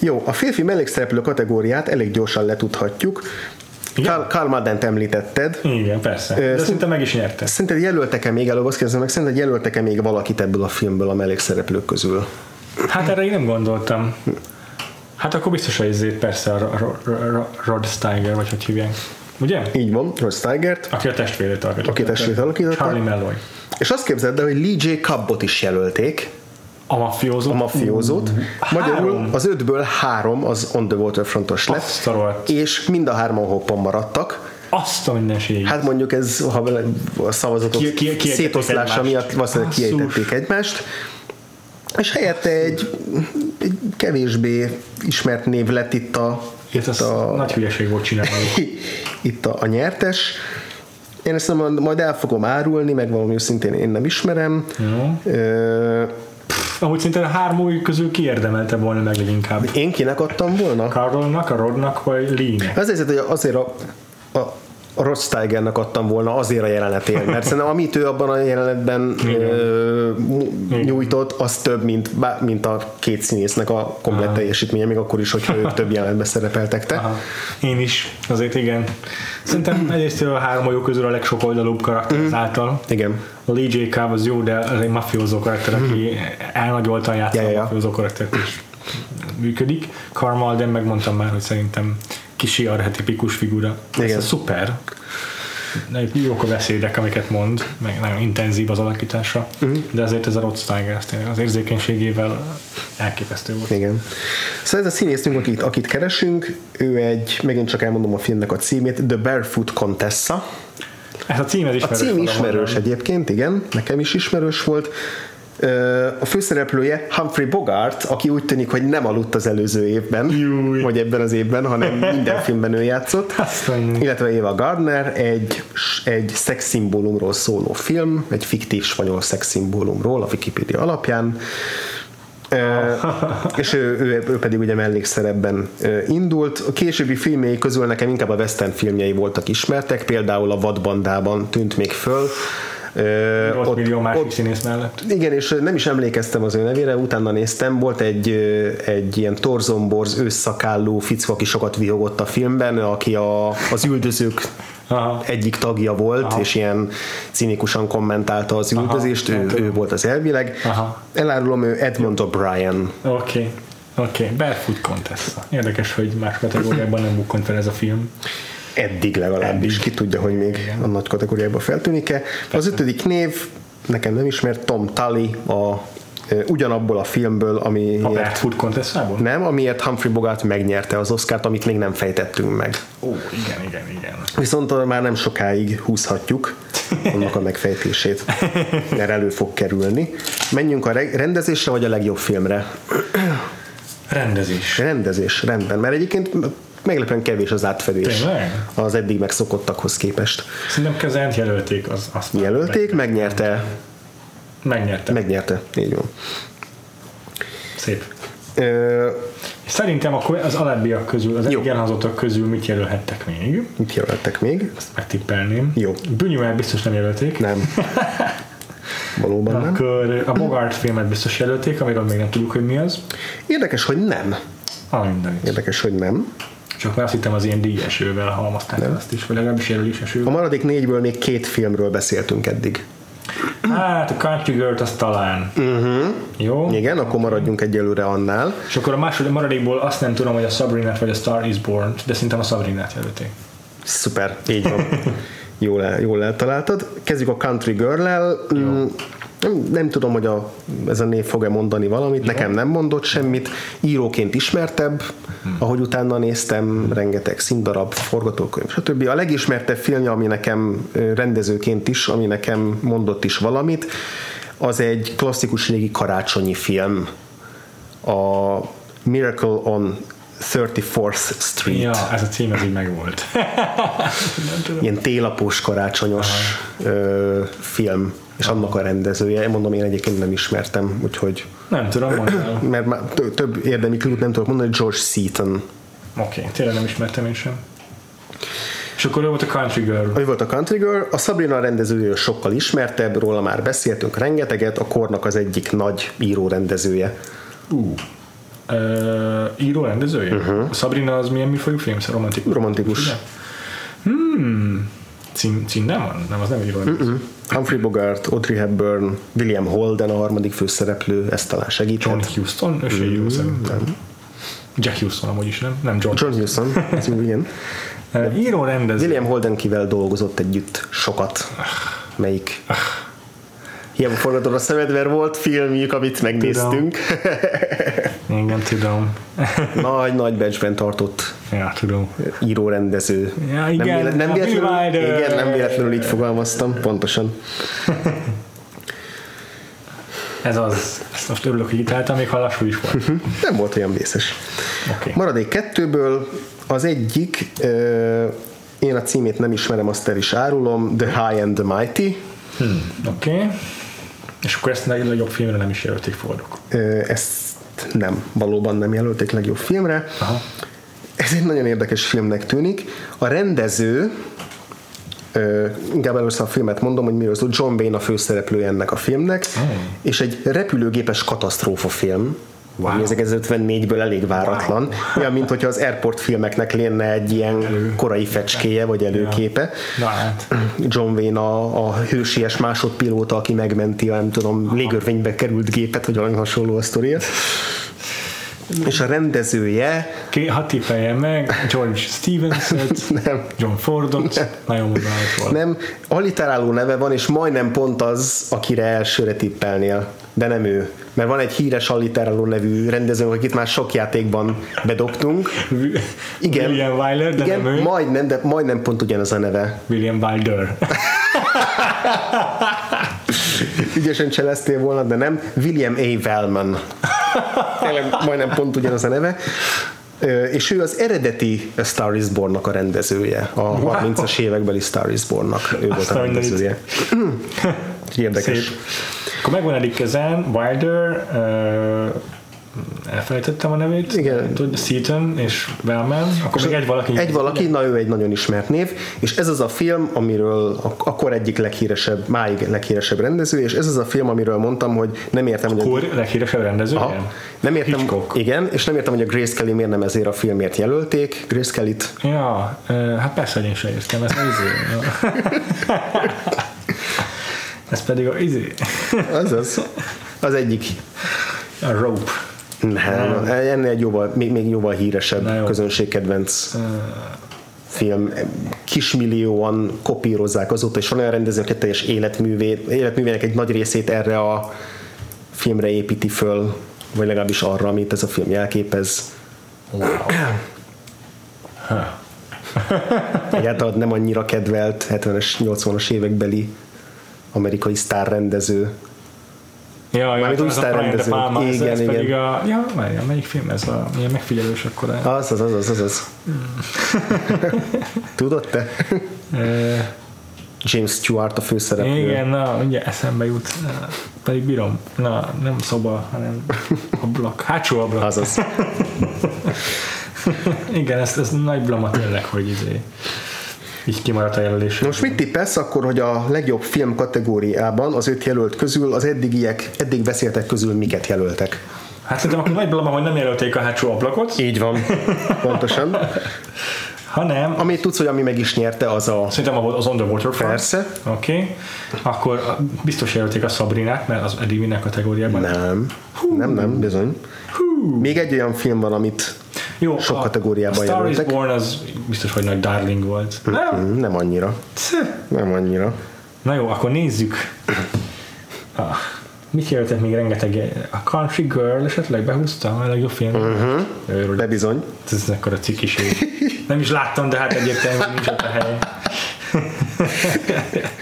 Jó, a férfi mellékszereplő kategóriát elég gyorsan letudhatjuk. Karl, Karl Maddent említetted. Igen, persze. De szint- szinte meg is nyerte. Szerinted jelöltek-e még, előbb azt kérdezem meg, szerinted jelöltek-e még valakit ebből a filmből a mellékszereplők közül? Hát erre én nem gondoltam. Hát akkor biztos a izét, persze a Ro- Ro- Ro- Rod Steiger, vagy hogy hívják. Ugye? Így van, Ross Steigert. Aki a testvérét alakította. Aki a testvérét alakította. Charlie Malloy. És azt képzeld el, hogy Lee J. Cobbot is jelölték, A mafiózó. a mafiózót. Magyarul három? az ötből három az On the Waterfrontos lett, Azt a rohadt. és mind a hárman hoppon maradtak. Azt a mindenségét. Hát mondjuk ez, ha a szavazatok Ki- ki- kiejtették szétoszlása egymást. miatt valószínűleg kiejtették egymást, és helyette egy, egy kevésbé ismert név lett itt a, Itt az a, nagy hülyeség volt csinálni. itt a, a nyertes. Én ezt nem, majd el fogom árulni, meg valami őszintén én nem ismerem. Jó. Ö, Amúgy szinte a három új közül kiérdemelte volna meg leginkább. én kinek adtam volna? Carolnak, a Rodnak vagy Lee-nek? Az helyzet, hogy azért a, a Rod Steigernek adtam volna azért a jelenetén, mert szerintem amit ő abban a jelenetben ö, nyújtott, az több, mint, mint a két színésznek a komplet teljesítménye, még akkor is, hogyha ők több jelenetben szerepeltek te. Aha. Én is, azért igen. Szerintem egyrészt a három olyó közül a legsokoldalúbb karakter Mhm. ezáltal. Igen. A Lee J. Cobb az jó, de az egy mafiózó karakter, aki elnagyoltan játsza Mhm. Ja, ja, a ja. mafiózó karaktert is működik. Karl de megmondtam már, hogy szerintem kisi archetipikus figura. Igen. Ez szuper. Jók a beszédek, amiket mond, meg nagyon intenzív az alakítása, Mhm. de azért ez a Rod Steiger az érzékenységével elképesztő volt. Igen. Szóval ez a színészünk, akit, akit keresünk, ő egy, megint csak elmondom a filmnek a címét, The Barefoot Contessa. Ez a cím ez A ismerős. cím valahol, ismerős nem? egyébként, igen, nekem is ismerős volt. A főszereplője Humphrey Bogart, aki úgy tűnik, hogy nem aludt az előző évben, Júj. vagy ebben az évben, hanem minden filmben ő játszott. Illetve Eva Gardner, egy, egy szexszimbólumról szóló film, egy fiktív spanyol szexszimbólumról a Wikipedia alapján. És ő, ő, ő pedig ugye mellékszerepben indult. A későbbi filmjei közül nekem inkább a western filmjei voltak ismertek, például a Vadbandában tűnt még föl. Ö, 8 millió másik ott, színész mellett. igen, és nem is emlékeztem az ő nevére, utána néztem, volt egy, egy ilyen torzomborz, ősszakállú fickó, aki sokat vihogott a filmben, aki a, az üldözők Aha. egyik tagja volt, Aha. és ilyen cinikusan kommentálta az üldözést, ő, ő volt az elvileg. Aha. Elárulom, ő Edmund O'Brien. Oké. Okay. Oké, okay. Barefoot Contessa. Érdekes, hogy más kategóriában nem bukkant fel ez a film. Eddig legalábbis, ki tudja, hogy még a nagy kategóriába feltűnik-e. Az ötödik név, nekem nem ismert, Tom Tully, a, ugyanabból a filmből, A amiért Barefoot Contessa-ból? nem, amiért Humphrey Bogart megnyerte az Oscárt, amit még nem fejtettünk meg. Ó, igen, igen, igen. Viszont már nem sokáig húzhatjuk annak a megfejtését, mert elő fog kerülni. Menjünk a re- rendezésre, vagy a legjobb filmre? Rendezés. Rendezés, rendben, mert egyébként meglepően kevés az átfedés Tényleg? az eddig megszokottakhoz képest. Szerintem kezelt jelölték, az, azt Jelölték, meg, megnyerte, megnyerte. Meg. megnyerte, így van. Szép. Ö, Szerintem akkor az alábbiak közül, az eddig elhangzottak közül mit jelölhettek még? mit jelöltek még? Ezt megtippelném. Jó. Buñuel biztos nem jelölték. Nem. Valóban nem. Akkor a Bogart filmet biztos jelölték, amiről még nem tudjuk, hogy mi az. Érdekes, hogy nem. Ah. Érdekes, hogy nem. Csak már azt hittem az ilyen díjesővel halmazták el azt is, vagy legalábbis A jelölésesővel. maradék négyből még két filmről beszéltünk eddig. Hát a Country Girl-t az talán. Uh-huh. Jó? Igen, akkor maradjunk egyelőre annál. És akkor a második maradékból azt nem tudom, hogy a Sabrina vagy a Star is Born, de szerintem a Sabrinát jelölték. Szuper, így van. jól, el, jól eltaláltad. Kezdjük a Country Girl-lel. Mm, Nem, nem tudom, hogy a, ez a név fog-e mondani valamit, nekem nem mondott semmit. Íróként ismertebb, ahogy utána néztem, rengeteg színdarab, forgatókönyv, stb. A legismertebb filmje, ami nekem rendezőként is, ami nekem mondott is valamit, az egy klasszikus régi karácsonyi film, a Miracle on 34th Street. Ja, ez a cím ez így megvolt. ilyen télapós karácsonyos ö, film, és annak a rendezője, mondom, én egyébként nem ismertem, úgyhogy Nem tudom, mondjál. mert már tö- több érdemi klút nem tudok mondani, George Seaton. Oké, okay, tényleg nem ismertem én sem. És akkor ő volt a Country Girl. Ő volt a Country Girl, a Sabrina rendezője sokkal ismertebb, róla már beszéltünk rengeteget, a kornak az egyik nagy író rendezője. Uh. Uh, író rendezője? Uh-huh. A Sabrina az milyen műfajú film? Romantikus. Romantikus. Ugye? Hmm. Cím, cím nem van? Nem, az nem rendező. Mhm. Humphrey Bogart, Audrey Hepburn, William Holden a harmadik főszereplő, ezt talán John segített. Houston? Ő se író szerintem. Jack Houston amúgy is, nem? Nem John. John Huston, ez jó, igen. Író rendező. William Holden kivel dolgozott együtt sokat. Melyik? Hiába forgatod a szemed, mert volt filmjük, amit megnéztünk. Igen, tudom. Nagy-nagy becsben tartott Ja, tudom. író-rendező. Ja, igen, nem, véle- nem, véletlenül, igen, nem véletlenül így fogalmaztam, pontosan. Ez az. Ezt most örülök, hogy itt még ha lassú is volt. Nem volt olyan vészes. Oké. Maradék kettőből az egyik, én a címét nem ismerem, azt el is árulom, The High and the Mighty. Oké. Okay. És akkor ezt a legjobb filmre nem is jelölték fordok. Ezt nem, valóban nem jelölték legjobb filmre. Aha. Ez egy nagyon érdekes filmnek tűnik. A rendező, ö, inkább először a filmet mondom, hogy miről szól. John Wayne a főszereplője ennek a filmnek, és egy repülőgépes katasztrófa film, wow. ami 1954-ből elég váratlan. Olyan, mint hogyha az Airport filmeknek lenne egy ilyen korai fecskéje, vagy előképe. Na hát. John Wayne a, a hősies másodpilóta, aki megmenti a nem tudom, légörvénybe került gépet, vagy valami hasonló a sztoria. És a rendezője Ké, ha tippeljen meg, George Stevens-et, nem, John Fordot, nagyon modális volt. nem, alliteráló neve van, és majdnem pont az, akire elsőre tippelnél, de nem ő. Mert van egy híres alliteráló nevű rendező, akit már sok játékban bedobtunk. Igen. William Wyler, de Igen, nem ő. majdnem, de majdnem pont ugyanaz a neve. William Wilder. Ügyesen cseleztél volna, de nem. William A. Wellman. Tényleg majdnem pont ugyanaz a neve. És ő az eredeti A Star is Born-nak a rendezője. A 30-as évekbeli Star is Born-nak ő volt a rendezője. Érdekes. Szép. Akkor megvan Eddie Kezen, Wilder, uh, elfelejtettem a nevét. Igen. Tud- Seaton és Wellman. Akkor még egy valaki. Egy valaki, na ő egy nagyon ismert név, és ez az a film, amiről ak- akkor egyik leghíresebb, máig leghíresebb rendező, és ez az a film, amiről mondtam, hogy nem értem, hogy a Kor leghíresebb rendező, Aha. igen? Nem értem, Hitchcock. igen, és nem értem, hogy a Grace Kelly miért nem ezért a filmért jelölték. Grace Kelly-t Ja, uh, hát persze, hogy én sem értem, ez az izé. ez pedig a izé. az az, az egyik A Rope. nem, ennél egy jóval, még, még jóval Na híresebb jó. közönségkedvenc film. Kismillióan kopírozzák azóta, és van olyan rendező, aki teljes életművét, életművének egy nagy részét erre a filmre építi föl, vagy legalábbis arra, amit ez a film jelképez. Wow. Egyáltalán nem annyira kedvelt 70-es, 80-as évekbeli amerikai sztárrendező. Ja, ja, úgy De sztárrendező. Igen, ez igen. pedig a, ja, várjál, melyik film ez a, milyen megfigyelős akkor Az, az, az, az, az, az. Tudod te? James Stewart a főszereplő. igen, na, ugye eszembe jut, pedig bírom, na, nem szoba, hanem ablak, hátsó ablak. Azaz. Igen, ez, ez nagy blama tényleg, hogy izé, így kimaradt a jelölés. Most mit tippesz akkor, hogy a legjobb film kategóriában az öt jelölt közül az eddigiek, eddig beszéltek közül miket jelöltek? Hát szerintem akkor nagy blama, hogy nem jelölték a hátsó ablakot, Így van. Pontosan. hanem Amit tudsz, hogy ami meg is nyerte, az a... szerintem az On the Waterfront. Persze. Oké. Okay. Akkor biztos jelölték a Sabrinát, mert az Eddie Winner kategóriában. Nem. Nem, nem, bizony. Még egy olyan film van, amit Jó, sok a, kategóriában a Star jelöltek. is Born az biztos, hogy nagy darling volt. Nem? Mm, nem annyira. Nem annyira. Na jó, akkor nézzük. Ah, mit jelöltek még rengeteg? A Country Girl esetleg behúzta a legjobb film? Uh-huh. De bizony. Ez ekkora cikiség. Nem is láttam, de hát egyértelműen nincs ott a hely.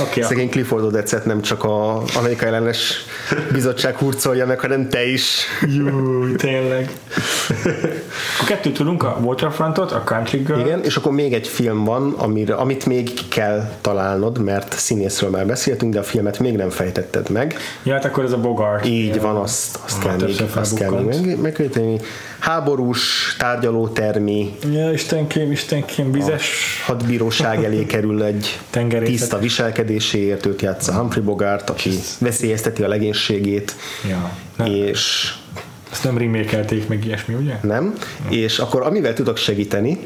Okay, Szegény Clifford Odetszet nem csak a Amerikai ellenes bizottság hurcolja meg, hanem te is. Jú, tényleg. Akkor kettőt tudunk, a Waterfrontot, a Country Girl. Igen, és akkor még egy film van, amire, amit még kell találnod, mert színészről már beszéltünk, de a filmet még nem fejtetted meg. Ja, hát akkor ez a Bogart. Így van, azt, azt kell még, azt kell még megköteni. Háborús, tárgyalótermi, Ja, istenkém, istenkém, vizes. hadbíróság elé kerül egy tiszta viselkedéséért, őt játsza Humphrey Bogart, aki veszélyezteti a legénységét, Ja. És ezt nem remékelték meg ilyesmi, ugye? nem, és akkor amivel tudok segíteni,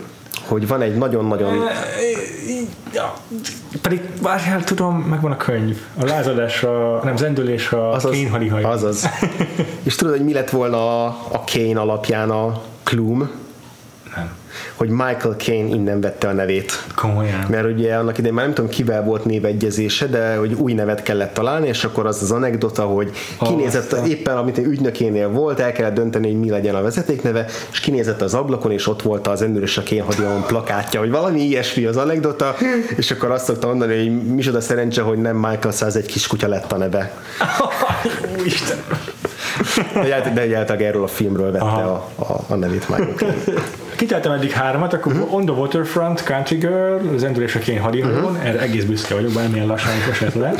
hogy van egy nagyon-nagyon Ja, pedig várjál, tudom, megvan a könyv. A lázadás, a, nem, zendülés a azaz, Kane halihaj. azaz. és tudod, hogy mi lett volna a, a Kane alapján a Klum? Nem. Hogy Michael Caine innen vette a nevét. Komolyan. Mert ugye annak idején már nem tudom kivel volt névegyezése, de hogy új nevet kellett találni, és akkor az az anekdota, hogy kinézett Olvastam. éppen, amit egy ügynökénél volt, el kellett dönteni, hogy mi legyen a vezetékneve, és kinézett az ablakon, és ott volt az Endőrös a Kénhadion plakátja, hogy valami ilyesmi az anekdota, és akkor azt szokta mondani, hogy micsoda szerencse, hogy nem Michael 101 kiskutya lett a neve. Úristen. De egyáltalán erről a filmről vette a, a, a nevét Michael Caine. Kiteltem eddig háromat, akkor uh-huh. On the Waterfront, Country Girl, az Endülés a Kén hadihajón, uh-huh. erre egész büszke vagyok, bármilyen lassan esett le.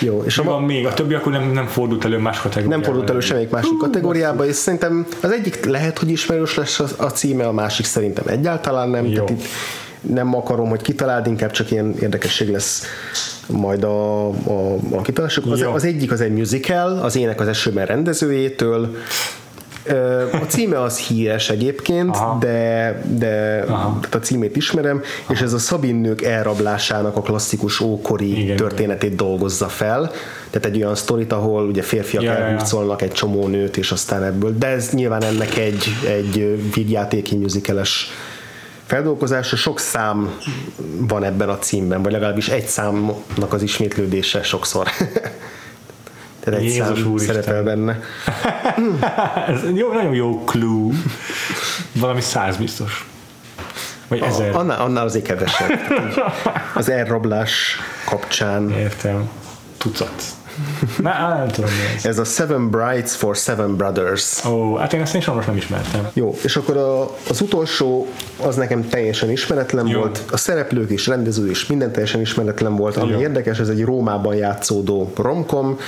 Jó, és Mi a, van még? A többi akkor nem, nem fordult elő más kategóriában. nem fordult elő semmelyik másik kategóriába, és szerintem az egyik lehet, hogy ismerős lesz a, a címe, a másik szerintem egyáltalán nem. Jó. Tehát itt nem akarom, hogy kitaláld, inkább csak ilyen érdekesség lesz majd a, a, a kitalálások. Az, Jó. az egyik az egy musical, az Ének az esőben rendezőjétől. A címe az híres egyébként, Aha. de, de Aha. a címét ismerem, és ez a szabin nők elrablásának a klasszikus ókori Igen. történetét dolgozza fel. Tehát egy olyan sztorit, ahol ugye férfiak Ja, ja, ja. elhurcolnak egy csomó nőt, és aztán ebből. De ez nyilván ennek egy, egy vígjátéki musicales feldolgozása. Sok szám van ebben a címben, vagy legalábbis egy számnak az ismétlődése sokszor. Tehát egy Jézus szám Úristen. szerepel benne. Ez jó, nagyon jó clue. Valami száz biztos. Vagy ezer. Annál, annál azért kevesebb. Az elrablás kapcsán Értem. Tucat. Na, nem tudom mi ez. ez a Seven Brides for Seven Brothers. Ó, hát én ezt én sajnos nem ismertem. Jó, és akkor a, az utolsó, az nekem teljesen ismeretlen Jó. volt. A szereplők és rendező is minden teljesen ismeretlen volt. Ami Jó. érdekes, ez egy Rómában játszódó romkom,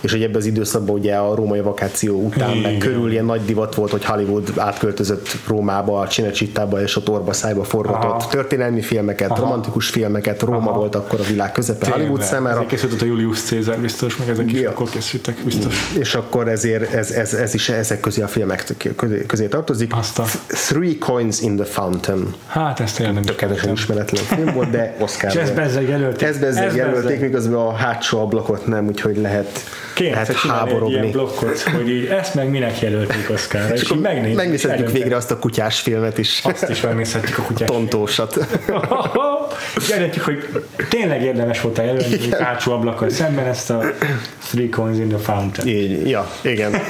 és hogy ebben az időszakban ugye a római vakáció után meg Igen. körül ilyen nagy divat volt, hogy Hollywood átköltözött Rómába, a Cinecitába és a Torba szájba forgatott Aha. történelmi filmeket, Aha. romantikus filmeket. Róma Aha. volt akkor a világ közepe Hollywood Tényleg. számára. Ezért készült a Julius Caesar biztos, meg ezek is Ja. akkor készültek biztos. és akkor ezért ez, ez, ez is ezek közé a filmek közé, közé tartozik. Azt a- Three Coins in the Fountain. Hát ezt tényleg nem Tökéletesen ismeretlen film volt, de Oscar. És ezt bezzeg jelölték. Ez bezzeg Ez jelölték, miközben a hátsó ablakot nem, úgyhogy lehet, Kéne lehet egyszer csinálni egy ilyen háborogni. blokkot, hogy így ezt meg minek jelölték Oszkára, és így megnézzük. Megnézhetjük eldönteni. végre azt a kutyás filmet is. Azt is megnézhetjük a kutyát. Tontósat. És eldöntjük, hogy tényleg érdemes volt jelölni, hogy hátsó ablakkal szemben ezt a Three Coins in the Fountain. Így, ja, igen. Egy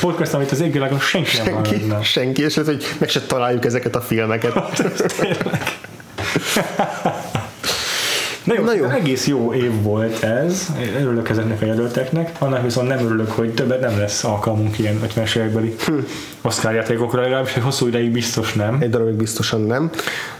podcast, amit az égvilágon senki nem Senki, hallana. senki, és ez, hogy meg se találjuk ezeket a filmeket. Na jó, Na jó. egész jó év volt ez, Én örülök ezeknek a jelölteknek, annak viszont nem örülök, hogy többet nem lesz alkalmunk ilyen 50-es évekbeli Hm. Oscar játékokra, legalábbis egy hosszú ideig biztos nem. Egy darabig biztosan nem.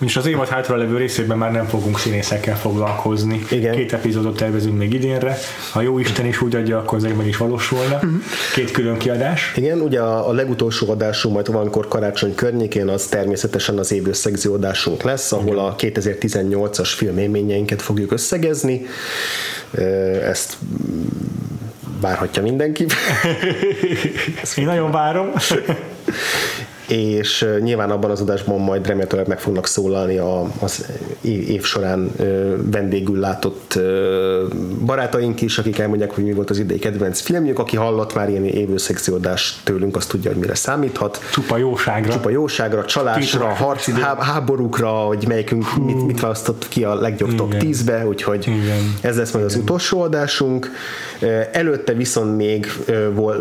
És az évad hátra levő részében már nem fogunk színészekkel foglalkozni. Igen. Két epizódot tervezünk még idénre. Ha jó Isten is úgy adja, akkor ezek meg is valósulna. Hm. Két külön kiadás. Igen, ugye a, a legutolsó adásunk majd valamikor karácsony környékén az természetesen az évösszegző adásunk lesz, ahol a 2018-as filmélményeinket fogjuk összegezni. Ezt várhatja mindenki. Én nagyon várom. és nyilván abban az adásban majd remélhetőleg meg fognak szólalni a, az év során vendégül látott barátaink is, akik elmondják, hogy mi volt az idei kedvenc filmjük. Aki hallott már ilyen évőszegző adást tőlünk, azt tudja, hogy mire számíthat. Csupa jóságra. Csupa jóságra, csalásra, há, háborúkra, hogy melyikünk mit, mit választott ki a legjobb top Igen. 10-be, úgyhogy Igen. ez lesz majd az utolsó adásunk. Előtte viszont még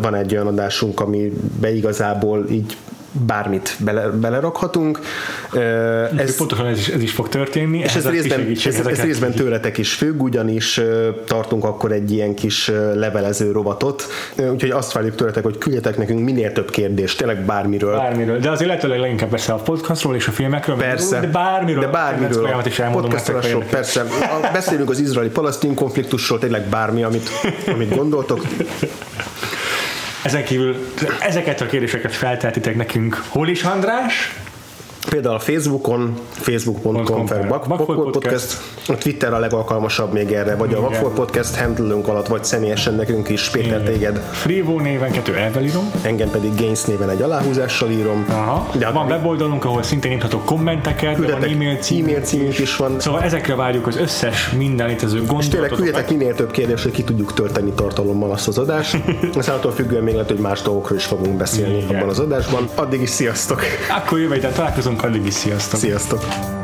van egy olyan adásunk, amibe igazából így bármit bele, belerakhatunk. Ez, pontosan ez is, ez is fog történni. és ez a részben, ez, ez részben tőletek is függ, ugyanis tartunk akkor egy ilyen kis levelező rovatot, úgyhogy azt várjuk tőletek, hogy küldjetek nekünk minél több kérdést, tényleg bármiről. Bármiről. De azért lehetőleg leginkább persze a podcastról és a filmekről. Persze. De bármiről. De bármiről. Folyamat is hogy persze. A- Beszélünk az izraeli-palasztin konfliktusról, tényleg bármi, amit, amit gondoltok. Ezen kívül ezeket a kérdéseket felteltitek nekünk. Hol is, András? Például a Facebookon, facebook.com per Podcast, a Twitter a legalkalmasabb még erre, vagy a Igen. Vakfolt Podcast handle alatt, vagy személyesen nekünk is, Péter téged, Frivo néven kettő elvelírom. engem pedig Gains néven egy aláhúzással írom. Aha. De De van hát- weboldalunk, ahol szintén írhatok kommenteket, de van Küldetek e-mail cím. e-mail címünk is van. Szóval ezekre várjuk az összes minden létező És tényleg gondolatot. küldjetek minél több kérdést, hogy ki tudjuk tölteni tartalommal azt az adást. Aztán attól függően még lehet, hogy más dolgokról is fogunk beszélni Igen. abban az adásban. Addig is sziasztok! Akkor jövő találkozunk. Találkozunk, addig is sziasztok! Sziasztok!